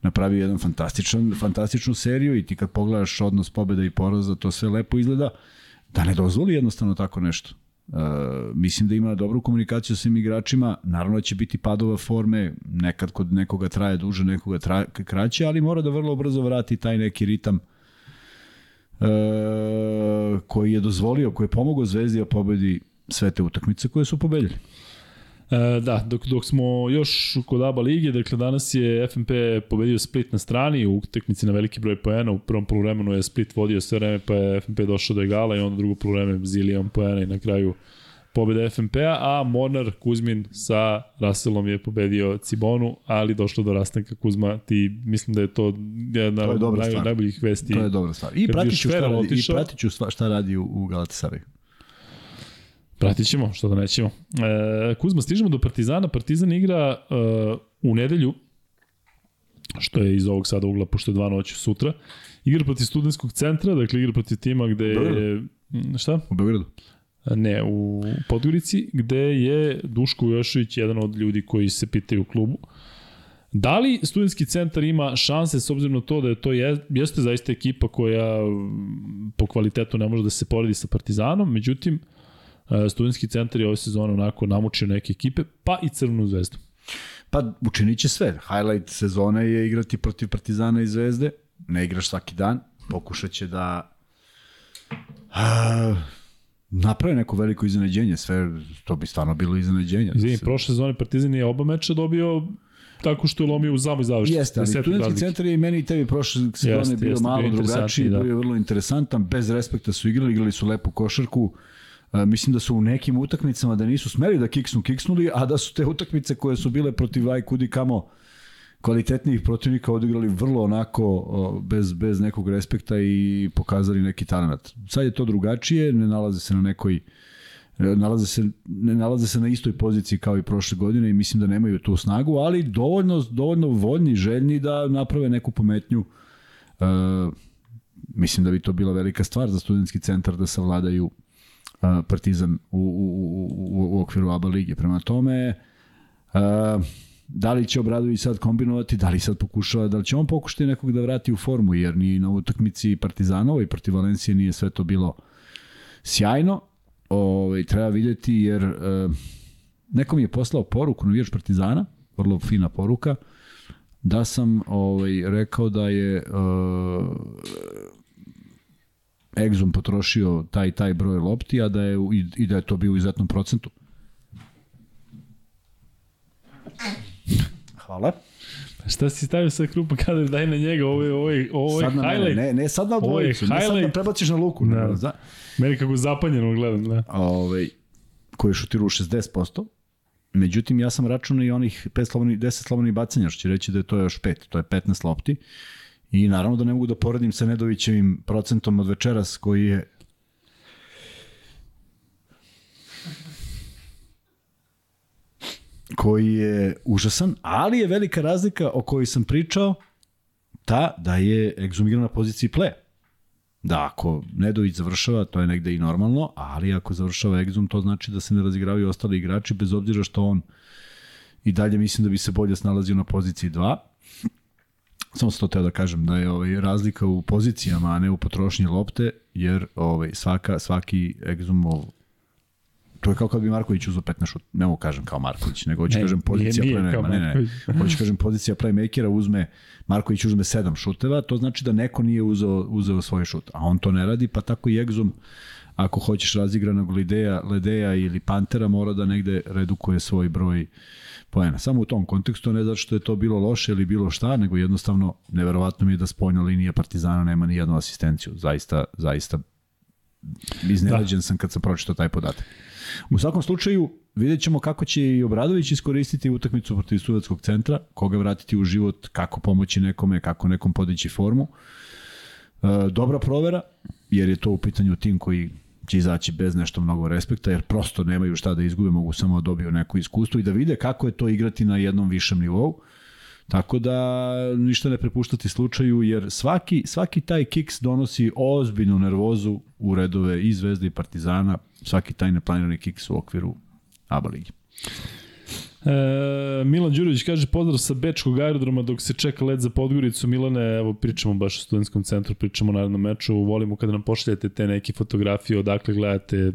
napravio jedan fantastičan, fantastičnu seriju i ti kad pogledaš odnos pobeda i poraza, to sve lepo izgleda. Da ne dozvoli jednostavno tako nešto. Uh, mislim da ima dobru komunikaciju sa svim igračima, naravno da će biti padova forme, nekad kod nekoga traje duže, nekoga traje kraće, ali mora da vrlo brzo vrati taj neki ritam koji je dozvolio, koji je pomogao Zvezdi da pobedi sve te utakmice koje su pobedili. E, da, dok, dok smo još kod ABA lige, dakle danas je FNP pobedio Split na strani u utakmici na veliki broj poena, u prvom poluvremenu je Split vodio sve vreme pa je FNP došao do egala i onda drugo poluvreme zilijon poena i na kraju pobeda FNP-a, a Mornar Kuzmin sa Russellom je pobedio Cibonu, ali došlo do rastanka Kuzma, ti mislim da je to jedna To je dobra naj, stvar. najboljih vesti. To je dobra stvar. I pratit ću šta radi, i otišao- pratit ću šta radi u, u Galatasaraju. Pratit ćemo, što da nećemo. E, Kuzma, stižemo do Partizana. Partizan igra e, u nedelju, što je iz ovog sada ugla, pošto je dva noći sutra. Igra protiv studentskog centra, dakle igra protiv tima gde je... Šta? U Beogradu. Ne, u Podgorici, gde je Duško Ujošević jedan od ljudi koji se pitaju u klubu. Da li studentski centar ima šanse s obzirom na to da je to je, jeste zaista ekipa koja mm, po kvalitetu ne može da se poredi sa Partizanom, međutim e, studentski centar je ove sezone onako namučio neke ekipe, pa i Crvenu zvezdu. Pa učinit će sve. Highlight sezone je igrati protiv Partizana i Zvezde. Ne igraš svaki dan. Pokušat će da a, naprave neko veliko iznenađenje. Sve, to bi stvarno bilo iznenađenje. Izvini, prošle sezone Partizan je oba meča dobio tako što je lomio u zamoj završnici. Jeste, ali studentski centar je i meni i tebi prošle sezone Jeste, bio jeste, malo bio drugačiji, da. bio je vrlo interesantan, bez respekta su igrali, igrali su lepu košarku. E, mislim da su u nekim utakmicama da nisu smeli da kiksnu, kiksnuli, a da su te utakmice koje su bile protiv aj kudi kamo kvalitetnijih protivnika odigrali vrlo onako bez, bez nekog respekta i pokazali neki talent. Sad je to drugačije, ne nalaze se na nekoj nalaze se, ne nalaze se na istoj poziciji kao i prošle godine i mislim da nemaju tu snagu, ali dovoljno, dovoljno voljni, željni da naprave neku pometnju. E, mislim da bi to bila velika stvar za studentski centar da savladaju a, Partizan u, u, u, u okviru ABA lige. Prema tome, a, da li će Obradović sad kombinovati, da li sad pokušava, da li će on pokušati nekog da vrati u formu, jer ni na utakmici Partizanova i protiv Valencije nije sve to bilo sjajno. Ovaj treba videti jer e, neko mi je poslao poruku navijač Partizana, vrlo fina poruka, da sam ovaj rekao da je uh, Exum potrošio taj taj broj lopti, a da je i, i da je to bio u izuzetnom procentu. Hvala. Šta si stavio sa krupa kada daj na njega, ovo je, ovo je, ovo je Sad na mene, highlight. ne, ne sad na odvojicu, ne sad da highlight. prebaciš na luku. Da. Ne. Za, Meni kako zapanjeno gledam, da. ovaj, koji je šutirao 60%. Međutim, ja sam računao i onih 5 slobodnih, 10 slobodnih bacanja, što će reći da je to još 5, to je 15 lopti. I naravno da ne mogu da poredim sa Nedovićevim procentom od večeras koji je koji je užasan, ali je velika razlika o kojoj sam pričao ta da je egzumiran na poziciji play. Da, ako Nedović završava, to je negde i normalno, ali ako završava egzum, to znači da se ne razigravaju ostali igrači, bez obzira što on i dalje mislim da bi se bolje snalazio na poziciji 2. Samo sam to teo da kažem da je ovaj razlika u pozicijama, a ne u potrošnji lopte, jer ovaj svaka svaki egzumov to je kao kad bi Marković uzeo 15 šut, ne mogu kažem kao Marković, nego hoću Ne, kažem pozicija nije- nije ne, ne, Marković. hoću kažem pozicija playmakera uzme Marković uzme 7 šuteva, to znači da neko nije uzeo, uzeo svoj šut, a on to ne radi, pa tako i egzum ako hoćeš razigranog Lideja, Ledeja ili Pantera mora da negde redukuje svoj broj poena. Samo u tom kontekstu, ne zato što je to bilo loše ili bilo šta, nego jednostavno neverovatno mi je da spoljna linija Partizana nema ni jednu asistenciju. Zaista, zaista iznenađen da. sam kad sam pročitao taj podatak. U svakom slučaju, vidjet ćemo kako će i Obradović iskoristiti utakmicu protiv studentskog centra, koga vratiti u život, kako pomoći nekome, kako nekom podići formu. E, dobra provera, jer je to u pitanju tim koji će izaći bez nešto mnogo respekta, jer prosto nemaju šta da izgube, mogu samo da dobiju neko iskustvo i da vide kako je to igrati na jednom višem nivou. Tako da ništa ne prepuštati slučaju, jer svaki, svaki taj kiks donosi ozbiljnu nervozu u redove i Zvezde i Partizana, svaki taj neplanirani kiks u okviru ABA ligi. E, Milan Đurović kaže pozdrav sa Bečkog aerodroma dok se čeka let za Podgoricu. Milane, evo pričamo baš o studentskom centru, pričamo o narednom meču. Volimo kada nam pošaljete te neke fotografije odakle gledate,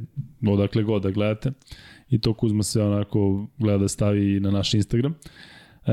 odakle god da gledate. I to Kuzma se onako gleda da stavi na naš Instagram. E,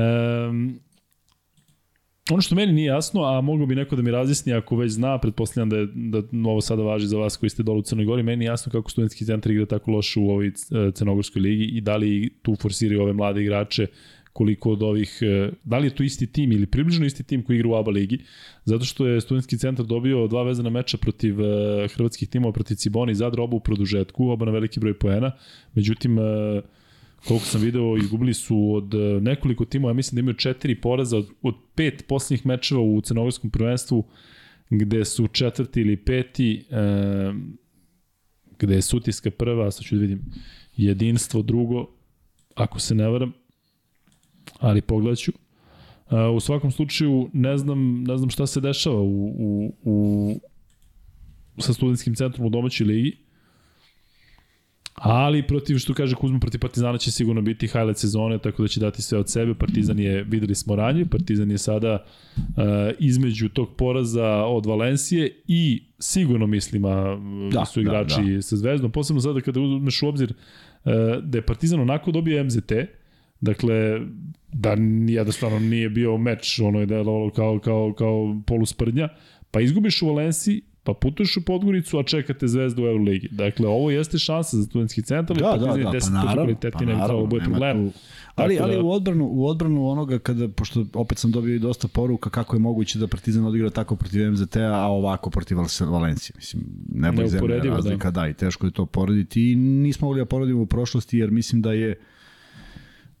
ono što meni nije jasno, a mogo bi neko da mi razjasni ako već zna, pretpostavljam da, je, da ovo sada važi za vas koji ste dole u Crnoj Gori, meni je jasno kako studentski centar igra tako loše u ovoj e, Crnogorskoj ligi i da li tu forsiraju ove mlade igrače koliko od ovih, e, da li je to isti tim ili približno isti tim koji igra u ABA ligi, zato što je studentski centar dobio dva vezana meča protiv e, hrvatskih timova, protiv Cibona i Zadra, oba u produžetku, oba na veliki broj poena, međutim, koliko sam video, izgubili su od nekoliko timova, ja mislim da imaju četiri poraza od, od pet poslednjih mečeva u crnogorskom prvenstvu, gde su četvrti ili peti, e, gde je Sutiska prva, sad ću da vidim, jedinstvo drugo, ako se ne varam, ali pogledat ću. E, u svakom slučaju, ne znam, ne znam šta se dešava u, u, u, sa studentskim centrom u domaćoj ligi, Ali protiv što kaže Kuzma protiv Partizana će sigurno biti highlight sezone, tako da će dati sve od sebe. Partizan je, videli smo ranije, Partizan je sada uh, između tog poraza od Valencije i sigurno mislim, a da, su igrači da, da. sa Zvezdom, posebno sada kada uzmeš u obzir uh, da je Partizan onako dobio MZT, dakle da jednostavno nije bio meč, ono je delovalo kao, kao, kao polusprdnja, pa izgubiš u Valenciji, pa putuješ u Podgoricu, a čekate zvezdu u Euroligi. Dakle, ovo jeste šansa za studentski centar, da, da, da, pa naravno, pa ne naravno, bude problem. Tu... Ali, ali da... u, odbranu, u odbranu onoga, kada, pošto opet sam dobio i dosta poruka kako je moguće da Partizan odigra tako protiv MZT-a, a ovako protiv Valencije. Mislim, nebo i zemlja razlika, da. da, i teško je to porediti. I nismo mogli da poredimo u prošlosti, jer mislim da je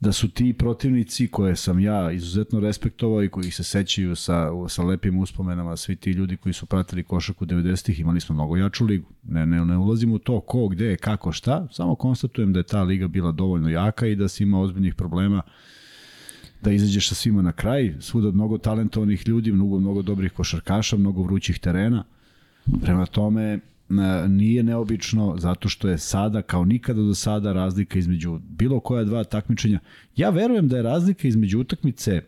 da su ti protivnici koje sam ja izuzetno respektovao i koji se sećaju sa, sa lepim uspomenama, svi ti ljudi koji su pratili košaku 90-ih, imali smo mnogo jaču ligu. Ne, ne, ne ulazim u to ko, gde, kako, šta, samo konstatujem da je ta liga bila dovoljno jaka i da si ima ozbiljnih problema da izađeš sa svima na kraj, svuda mnogo talentovanih ljudi, mnogo, mnogo dobrih košarkaša, mnogo vrućih terena. Prema tome, nije neobično zato što je sada kao nikada do sada razlika između bilo koja dva takmičenja. Ja verujem da je razlika između utakmice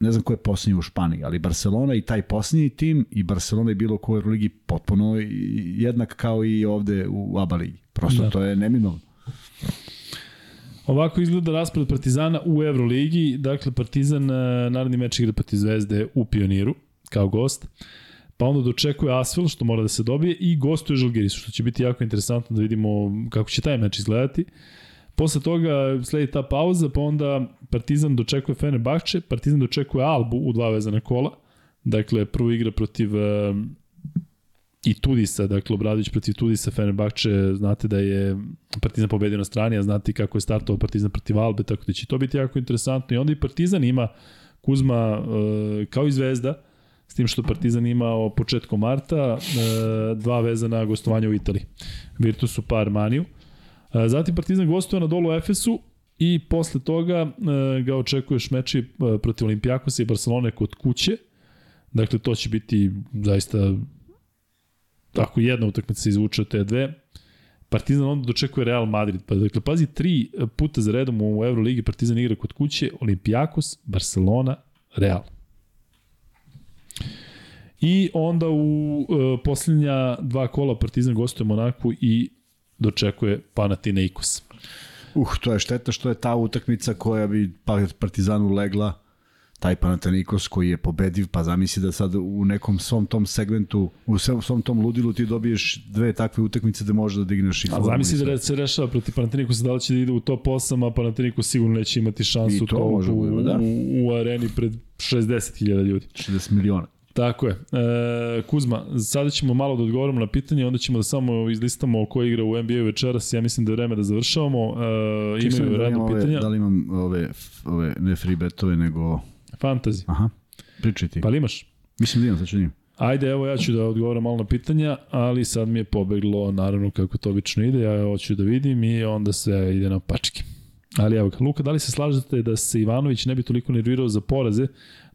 ne znam ko je posljednji u Španiji, ali Barcelona i taj posljednji tim i Barcelona i bilo kojoj ligi potpuno jednak kao i ovde u ABA ligi. Prosto da. to je neminovno. Ovako izgleda raspored Partizana u Euroligi. Dakle, Partizan e, narodni meč igra protiv Zvezde u Pioniru kao gost. Pa onda dočekuje Asvel, što mora da se dobije, i gostuje Žalgirisu, što će biti jako interesantno da vidimo kako će taj meč izgledati. Posle toga sledi ta pauza, pa onda Partizan dočekuje Fenerbahče, Partizan dočekuje Albu u dva vezana kola. Dakle, prvo igra protiv uh, i Tudisa, dakle Obradović protiv Tudisa, Fenerbahče, znate da je Partizan pobedio na strani, a znate kako je startovao Partizan protiv Albe, tako da će to biti jako interesantno. I onda i Partizan ima Kuzma uh, kao i Zvezda, s tim što Partizan imao početkom marta uh, dva vezana gostovanja u Italiji. Virtusu pa Armaniju. Uh, zatim Partizan gostuje na dolu Efesu i posle toga uh, ga očekuješ meči protiv Olimpijakosa i Barcelone kod kuće. Dakle, to će biti zaista ako jedna utakmica izvuče od te dve, Partizan onda dočekuje Real Madrid. Pa dakle, pazi, tri puta za redom u Euroligi Partizan igra kod kuće, Olimpijakos, Barcelona, Real. I onda u uh, posljednja dva kola Partizan gostuje Monaku i dočekuje Panathinaikos. Uh, to je šteta što je ta utakmica koja bi Partizanu legla taj Panathinaikos koji je pobediv, pa zamisli da sad u nekom svom tom segmentu, u svom tom ludilu ti dobiješ dve takve utakmice da možeš da digneš i A zamisli da se rešava protiv Panathinaikosa da li će da ide u top 8, a Panathinaikos sigurno neće imati šansu I to, to može u, da. u, u areni pred 60.000 ljudi. 60 miliona. Tako je. E, Kuzma, sada ćemo malo da odgovorimo na pitanje, onda ćemo da samo izlistamo ko igra u NBA večeras. Ja mislim da je vreme da završavamo. E, imaju da radno pitanja. Da li imam ove, ove ne free betove, nego Fantasy. Aha, pričaj ti. Pa li imaš? Mislim da imam, sad ću da imam. Ajde, evo ja ću da odgovoram malo na pitanja, ali sad mi je pobeglo, naravno kako to obično ide, ja hoću da vidim i onda sve ide na pačke. Ali evo, Luka, da li se slažete da se Ivanović ne bi toliko nervirao za poraze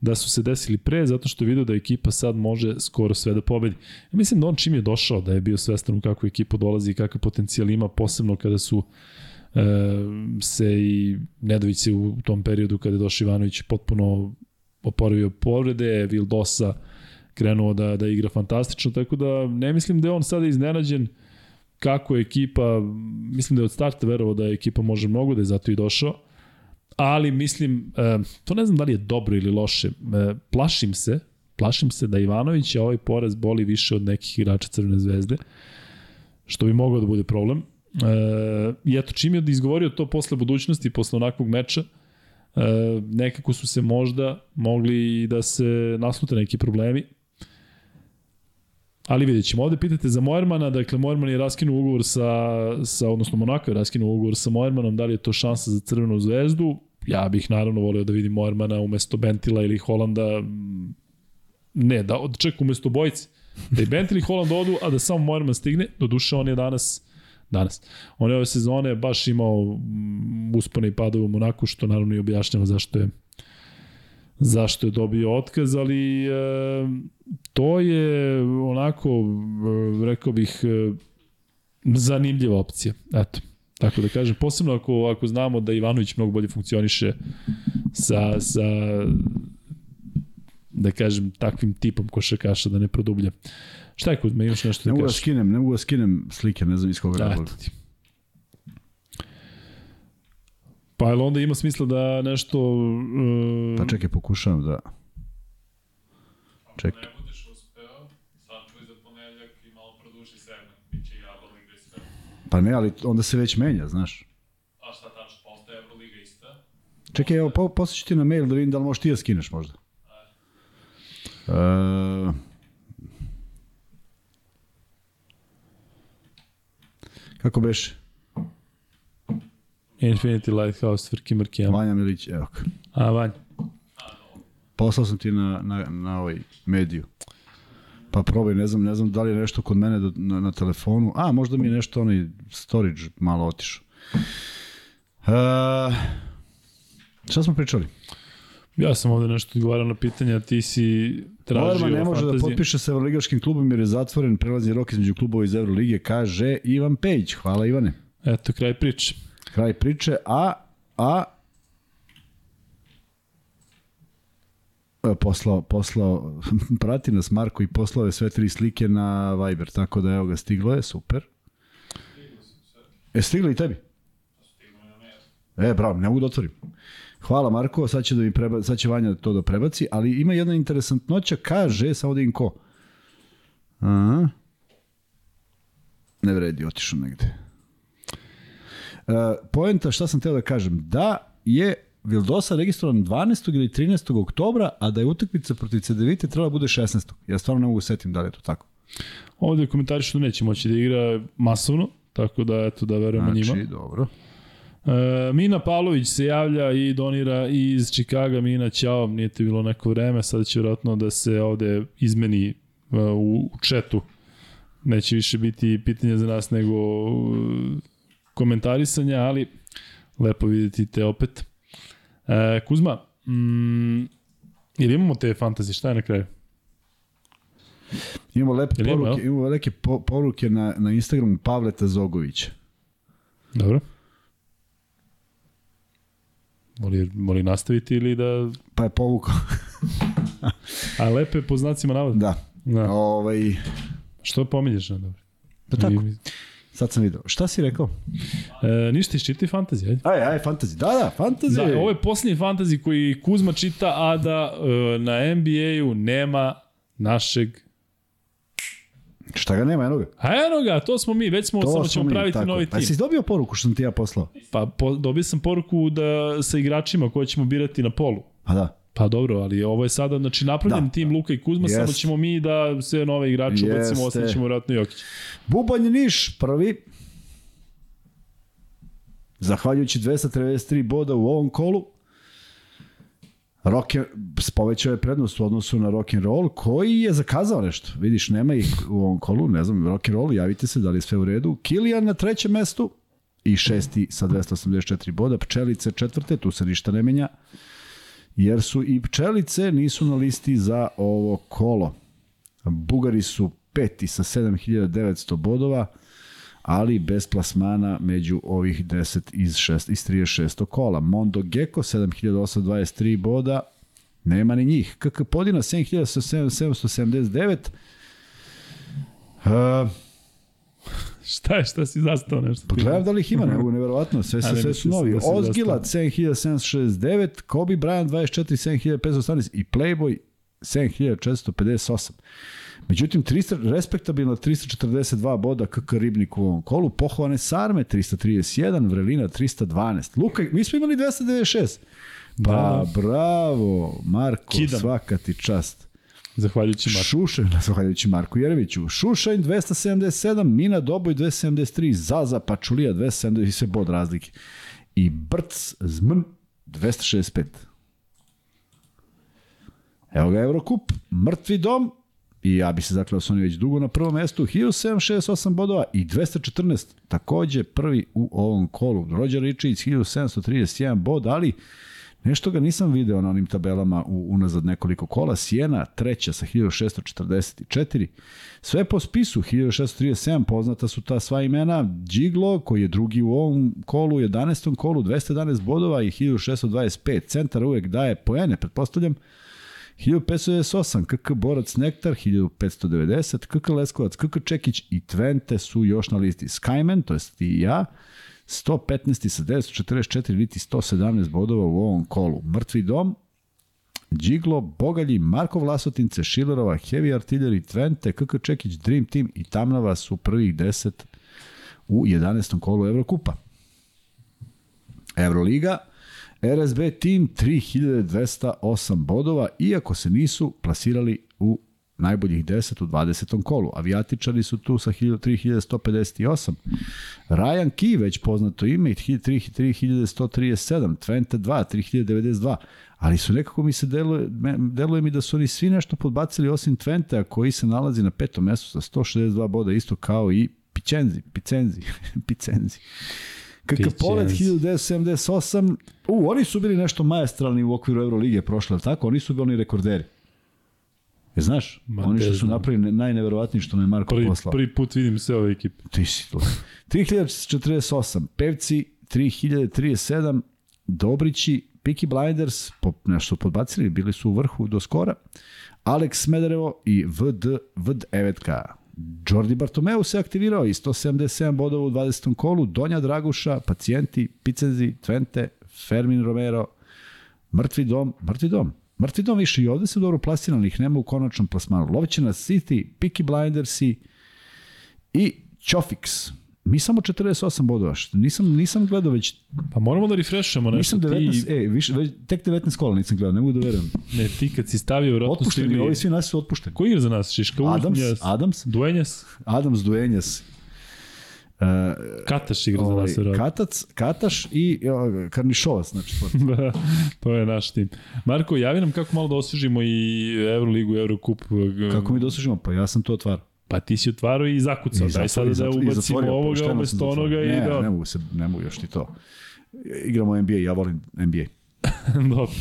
da su se desili pre, zato što je vidio da ekipa sad može skoro sve da pobedi. Ja mislim da on čim je došao, da je bio svestan u kakvu ekipu dolazi i kakav potencijal ima, posebno kada su e, se i Nedović se u tom periodu kada je došao Ivanović potpuno oporavio povrede, Vildosa krenuo da, da igra fantastično, tako da ne mislim da je on sada iznenađen kako je ekipa, mislim da je od starta verovao da je ekipa može mnogo, da je zato i došao, ali mislim, e, to ne znam da li je dobro ili loše, e, plašim se, plašim se da Ivanović je ovaj poraz boli više od nekih igrača Crvene zvezde, što bi moglo da bude problem. E, I eto, čim je izgovorio to posle budućnosti, posle onakvog meča, nekako su se možda mogli da se naslute neki problemi. Ali vidjet ćemo. Ovde pitate za Moermana, dakle Moerman je raskinuo ugovor sa, sa odnosno Monako je raskinuo ugovor sa Moermanom, da li je to šansa za Crvenu zvezdu? Ja bih naravno volio da vidim Moermana umesto Bentila ili Holanda, ne, da čeka umesto bojice. Da i Bentil i Holland odu, a da samo Moerman stigne, do duše on je danas danas. On je ove sezone baš imao mm, uspone i padove u Monaku, što naravno i objašnjava zašto je zašto je dobio otkaz, ali e, to je onako, e, rekao bih, e, zanimljiva opcija. Eto, tako da kažem, posebno ako, ako znamo da Ivanović mnogo bolje funkcioniše sa, sa da kažem, takvim tipom košarkaša da ne produblja. Šta je kod me, imaš nešto da ne kažeš? Ne mogu da skinem, ne mogu da skinem slike, ne znam iz koga razloga. Pa je onda ima smisla da nešto... Uh... Pa čekaj, pokušavam da... Čekaj. Ako ne budeš uspeo, sačuvaj za ponedljak i malo produži segment, bit će i Euroliga i sve. Pa ne, ali onda se već menja, znaš. A šta tačno, pa ostaje Euroliga ista? Čekaj, evo, po, posle ti na mail da vidim da li možeš ti da skineš možda. Uh, Kako beš? Infinity Lighthouse, Frki Mrkijama. Vanja Milić, evo ka. A, Vanja. Poslao sam ti na, na, na ovaj mediju. Pa probaj, ne znam, ne znam da li je nešto kod mene do, na, na telefonu. A, možda mi je nešto onaj storage malo otišao. Uh, šta smo pričali? Ja sam ovde nešto odgovarao na pitanje, a ti si tražio Olerman ne može da fantazije. potpiše sa Evroligaškim klubom jer je zatvoren prelazni rok između klubova iz Evrolige, kaže Ivan Pejić. Hvala Ivane. Eto, kraj priče. Kraj priče, a, a poslao, poslao, <laughs> prati nas Marko i poslao je sve tri slike na Viber, tako da evo ga, stiglo je, super. E, stiglo i tebi? E, bravo, ne mogu da otvorim. Hvala Marko, sad će, da mi preba, sad će Vanja to da prebaci, ali ima jedna interesantnoća, kaže, samo da im ko. Aha. Ne vredi, otišao negde. Uh, poenta, šta sam teo da kažem, da je Vildosa registrovan 12. ili 13. oktobra, a da je utakmica protiv CDVite trebala da bude 16. Ja stvarno ne mogu setim da li je to tako. Ovde komentariš da neće moći da igra masovno, tako da eto da verujemo Znači, njima. dobro. E, Mina Pavlović se javlja i donira iz Čikaga. Mina, ćao, nije ti bilo neko vreme, sada će vjerojatno da se ovde izmeni e, u, u četu. Neće više biti pitanje za nas nego e, komentarisanja, ali lepo videti te opet. E, Kuzma, mm, ili imamo te fantazije, šta je na kraju? Imamo lepe Jel ima, poruke, jel? imamo neke po, poruke na, na Instagramu Pavleta Zogovića. Dobro. Moli, moli nastaviti ili da... Pa je povukao. <laughs> A lepe po znacima navoda. da. Da. Ovaj, Što pominješ? na dobro? pa tako, I- sad sam video. Šta si rekao? E, ništa, iščiti fantazija. Ajde. Aj, aj, fantasy. Da, da, fantasy. Da, ovo je posljednji fantazi koji Kuzma čita, a da e, na NBA-u nema našeg... Šta ga nema, eno ga. A eno ga, to smo mi, već smo, To samo ćemo mi, praviti tako. novi Pa tim. si dobio poruku što sam ti ja poslao? Pa po, dobio sam poruku da sa igračima koje ćemo birati na polu. Pa da. Pa dobro, ali ovo je sada, znači napravljen Da. tim Luka i Kuzma, samo Jest. ćemo mi da sve nove igrače ubacimo, Jeste. ostaćemo vjerojatno Jokić. Bubanj Niš, prvi. Zahvaljujući 293 boda u ovom kolu, Rock, povećao je prednost u odnosu na rock and roll, koji je zakazao nešto. Vidiš, nema ih u ovom kolu, ne znam, rock and roll, javite se da li je sve u redu. Kilian na trećem mestu i šesti sa 284 boda, pčelice četvrte, tu se ništa ne menja, jer su i pčelice nisu na listi za ovo kolo. Bugari su peti sa 7900 bodova, ali bez plasmana među ovih 10 iz, 6, iz 36. kola. Mondo Gecko 7823 boda, nema ni njih. KK Podina 7779. Uh, Šta je, šta si zastao nešto? pa gledam da li ih ima, nego neverovatno, sve, se, sve su novi. da si Ozgilat 7769, Kobe Bryant 24 7518 i Playboy 7458. Međutim, 300, respektabilno 342 boda KK Ribnik u ovom kolu, pohovane Sarme 331, Vrelina 312. Luka, mi smo imali 296. Pa, Da, bravo, Marko, Kidam. svaka ti čast. Zahvaljujući Marku. Šušanj, zahvaljujući Marku Jereviću. Šušanj 277, Mina Doboj 273, Zaza Pačulija 270 i sve bod razlike. I Brc Zmn 265. Evo ga Eurocup, mrtvi dom, i ja bi se zaklao su oni već dugo na prvom mestu, 1768 bodova i 214, takođe prvi u ovom kolu. Rođer Ričić 1731 bod, ali nešto ga nisam video na onim tabelama u, unazad nekoliko kola. Sijena treća sa 1644, sve po spisu 1637, poznata su ta sva imena, Džiglo koji je drugi u ovom kolu, u 11. kolu 211 bodova i 1625, centar uvek daje poene, pretpostavljam, 1598, KK Borac Nektar, 1590, KK Leskovac, KK Čekić i Twente su još na listi. Skyman, to jest i ja, 115 sa 944, niti 117 bodova u ovom kolu. Mrtvi dom, Džiglo, Bogalji, Marko Vlasotince, Šilerova, Heavy Artillery, Twente, KK Čekić, Dream Team i Tamnava su prvih 10 u 11. kolu Evrokupa. Evroliga, RSB tim 3208 bodova, iako se nisu plasirali u najboljih 10 u 20. kolu. Avijatičari su tu sa 3158. Ryan Key, već poznato ime, 3137. Twente 2, 3092. Ali su nekako mi se deluje, deluje mi da su oni svi nešto podbacili osim Twente, koji se nalazi na petom mestu sa 162 boda, isto kao i Picenzi, Picenzi, <laughs> Picenzi. KK Polet Pićens. 1978. U, oni su bili nešto majestralni u okviru Euroligije prošle, tako? Oni su bili oni rekorderi. Je znaš? Ma, oni što su napravili najneverovatniji što je Marko Prvi, poslao. prvi put vidim sve ove ekipe. Ti si to. 3048. Pevci 3037. Dobrići, Peaky Blinders, po, nešto podbacili, bili su u vrhu do skora. Alex Smederevo i VD, VD Evetka. Jordi Bartomeu se aktivirao i 177 bodova u 20. kolu. Donja Draguša, Pacijenti, Picenzi, Twente, Fermin Romero, Mrtvi dom, mrtvi dom. Mrtvi dom više i ovde su dobro plasirani, ali ih nema u konačnom plasmanu. Lovećena City, Peaky Blindersi i Ćofix. Mi samo 48 bodova, što nisam, nisam gledao već, Pa moramo da refreshamo nešto. nisam 19, Ti, e, više, već, tek 19 kola nisam gledao, ne mogu da verujem. ne, ti kad si stavio, vjerojatno Otpušteni, igli... ovi svi nas su otpušteni. Ko igra za nas? Šiška Adams, Adams, Adams, Duenjas, Adams Duenjas, uh, Kataš igra za ovaj, nas, vjerojatno. Katac, Kataš i o, Karnišovac, znači. <laughs> Da, to je naš tim. Marko, javi nam kako malo da osvežimo i Euroligu, Eurocup. Kako mi dosužimo? Pa ja sam to otvarao. Pa ti si otvarao i zakucao. I Daj sada da i ubacimo ovoga umesto onoga i ne, da... Ne mogu, se, ne mogu još ti to. Igramo NBA, ja volim NBA. <laughs> Dobro.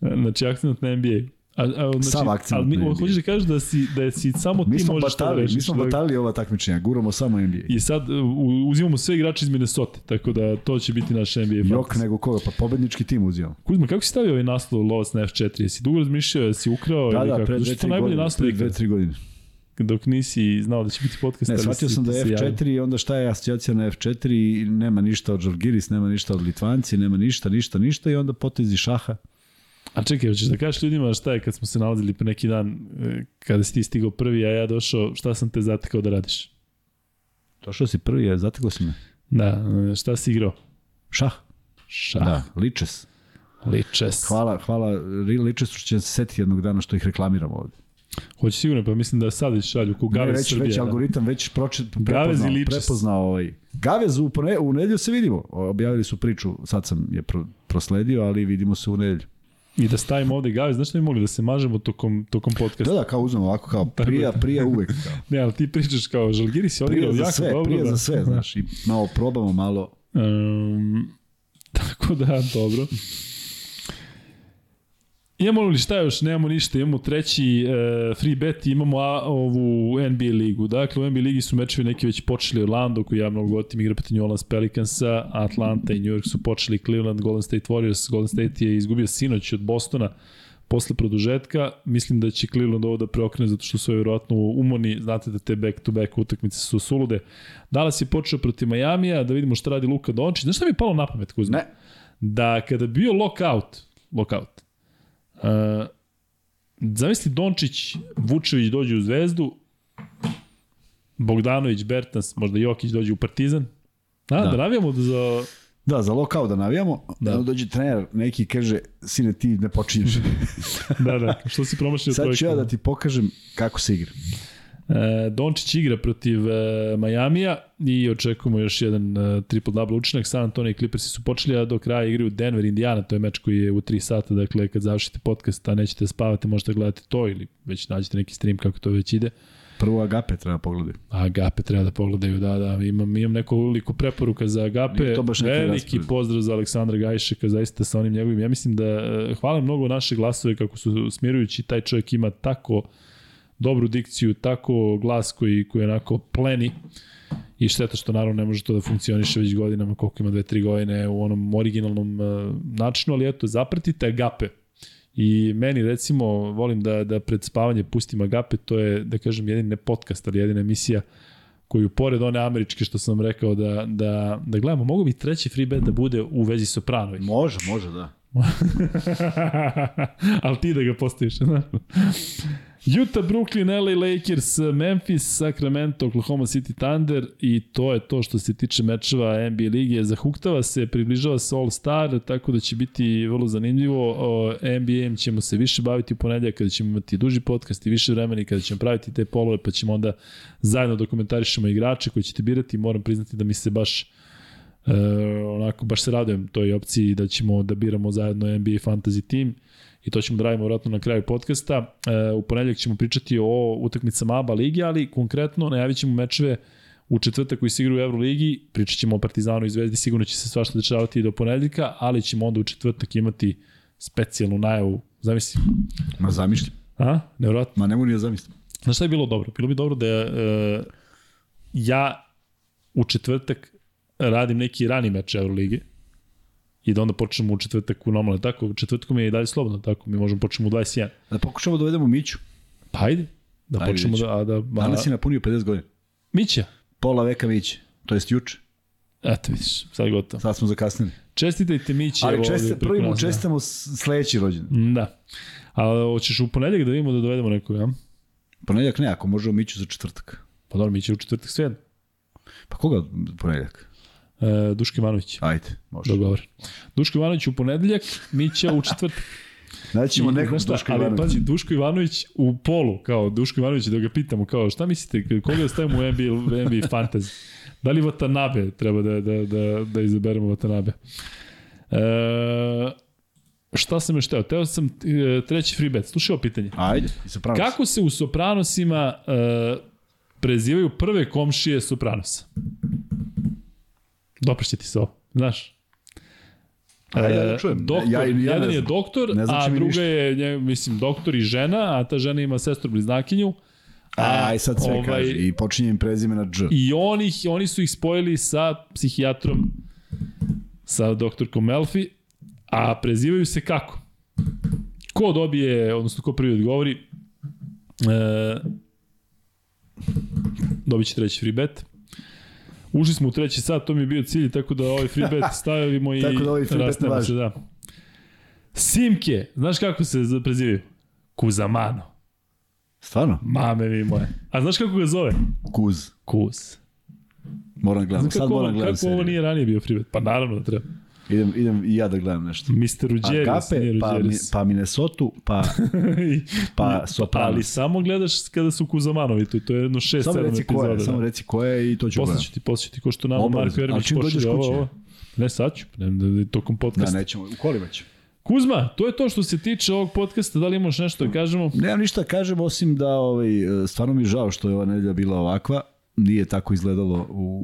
Znači, akcent na NBA. A, a, znači, Sav akcent ali mi, hoćeš da kažeš da si, da si samo Mi ti možeš to da batali, rešiš. mi smo da- batali ova takmičenja, guramo samo NBA. I sad u, uzimamo sve igrače iz Minnesota, tako da to će biti naš NBA Jok fantasy. nego koga, pa pobednički tim uzimamo. Kuzma, kako si stavio ovaj naslov Lovac na F4? Jesi dugo razmišljao, jesi ukrao Da, ili da, kako? pre Zašto dve, je to tri najbolji godine. naslov Pre dve, ikada? tri godine. Dok nisi znao da će biti podcast. Ne, shvatio sam da je se javio. F4 i onda šta je asocijacija na F4 i nema ništa od Žalgiris, nema ništa od Litvanci, nema ništa, ništa, ništa i onda potezi šaha. A čekaj, hoćeš da kažeš ljudima šta je kad smo se nalazili pre neki dan, e, kada si ti stigao prvi, a ja došao, šta sam te zatekao da radiš? Došao si prvi, je, zatekao si me. Da, šta si igrao? Šah. Šta? Da, Ličes. Ličes. Hvala, hvala Ličesu što će se setiti jednog dana što ih reklamiramo ovde. Hoće sigurno, pa mislim da sad već šalju ko Gavez već, Srbija. već da. algoritam već proče, Gavez i prepoznao, Ličes. prepoznao ovaj. Gavez u, pone, u nedelju se vidimo. Objavili su priču, sad sam je pro, prosledio, ali vidimo se u nedelju. I da stavimo ovde Gavez, znaš šta bi mogli da se mažemo tokom, tokom podcasta? Da, da, kao uzmemo ovako, kao prija, prija uvek. Kao. <laughs> Ne, ali ti pričaš kao Žalgiris je odigrao jako sve, dobro. prija da. za sve, znaš. I malo probamo, malo... Um, <laughs> tako da, dobro. Imamo li šta još? Nemamo ništa. Imamo treći uh, free bet i imamo a, ovu NBA ligu. Dakle, u NBA ligi su mečevi neki već počeli Orlando, koji ja mnogo gotim igra protiv New Orleans Pelicansa, Atlanta i New York su počeli Cleveland, Golden State Warriors. Golden State je izgubio sinoć od Bostona posle produžetka. Mislim da će Cleveland ovo da preokrene zato što su vjerojatno umorni. Znate da te back-to-back utakmice su sulude. Dallas je počeo protiv Majamija, da vidimo šta radi Luka Dončić. Znaš šta mi je palo na pamet, Kuzma? Ne. Da kada bio lockout, lockout, uh, zamisli Dončić, Vučević dođe u Zvezdu, Bogdanović, Bertans, možda Jokić dođe u Partizan. A, da, Da. navijamo za... Da, za lokao da navijamo, Da. da. dođe trener neki kaže, sine ti ne počinješ. <laughs> Da, da, što si promašio Sad ću ja da ti pokažem kako se igra. E, Dončić igra protiv e, Majamija i očekujemo još jedan e, triple-double učinak. San Antonio i Clippersi su počeli, a do kraja igraju Denver, Indiana, to je meč koji je u 3 sata, dakle kad završite podcast, a nećete spavati, možete gledati to ili već nađete neki stream kako to već ide. Prvo Agape treba pogledati. Agape treba da pogledaju, da, da, imam, imam nekoliko preporuka za Agape, Nije to baš neki veliki raspored. pozdrav za Aleksandra Gajšeka, zaista sa onim njegovim, ja mislim da, e, hvala mnogo naše glasove kako su smirujući, taj čovjek ima tako dobru dikciju, tako glas koji, koji onako pleni i šteta što naravno ne može to da funkcioniše već godinama, koliko ima dve, tri godine u onom originalnom uh, načinu, ali eto, zapratite Agape. I meni recimo, volim da, da pred spavanje pustim Agape, to je, da kažem, jedin ne podcast, ali jedina emisija koju pored one američke što sam rekao da, da, da gledamo, mogu bi treći free bet da bude u vezi Sopranovi. Može, može, da. <laughs> Ali ti da ga postaviš. <laughs> znaš. Utah, Brooklyn, LA Lakers, Memphis, Sacramento, Oklahoma City Thunder i to je to što se tiče mečeva NBA lige. Zahuktava se, približava se All Star, tako da će biti vrlo zanimljivo. O, NBA-em ćemo se više baviti u ponedljak kada ćemo imati duži podcast i više vremena i kada ćemo praviti te polove, pa ćemo onda zajedno dokumentarišemo igrače koji ćete birati. Moram priznati da mi se baš E, onako, baš se radujem toj opciji da ćemo da biramo zajedno NBA Fantasy Team i to ćemo da radimo vratno na kraju podcasta. E, u ponedljak ćemo pričati o utakmicama ABA ligi, ali konkretno najavit ćemo mečeve u četvrtak koji se igra u Euroligi, pričat ćemo o Partizanu i Zvezdi, sigurno će se svašta dešavati i do ponedeljka, ali ćemo onda u četvrtak imati specijalnu najavu, zamisli. Ma zamišljam. A? Nevjerojatno. Ma ne mogu ni da zamislim. Znaš šta je bilo dobro? Bilo bi dobro da e, ja u četvrtak radim neki rani meč Euroligije i da onda počnemo u četvrtak u normalno, tako? Četvrtkom je i dalje slobodno, tako? Mi možemo počnemo u 21. Da pokušamo da dovedemo Miću. Pa ajde. Da Ajde, počnemo da... A, da ma, Danas je napunio 50 godina. Mića. Pola veka Miće. To jest juče. Eto vidiš, sad gotovo. Sad smo zakasnili. Čestitajte Mići. Ali preko prvi mu čestamo sledeći rođendan. Da. A hoćeš u ponedjeljak da vidimo da dovedemo nekog, ja? Ponedjeljak ne, ako možemo Miću za četvrtak. Pa dobro, Mića je u četvrtak sve. Pa koga ponedjeljak? E, Duško Ivanović. Ajde, može. Dogovor. Duško Ivanović u ponedeljak, Mića u četvrtak. <laughs> Naćemo I, nekog šta, Duška ali Ivanovića. pazi, Duško Ivanović u polu, kao Duško Ivanović, da ga pitamo, kao šta mislite, koga da stavimo u NBA, NBA Fantasy? Da li Watanabe treba da, da, da, da izaberemo Watanabe? E, šta sam još teo? Teo sam e, treći free bet. Slušaj ovo pitanje. Ajde, pravom. Kako se u Sopranosima e, prezivaju prve komšije Sopranosa? Dopašće ti se ovo, znaš? Ajde, ja da čujem. Doktor, Ja ja jedan je doktor, Ne znači a druga ništa. je, nje- mislim, doktor i žena, a ta žena ima sestru bliznakinju. A, Aj, sad sve ovaj, kaže. I počinje im prezime na Dž. I oni, oni su ih spojili sa psihijatrom, sa doktorkom Melfi, a prezivaju se kako? Ko dobije, odnosno ko prvi odgovori, e, dobit će treći free bet. Ušli smo u treći sat, to mi je bio cilj, tako da ovaj free bet <laughs> stavimo i Tako da ovaj free bet se, da. Simke, znaš kako se prezivaju? Kuzamano. Stvarno? Mame mi moje. A znaš kako ga zove? Kuz. Kuz. Moram da gledam. Znam Sad moram ovo, gledam kako ovo seriju. nije ranije bio prived? Pa naravno da treba. Idem, idem i ja da gledam nešto. Mr. Ruđeris, nije Agape, pa, mi, pa Minnesota, pa, <laughs> pa Sopranos. Ali samo gledaš kada su Kuzamanovi tu, to je jedno 6-7 Samo reci ko epizoda. je, samo da. reci ko je i to ću gledati. ću ti, posle ću ti, ko što Obavezno. Marko Jeremić pošalje ovo, ovo. Ne, sad ću, ne, da, da, tokom Da, podcasta. nećemo, u kolima ću. Kuzma, to je to što se tiče ovog podcasta, da li imaš nešto da kažemo? Nemam ništa da kažem, osim da ovaj, stvarno mi je žao što je ova nedelja bila ovakva. Nije tako izgledalo u,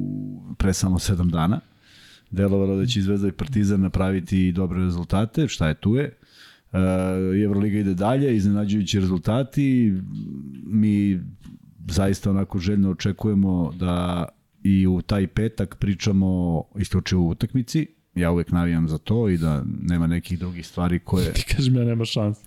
pre samo sedam dana. Delovalo da će Zvezda i Partizan napraviti dobre rezultate, šta je tu je. Uh, Evroliga ide dalje, iznenađujući rezultati. Mi zaista onako željno očekujemo da i u taj petak pričamo isključivo u utakmici. Ja uvek navijam za to i da nema nekih drugih stvari koje... <laughs> Ti kažem ja nema šans.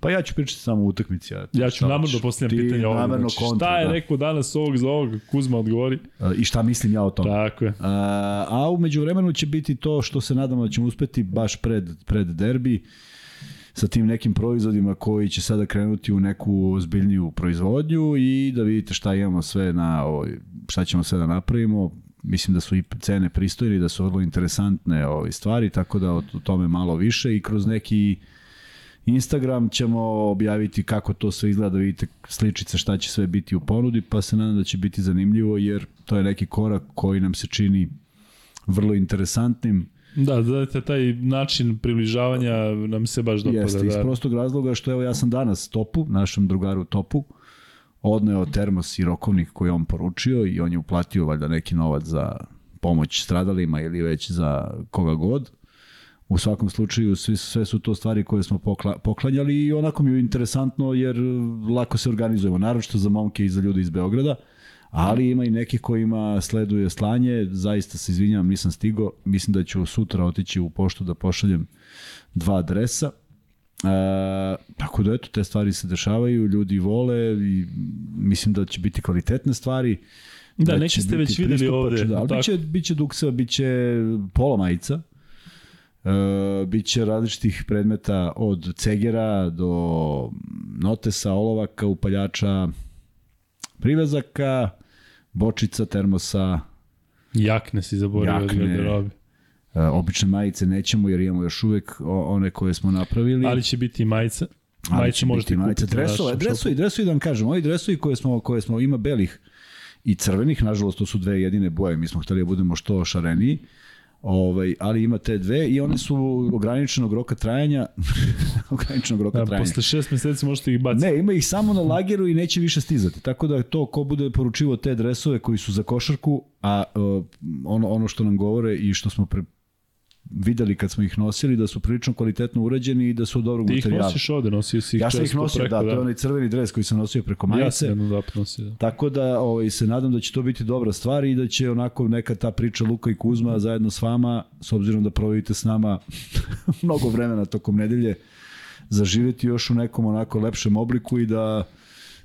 Pa ja ću pričati samo o utakmici. Ja, Ja ću namrno postavljam Ti pitanje ovog. namerno Znači, kontra, šta je da. rekao danas ovog za ovog? Kuzma odgovori. E, I šta mislim ja o tome. Tako je. A, a umeđu vremenu će biti to što se nadamo da ćemo uspeti baš pred, pred derbi sa tim nekim proizvodima koji će sada krenuti u neku zbiljniju proizvodnju i da vidite šta imamo sve na ovoj, šta ćemo sve da napravimo. Mislim da su i cene pristojne da su vrlo interesantne ove stvari, tako da o tome malo više i kroz neki Instagram ćemo objaviti kako to sve izgleda, da vidite sličice šta će sve biti u ponudi, pa se nadam da će biti zanimljivo jer to je neki korak koji nam se čini vrlo interesantnim. Da, da, taj način približavanja nam se baš dopada. Jeste, iz da. prostog razloga što evo ja sam danas Topu, našem drugaru Topu, odneo termos i rokovnik koji on poručio i on je uplatio valjda neki novac za pomoć stradalima ili već za koga god. U svakom slučaju sve, sve su to stvari koje smo pokla, poklanjali i onako mi je interesantno jer lako se organizujemo, naročito za momke i za ljude iz Beograda, ali ima i nekih kojima sleduje slanje, zaista se izvinjam, nisam stigo, mislim da ću sutra otići u poštu da pošaljem dva adresa, E, tako da eto, te stvari se dešavaju, ljudi vole i mislim da će biti kvalitetne stvari. Da, će neki ste već videli ovde, Da, ali tako? biće, biće dukseva, biće pola majica, e, biće različitih predmeta od cegera do notesa, olovaka, upaljača, privezaka, bočica, termosa, Jakne si zaboravio od garderobe. E, obične majice nećemo jer imamo još uvek one koje smo napravili. Ali će biti majica. Majice će možete majice. kupiti. Dresove, dresovi, dresovi da vam kažem, ovi dresovi koje smo, koje smo ima belih i crvenih, nažalost to su dve jedine boje, mi smo hteli da budemo što šareniji, Ovaj, ali ima te dve i one su ograničenog roka trajanja. <laughs> ograničenog roka Da, trajanja. posle šest meseci možete ih baciti. Ne, ima ih samo na lageru i neće više stizati. Tako da to ko bude poručivo te dresove koji su za košarku, a uh, ono, ono što nam govore i što smo pre, videli kad smo ih nosili, da su prilično kvalitetno urađeni i da su dobrog Ti ih materijala. nosiš ovde, nosio si ih Ja sam ih nosio, preko, da, to je onaj crveni dres koji sam nosio preko Ja majice. sam jednom da nosio, da. Tako da ovaj, se nadam da će to biti dobra stvar i da će onako neka ta priča Luka i Kuzma zajedno s vama, s obzirom da provodite s nama <laughs> mnogo vremena tokom nedelje, zaživeti još u nekom onako lepšem obliku i da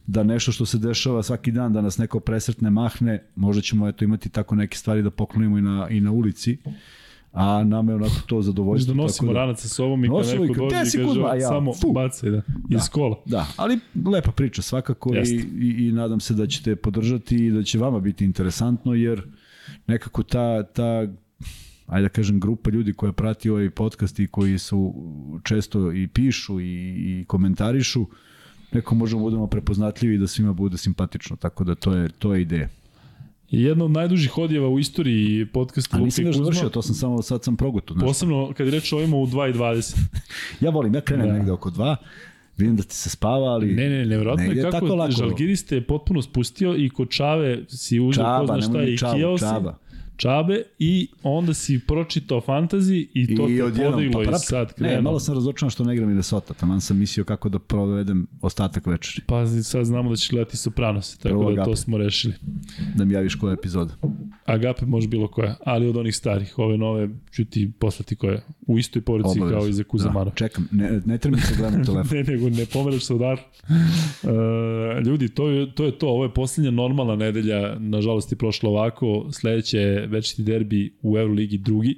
da nešto što se dešava svaki dan, da nas neko presretne mahne, možda ćemo eto imati tako neke stvari da poklonimo i na, i na ulici, a nama je onako to zadovoljstvo. da nosimo da, ranac sa sobom i kad neko dođe i kaže ja, samo fu. bacaj, da, iz kola. Da, ali lepa priča svakako i, i, i nadam se da ćete podržati i da će vama biti interesantno jer nekako ta, ta ajde da kažem grupa ljudi koja prati ovaj podcast i koji su često i pišu i, i komentarišu neko možemo budemo prepoznatljivi i da svima bude simpatično, tako da to je, to je ideja. I jedna od najdužih odjeva u istoriji podcasta A Luka nisam i još Kuzma. završio, to sam samo, sad sam proguto. Znaš. Posebno kad je reč o ovima u 2.20. <laughs> Ja volim, ja krenem Da. negde oko dva, vidim da ti se spava, ali... Ne, ne, nevjerojatno Ne je kako. Žalgiris te je potpuno spustio i kod Čave si uzeo ko zna šta je i Čabu, kijao si. Čaba. Čabe i onda si pročitao fantazi i to te odjednom, podiglo pa i sad Ne, krenuo. malo sam razočaran što ne igra Minnesota, taman sam mislio kako da provedem ostatak večeri. Pa sad znamo da ćeš gledati Sopranos, tako Prvo da to Agape. smo rešili. Da mi javiš koja epizoda. Agape može bilo koja, ali od onih starih, ove nove ću ti poslati koje. U istoj porci Obavezno. kao i za Kuzamara. Da, čekam, ne, ne treba mi se gledam <laughs> telefon. ne, nego ne pomeraš se udar. Uh, ljudi, to je, to je to. Ovo je posljednja normalna nedelja. Nažalost je prošlo ovako. Sledeće je večiti derbi u Euroligi drugi.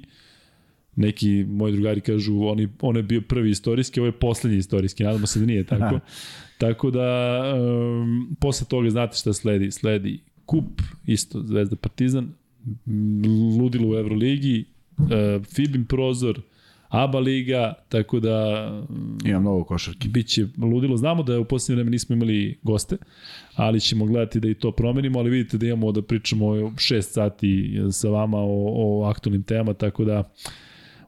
Neki moji drugari kažu oni, on je bio prvi istorijski, ovo je poslednji istorijski. Nadamo se da nije tako. tako da, um, posle toga znate šta sledi. Sledi kup, isto Zvezda Partizan, ludilo u Euroligi, uh, Fibin prozor, ABA liga, tako da Ima mnogo košarki. biće ludilo. Znamo da je u posljednje vreme nismo imali goste, ali ćemo gledati da i to promenimo, ali vidite da imamo da pričamo o 6 sati sa vama o, o aktualnim temama, tako da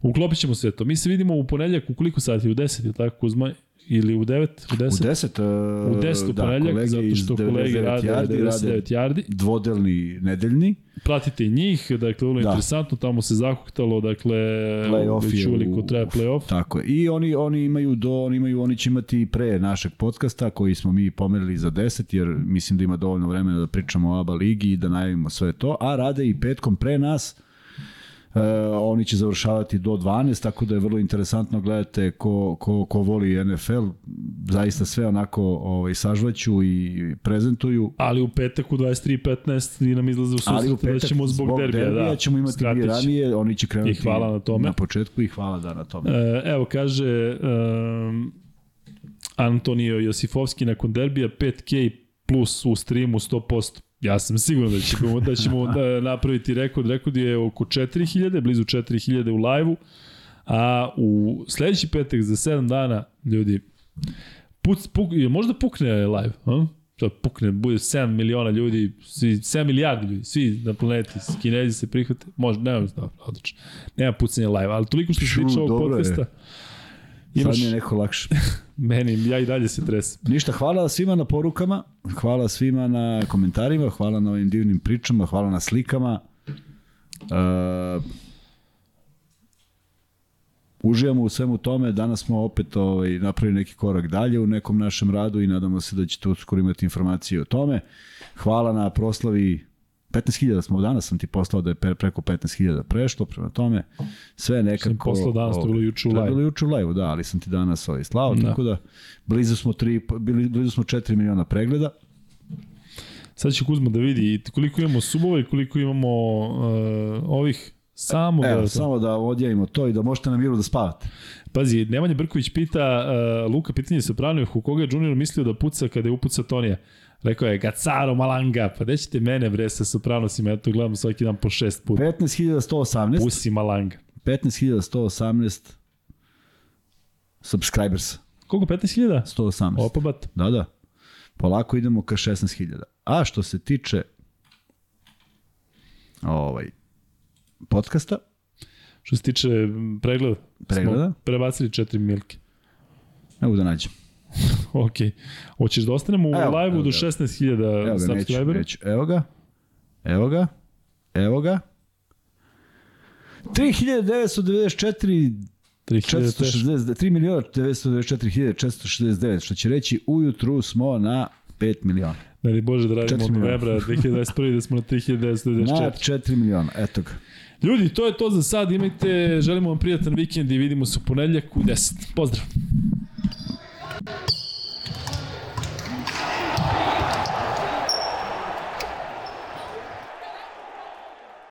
uklopit ćemo sve to. Mi se vidimo u ponedljak u koliko sati? U 10, je tako Kuzma? Ili u 9? U 10? U 10, uh, U 10 u da, ponedljak, zato što 99 kolege rade yardi 99 yardi. dvodelni nedeljni. Pratite njih, dakle, vrlo Da. interesantno, tamo se zahuktalo, dakle, već je uveliko u- treba playoff. Tako je. I oni oni imaju do oni imaju oni će imati pre našeg podcasta koji smo mi pomerili za 10 jer mislim da ima dovoljno vremena da pričamo o ABA ligi i da najavimo sve to, a rade i petkom pre nas. E, oni će završavati do 12, tako da je vrlo interesantno gledate ko, ko, ko voli NFL, zaista sve onako ovaj, sažvaću i prezentuju. Ali u petak u 23.15 i nam izlaze u susret da petak ćemo zbog, derbija, da, ćemo imati će. ranije, oni će krenuti I hvala na tome. na početku i hvala da na tome. E, evo, kaže um, Antonio Josifovski nakon derbija 5K plus u streamu 100%. Ja sam siguran da ćemo, da ćemo da <laughs> napraviti rekord. Rekord je oko 4000, blizu 4000 u live-u. A u sledeći petak za 7 dana, ljudi, puc, puk, možda pukne live, a? To pukne, bude 7 miliona ljudi, svi, 7 milijardi ljudi, svi na planeti, kinezi se prihvate, možda, nema, da, odlično. Nema pucanja live, ali toliko što se tiče ovog dobro je. Podcasta, Sad imaš, mi je neko lakše. <laughs> meni, ja i dalje se tresem. Ništa, hvala svima na porukama, hvala svima na komentarima, hvala na ovim divnim pričama, hvala na slikama. Uh, uživamo u svemu tome, danas smo opet ovaj, napravili neki korak dalje u nekom našem radu i nadamo se da ćete uskoro imati informacije o tome. Hvala na proslavi 15.000 smo danas sam ti poslao da je pre- preko 15.000 prešlo, prema tome sve nekako... Sam poslao danas, to je bilo juče u live. bilo juče u live, da, ali sam ti danas ovaj slao, Da. tako da blizu smo, tri, bili, blizu smo 4 miliona pregleda. Sad će Kuzma da vidi koliko imamo subova i koliko imamo uh, ovih samo Evo, da, samo da odjavimo to i da možete na miru da spavate. Pazi, Nemanja Brković pita, uh, Luka, pitanje se pravno, u koga je Junior mislio da puca kada je upuca Tonija? Rekao je, Gacaro Malanga, pa gde ćete mene bre sa Sopranosima, ja to gledam svaki dan po šest puta. 15.118, Pusi Malanga. 15.118 subscribers. Koliko, 15.000? 118. Opa bat. Da, da. Polako idemo ka 16.000. A što se tiče ovaj podcasta, Što se tiče pregleda. Pregleda? Smo prebacili 4 milke. Ne mogu da nađem. <laughs> Ok. Hoćeš da ostanemo u live-u do ga. 16.000 Evo ga, neću, subscribera? neću. Evo ga. Evo ga. Evo ga. 3994 3000 teško. 460, 3 miliona 994.469, što će reći ujutru smo na 5 miliona. Ne di Bože da radimo od novembra 2021. da smo na <laughs> Na 3994. 4 miliona, eto ga. Ljudi, to je to za sad. Imajte, želimo vam prijatan vikend i vidimo se u ponedljak u 10. Pozdrav! you